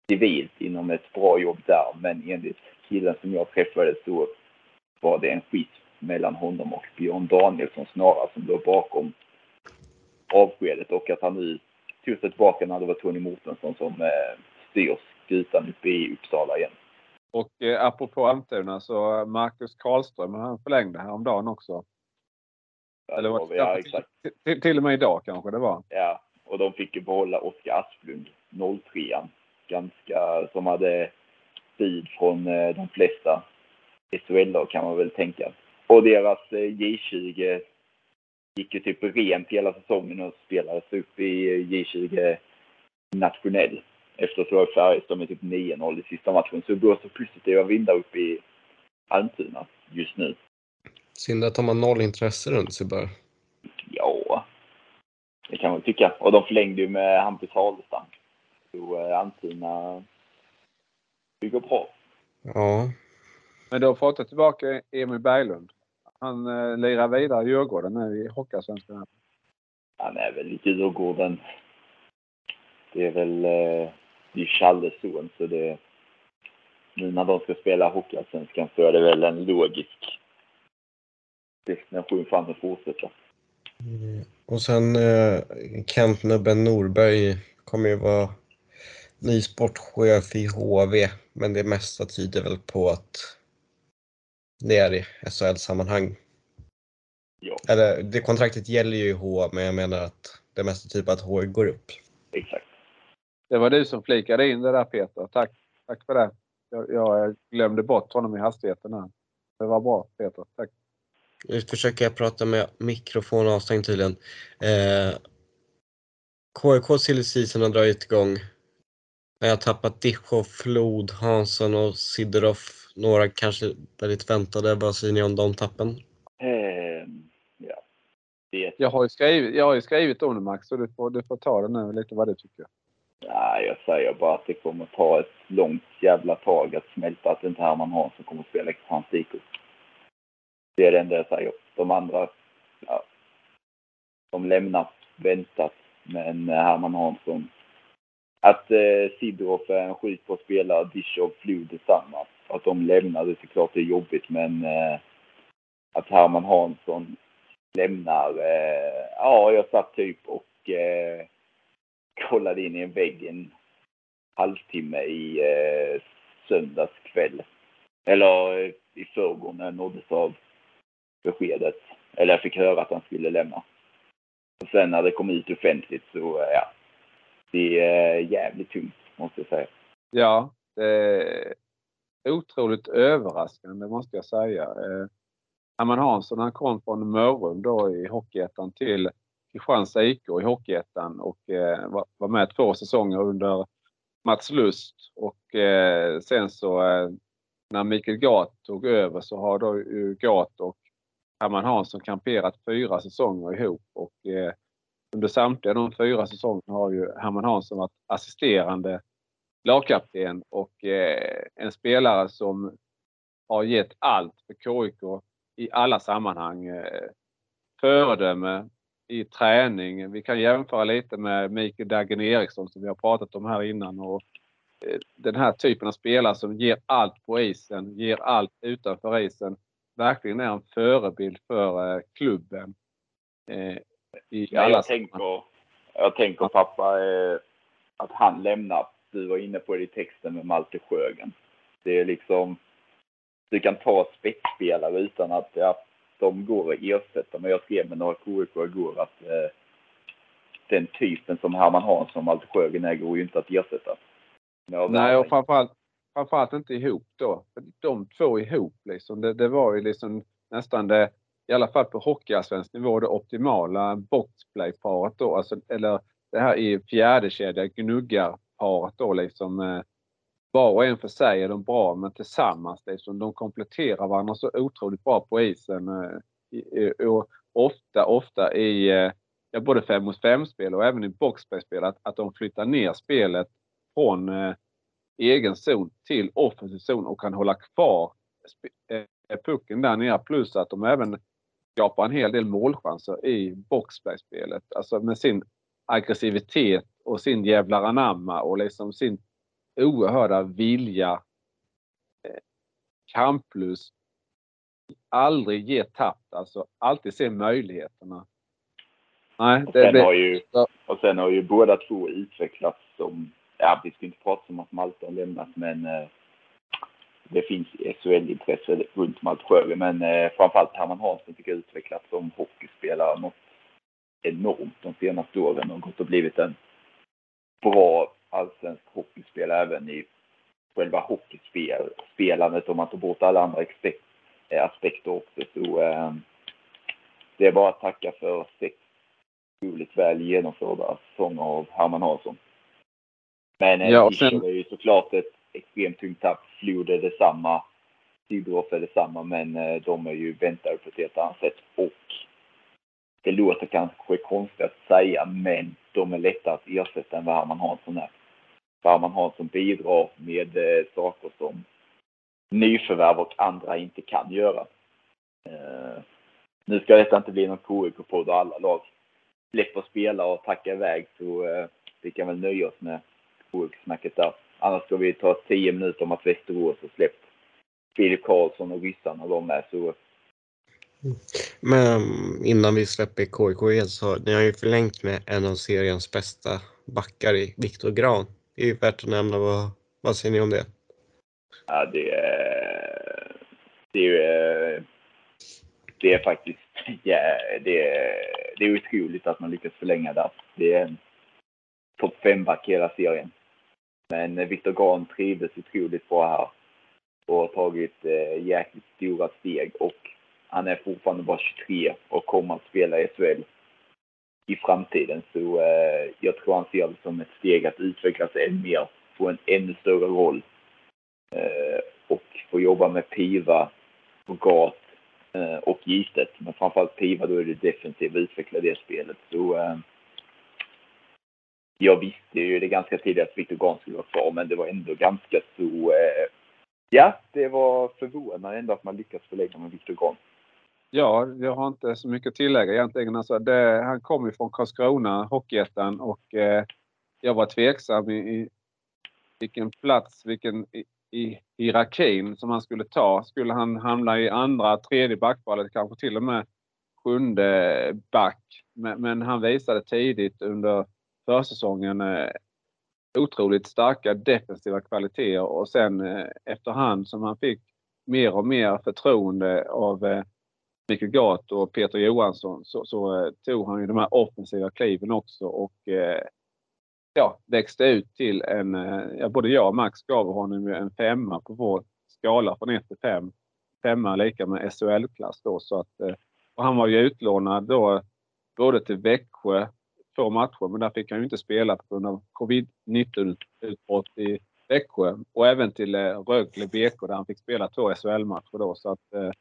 civilt inom ett bra jobb där. Men enligt killen som jag träffade så var det en skit mellan honom och Björn Danielsson snarare som låg bakom avskedet och att han nu tog sig tillbaka när det var Tony Mårtensson som eh, styr skutan uppe i Uppsala igen. Och eh, apropå Almtuna så Marcus Karlström, han förlängde häromdagen också. Eller var Ja, exakt. till, till och med idag kanske det var. Ja, och de fick ju behålla Oskar Asplund, 03 Ganska, som hade tid från eh, de flesta SHL kan man väl tänka. Och deras eh, J20 gick ju typ rent hela säsongen och spelades upp i eh, J20 nationell. Efter så var Färjestad med typ 9-0 i sista matchen. Så det blåser positiva vindar upp i Almtuna just nu. Synd att de har noll intresse runt sig bara. Ja, det kan man tycka. Och de förlängde ju med Hampus Halestam. Så eh, det går bra. Ja, Men då fått tillbaka Emil Berglund. Han eh, lirar vidare i Djurgården nu i Hockeyallsvenskan. Han är väl lite Djurgården. Det är väl, eh, det är Challes son så det, nu när de ska spela Hockeyallsvenskan så är det väl en logisk destination för honom att fortsätta. Mm. Och sen eh, Kent Nubben Norberg kommer ju vara ny sportchef i HV, men det mesta tyder väl på att det är i SHL-sammanhang. Ja, Eller det kontraktet gäller ju i H, men jag menar att det mesta tyder på att H går upp. exakt. Det var du som flikade in det där Peter. Tack, Tack för det. Jag, jag glömde bort honom i hastigheten här. Det var bra Peter. Tack. Nu försöker jag prata med mikrofon avstängd tydligen. Eh, KIK Silly Season har dragit igång. Jag har tappat Dicho, Flod, Hansson och Sidorov. Några kanske väldigt väntade. Vad säger ni om de tappen? Ehm, ja. Det, Jag har ju skrivit, jag har ju skrivit om det Max så du får, du får ta det nu lite vad du tycker. nej, jag säger bara att det kommer ta ett långt jävla tag att smälta att det inte Herman Hansson kommer att spela Kristianstad IK. Det är det enda jag säger. De andra, ja, de lämnar. väntat. Men eh, Herman Hansson, att eh, Sidorov är en skit på att spela, Dishov, Flod detsamma. Att de lämnar, det är klart det är jobbigt men eh, att Herman Hansson lämnar, eh, ja jag satt typ och eh, kollade in i en vägg en halvtimme i eh, söndags kväll. Eller eh, i förrgår när jag nåddes av beskedet. Eller jag fick höra att han skulle lämna. Och sen när det kom ut offentligt så, eh, ja. Det är jävligt tungt, måste jag säga. Ja, det är otroligt överraskande måste jag säga. Eh, Herman Hansson han kom från Mörrum då i Hockeyettan till Kristianstad IK i Hockeyettan och eh, var, var med två säsonger under Mats Lust och eh, sen så eh, när Mikael Gat tog över så har då Gat och Herman Hansson kamperat fyra säsonger ihop och eh, under samtliga de fyra säsongerna har ju Herman Hansson varit assisterande lagkapten och eh, en spelare som har gett allt för KIK i alla sammanhang. Eh, föredöme i träning. Vi kan jämföra lite med Mikael Dagen Eriksson som vi har pratat om här innan. Och eh, den här typen av spelare som ger allt på isen, ger allt utanför isen. Verkligen är en förebild för eh, klubben. Eh, I alla jag, tänker, jag tänker pappa eh, att han lämnar. Du var inne på det i texten med Malte Sjögren. Det är liksom, du kan ta spetsspelare utan att ja, de går att ersätta. Men jag skrev med några KIK igår att eh, den typen som Herman Hansson och Malte Sjögren är går ju inte att ersätta. Nej, och framförallt, framförallt inte ihop då. De två ihop liksom. Det, det var ju liksom nästan det, i alla fall på hockeyallsvensk nivå, det optimala boxplayparet då. Alltså, eller det här i fjärde kedja gnuggarparet då liksom. Eh, var och en för sig är de bra, men tillsammans liksom, de kompletterar varandra så otroligt bra på isen. Eh, och ofta, ofta i eh, ja, både fem mot fem-spel och även i boxplay-spel att, att de flyttar ner spelet från eh, egen zon till offensiv zon och kan hålla kvar eh, pucken där nere. Plus att de även skapar en hel del målchanser i boxplay-spelet. Alltså med sin aggressivitet och sin jävlar anamma och liksom sin oerhörda vilja. Eh, kamplust. Aldrig ge tappt, alltså alltid se möjligheterna. Nej, Och sen, det, har ju, och sen har ju båda två utvecklats som, ja vi ska inte prata om att Malte har lämnat men eh, det finns SHL-intresse runt Malte Sjögren men eh, framförallt Herman Hansson tycker jag har utvecklats som hockeyspelare något enormt de senaste åren och gått och blivit en bra allsvensk hockeyspelare även i själva hockeyspelandet om man tar bort alla andra eh, aspekter också så eh, det är bara att tacka för sex otroligt väl genomförda säsonger av Herman Hansson. Men eh, Ja, och sen- är ju såklart ett extremt tungt tapp. Flod är detsamma. Sydroff är detsamma, men eh, de är ju väntade på ett helt annat sätt. Och det låter kanske konstigt att säga, men de är lättare att ersätta än vad Herman Hansson är. För Herman Hansson bidrar med eh, saker som nyförvärv och andra inte kan göra. Nu ska detta inte bli någon KIK-podd och alla lag släpper spela och tacka iväg så vi kan väl nöja oss med KIK-snacket där. Annars ska vi ta 10 minuter om att Västerås har släppt Filip Karlsson och ryssarna de med så Men innan vi släpper KIK helt så ni har ju förlängt med en av seriens bästa backar i Viktor Gran. Det är ju värt att nämna. Vad, vad säger ni om det? ja, det är det är, det är faktiskt ja, det är, det är otroligt att man lyckas förlänga där. Det är en topp 5-back i hela serien. Men eh, Viktor Grahn trivdes otroligt bra här och har tagit eh, jäkligt stora steg och han är fortfarande bara 23 och kommer att spela i SHL i framtiden. Så eh, jag tror han ser det som ett steg att utvecklas ännu mer, få en ännu större roll eh, och få jobba med Piva och Gat eh, och Gistet. Men framförallt Piva, då är det defensivt utveckla det spelet. Så eh, jag visste ju det ganska tidigt att Viktor Grahn skulle vara kvar, men det var ändå ganska så... Eh, ja, det var förvånande ändå att man lyckas förlänga med Viktor Grahn. Ja, jag har inte så mycket att tillägga egentligen. Alltså det, han kom ju från Karlskrona, Hockeyettan, och eh, jag var tveksam i, i vilken plats, vilken i, i hierarkin som han skulle ta. Skulle han hamna i andra, tredje backvalet, kanske till och med sjunde back. Men, men han visade tidigt under försäsongen eh, otroligt starka defensiva kvaliteter och sen eh, efterhand som han fick mer och mer förtroende av eh, Mikael Gat och Peter Johansson så, så tog han ju de här offensiva kliven också och eh, ja, växte ut till en, ja, både jag och Max gav honom ju en femma på vår skala från 1 till 5. Femma lika med SHL-klass då så att och han var ju utlånad då både till Växjö två matcher men där fick han ju inte spela på grund av covid-19 utbrott i Växjö och även till eh, Rögle BK där han fick spela två SHL-matcher då så att eh,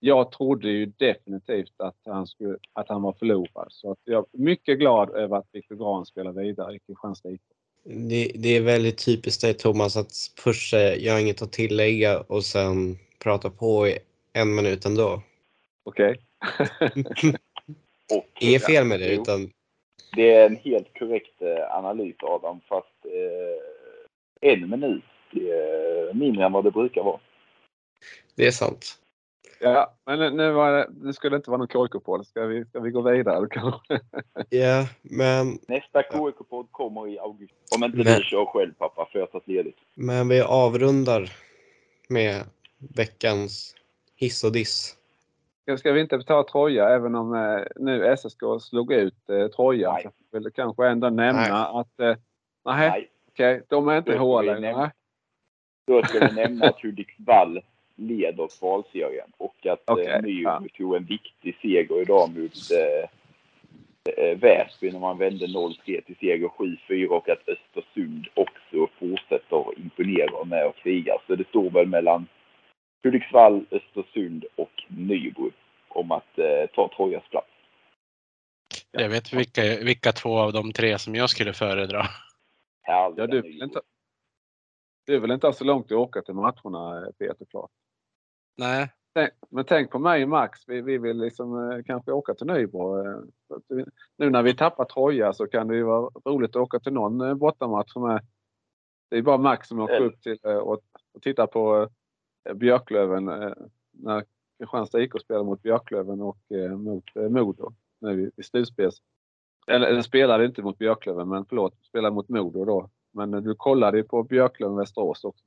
jag trodde ju definitivt att han, skulle, att han var förlorad. Så att jag är mycket glad över att Viktor Grahn spelar vidare i Kristianstad IK. Det, det är väldigt typiskt dig Thomas att först säga jag har inget att tillägga och sen prata på i en minut ändå. Okej? Och, Inget fel med det, utan Det är en helt korrekt eh, analys Adam, fast eh, en minut är mindre än vad det brukar vara. det är sant. Ja, men nu, var det, nu skulle det inte vara någon KIK-podd. Ska vi, ska vi gå vidare kanske? Ja, men, Nästa KIK-podd kommer i augusti. Om inte Men- du kör själv pappa, för jag har tagit ledigt. men vi avrundar med veckans hiss och diss. Ska- Ska vi inte ta Troja även om eh, nu SSK slog ut eh, Troja? Nej. Så jag vill kanske ändå nämna Nej. att eh, nej, Nej, okej, de är inte i vi längre. då ska vi nämna att Hudiksvall leder kvalserien och att Okej, eh, Nybro ja. tog en viktig seger idag mot eh, eh, Väsby när man vände 0-3 till seger 7-4 och att Östersund också fortsätter imponera med och kriga. Så det står väl mellan Hudiksvall, Östersund och Nybro om att eh, ta Trojas plats. Jag vet vilka, vilka två av de tre som jag skulle föredra. Härliga Ja, du, vill Nybro. inte, du vill inte ha så långt att åka till matcherna eh, Peter klart. Nej, Tänk, men tänk på mig och Max. Vi, vi vill liksom eh, kanske åka till Nybro. eh, Nu när vi tappar Troja så kan det ju vara roligt att åka till någon eh, bortamatch som är. Det är bara Max som åker Eller- upp till eh, och, och tittar på eh, Björklöven eh, när Kristianstad IK spelar mot Björklöven och eh, mot eh, Modo. Nu i, slutspels. Eller den spelade inte mot Björklöven men förlåt, spelade mot Modo då. Men eh, du kollade ju på Björklöven Västerås också.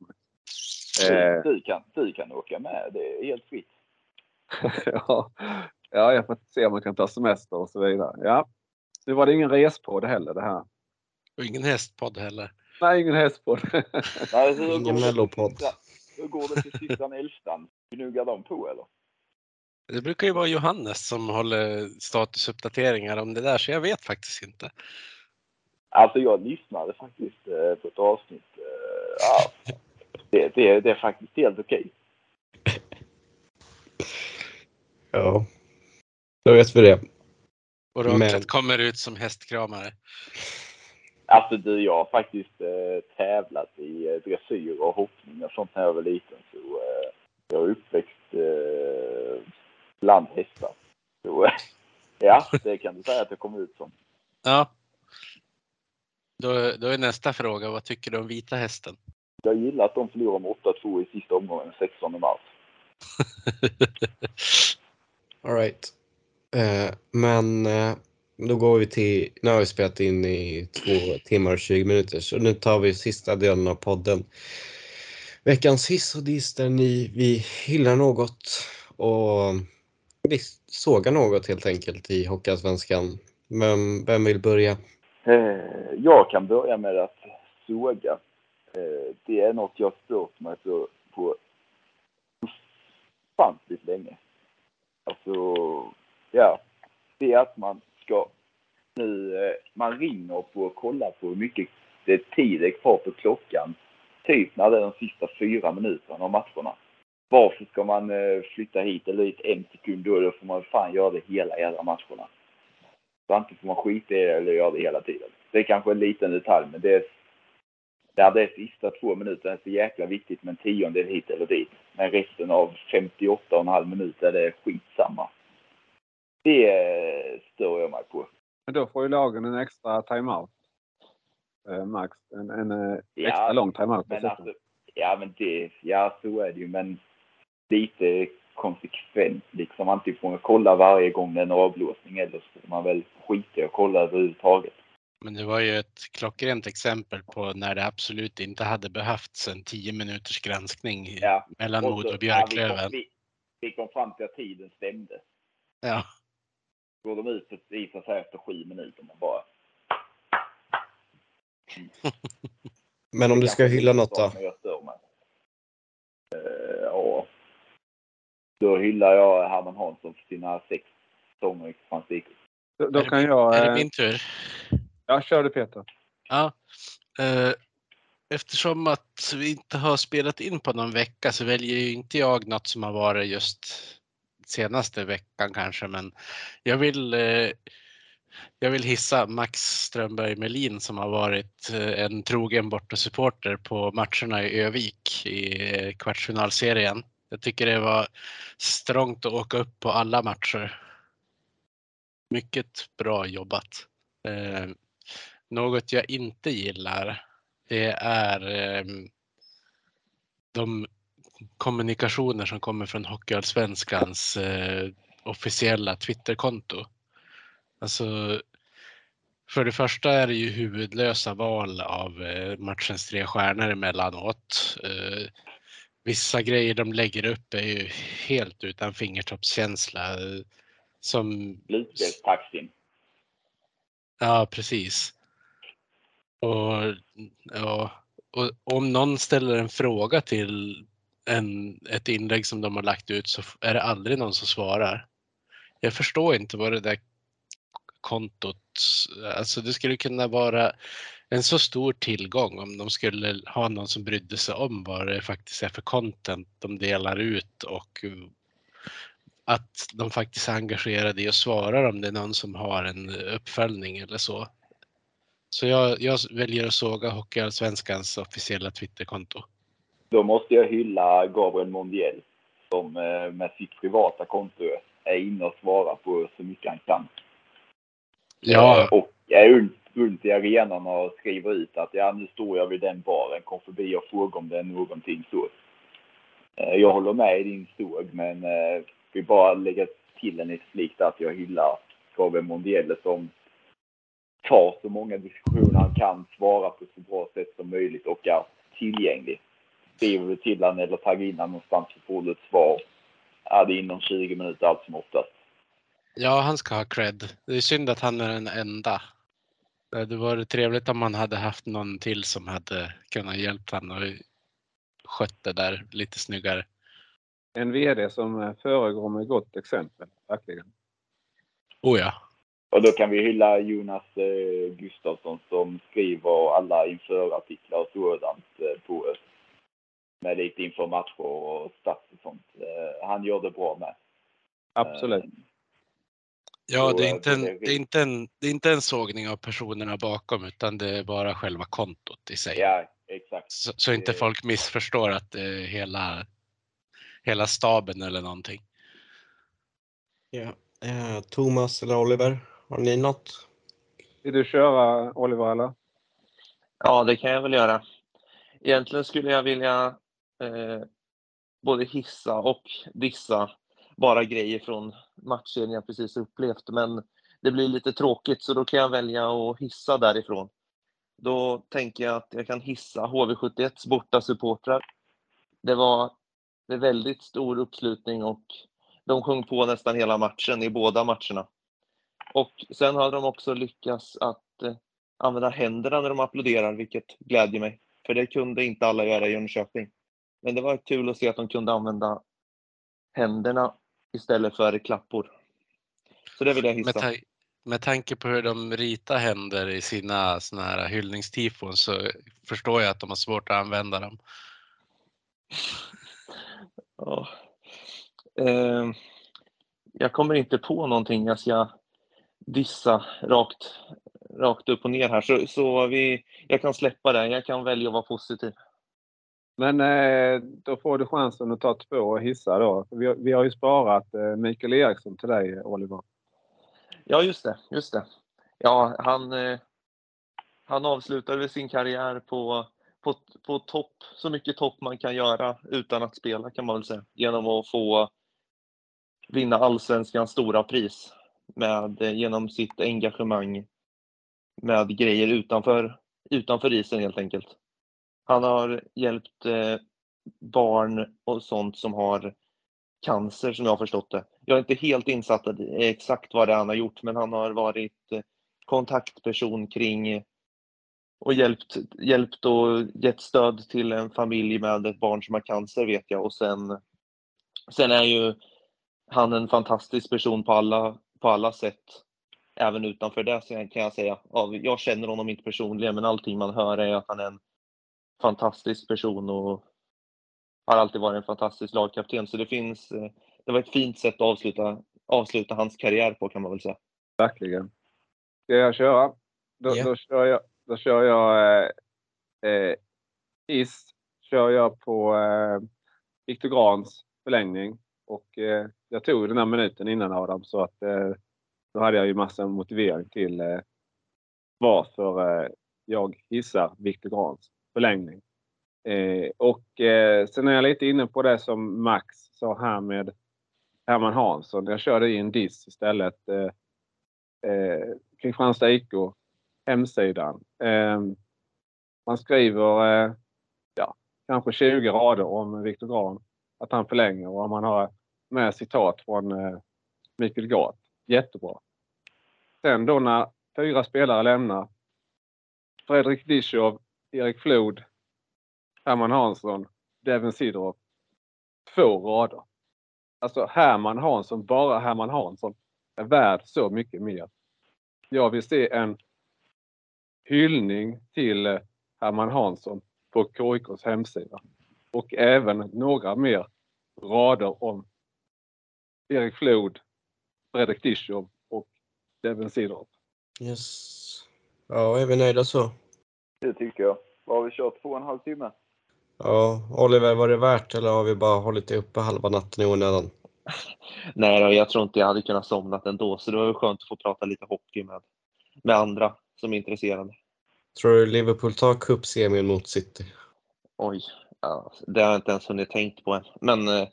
Eh, Du, kan, du kan åka med, det är helt fritt. ja. ja, jag får se om man kan ta semester och så vidare. Ja. Nu var det ingen respodd heller det här. och ingen hästpodd heller. Nej, ingen hästpodd. Ingen mellopodd. Hur går det till sista elftan? Gnuggar de på eller? Det brukar ju vara Johannes som håller statusuppdateringar om det där, så jag vet faktiskt inte. Alltså jag lyssnade faktiskt eh, på ett avsnitt. Eh, ja, det, det, det är faktiskt helt okej. Ja, då vet vi det. Och Rocket Men- kommer ut som hästkramare. Alltså du, jag har faktiskt eh, tävlat i eh, dressyr och hoppning och sånt när jag var liten. Så eh, jag är uppväxt eh, bland hästar. Så eh, ja, det kan du säga att jag kom ut som. Ja. Då, då är nästa fråga, vad tycker du om vita hästen? Jag gillar att de förlorar med 8-2 i sista omgången, 16 mars. All right. Eh, men eh, då går vi till, nu har vi spelat in i två timmar och 20 minuter så nu tar vi sista delen av podden. Veckans hiss och diss där ni, vi hyllar något och vi sågar något helt enkelt i Hockeyallsvenskan. Men vem vill börja? Eh, jag kan börja med att såga. Eh, det är något jag stört mig på, på ofantligt länge. Alltså, ja. Det är att man ska nu, eh, man ringer på och kollar på hur mycket det tid är kvar på klockan. Typ när det är de sista fyra minuterna av matcherna. Varför ska man eh, flytta hit eller dit en sekund då? Då får man fan göra det hela jävla matcherna. Så antingen får man skita i det eller göra det hela tiden. Det är kanske en liten detalj, men det är, ja, det är sista två minuterna är så jäkla viktigt med en tiondel hit eller dit. Men resten av 58,5 minuter är det skitsamma. Det stör jag mig på. Men då får ju lagen en extra timeout. Eh, Max, en, en eh, Ja, extra lång timeout. Men alltså, ja men det, ja så är det ju, men lite konsekvent liksom. Antingen får man kolla varje gång det är en avblåsning eller så får man väl skita i att kolla överhuvudtaget. Men det var ju ett klockrent exempel på när det absolut inte hade behövts en 10 minuters granskning Ja. mellan Och så- och ja, vi, kom, Björklöven. vi, vi kom fram till att tiden stämde. Ja, Går de ut visar sig efter sju minuter man bara... Men om du ska hylla något då? Jag stör mig. Eh, ja. Då hyllar jag Herman Hansson för sina sex säsonger i Kristianstad IK. Då, då Är det kan min- jag... är det eh, min tur? Ja, kör du Peter. Ja. Eh, Eftersom att vi inte har spelat in på någon vecka så väljer ju inte jag något som har varit just senaste veckan kanske, men jag vill eh, jag vill hissa Max Strömberg Melin som har varit eh, en trogen bortasupporter på matcherna i Övik i eh, kvartsfinalserien. Jag tycker det var strångt att åka upp på alla matcher. Mycket bra jobbat. Eh, något jag inte gillar, det är eh, de kommunikationer som kommer från Hockeyallsvenskans eh, officiella Twitterkonto. Alltså, för det första är det ju huvudlösa val av eh, matchens tre stjärnor emellanåt. Eh, vissa grejer de lägger upp är ju helt utan fingertoppskänsla. eh, Som Slutspelstaxin. Ja, precis. Och, ja, och om någon ställer en fråga till en, ett inlägg som de har lagt ut så är det aldrig någon som svarar. Jag förstår inte vad det där kontot, alltså det skulle kunna vara en så stor tillgång om de skulle ha någon som brydde sig om vad det faktiskt är för content de delar ut och att de faktiskt är engagerade i att svara om det är någon som har en uppföljning eller så. Så jag, jag väljer att såga Hockeyallsvenskans officiella Twitterkonto. Då måste jag hylla Gabriel Mondiel som eh, med sitt privata konto är inne och svarar på så mycket han kan. Ja, Och är runt, i arenan och skriver ut att ja, nu står jag vid den baren, kom förbi och fråga om det är någonting så. Eh, Jag håller med i din såg, men eh, vill bara lägga till en flik där att jag hyllar Gabriel Mondiel som tar så många diskussioner han kan, svara på så bra sätt som möjligt och är tillgänglig. Skriver du till honom eller taggar in honom någonstans så får du ett svar. Ja, det är inom 20 minuter allt som oftast. ja, han ska ha cred. Det är synd att han är den enda. Det hade varit trevligt om man hade haft någon till som hade kunnat hjälpt honom och skött det där lite snyggare. En VD som eh, föregår med gott exempel, verkligen. Oh ja. Och då kan vi hylla Jonas eh, Gustafsson som skriver alla införartiklar och sådant eh, på oss. Med lite inför matcher och stats och sånt. Eh, han gör det bra med. Absolut. Eh, Ja, det är, eh, inte en, det är inte en, det är inte en sågning av personerna bakom utan det är bara själva kontot i sig. ja, exakt. Så, så inte folk missförstår att det är hela, hela staben eller någonting. Ja. Eh, Thomas eller Oliver, har ni något? Vill du köra Oliver eller? Ja, det kan jag väl göra. Egentligen skulle jag vilja eh, både hissa och dissa bara grejer från matchen jag precis upplevt. Men det blir lite tråkigt så då kan jag välja att hissa därifrån. Då tänker jag att jag kan hissa HV71 borta supportrar. Det var det väldigt stor uppslutning och de sjöng på nästan hela matchen i båda matcherna. Och sen har de också lyckats att eh, använda händerna när de applåderar, vilket glädjer mig. För det kunde inte alla göra i Jönköping. Men det var kul att se att de kunde använda händerna istället för klappor. Så det vill jag Med, hissa. ta- med tanke på hur de ritar händer i sina såna här hyllningstifon så förstår jag att de har svårt att använda dem. Ja. Eh, jag kommer inte på någonting jag ska dissa rakt, rakt upp och ner här. Så, så vi, jag kan släppa det. Jag kan välja att vara positiv. Men eh, då får du chansen att ta två hissar. då. Vi, har- vi har ju sparat eh, Mikael Eriksson till dig, Oliver. Ja, just det. Just det. Ja, han, eh, han avslutade sin karriär på, på, på topp, så mycket topp man kan göra utan att spela kan man väl säga. Genom att få vinna allsvenskans stora pris med, eh, genom sitt engagemang med grejer utanför, utanför isen helt enkelt. Han har hjälpt eh, barn och sånt som har cancer som jag har förstått det. Jag är inte helt insatt i exakt vad det är han har gjort men han har varit eh, kontaktperson kring och hjälpt, hjälpt och gett stöd till en familj med ett barn som har cancer vet jag och sen, sen är ju han en fantastisk person på alla, på alla sätt. Även utanför det så kan jag säga. Jag känner honom inte personligen men allting man hör är att han är en fantastisk person och har alltid varit en fantastisk lagkapten. Så det finns, eh, det var ett fint sätt att avsluta, avsluta hans karriär på kan man väl säga. Verkligen. Ska jag köra? Då, Ja. då kör jag, då kör jag eh, eh, is kör jag på eh, Viktor Grans förlängning. Och eh, jag tog den här minuten innan Adam så att eh, Då hade jag ju massa motivering till eh, varför eh, jag gissar Viktor Grans förlängning. Eh, och eh, sen är jag lite inne på det som Max sa här med Herman Hansson. Jag körde i en diss istället. Eh, eh, Kristianstad IK, hemsidan. Eh, man skriver eh, ja, kanske 20 rader om Viktor Gran, att han förlänger och man har med citat från eh, Mikael Gart. Jättebra. Sen då när fyra spelare lämnar. Fredrik Dischow, Erik Flod, Herman Hansson, Devin Sidorov. Två rader. Alltså Herman Hansson, bara Herman Hansson, är värd så mycket mer. Jag vill se en hyllning till eh, Herman Hansson på KIKs hemsida. Och även några mer rader om Erik Flod, Fredrik Dishov och Devin Sidorov. Yes. Ja, är vi nöjda så? Det tycker jag. Vad har vi kört? Två och en halv timme? Ja, Oliver, var det värt eller har vi bara hållit det uppe halva natten i onödan? Nej då, jag tror inte jag hade kunnat somna ändå, så det var väl skönt att få prata lite hockey med, med andra som är intresserade. Tror du Liverpool tar cupsemin mot City? Oj, ja, det har jag inte ens hunnit tänkt på än. Men eh,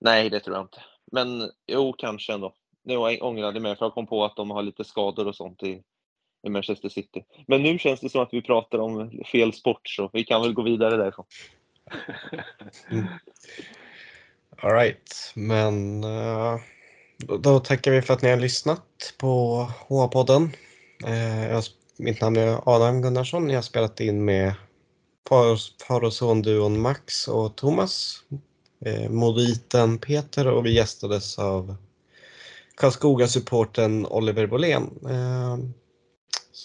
nej, det tror jag inte. Men jo, kanske ändå. Nu ångrade jag mig för jag kom på att de har lite skador och sånt i, i Manchester City. Men nu känns det som att vi pratar om fel sport, så vi kan väl gå vidare därifrån. Mm. Alright, men uh, då, då tackar vi för att ni har lyssnat på HA-podden. Uh, eh, jag, mitt namn är Adam Gunnarsson. Jag har spelat in med far, far och son-duon Max och Thomas. Uh, Moditen Peter och vi gästades av Karlskoga-supporten Oliver Bolén.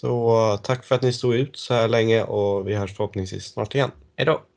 Så eh, tack för att ni stod ut så här länge och vi hörs förhoppningsvis snart igen. Hejdå!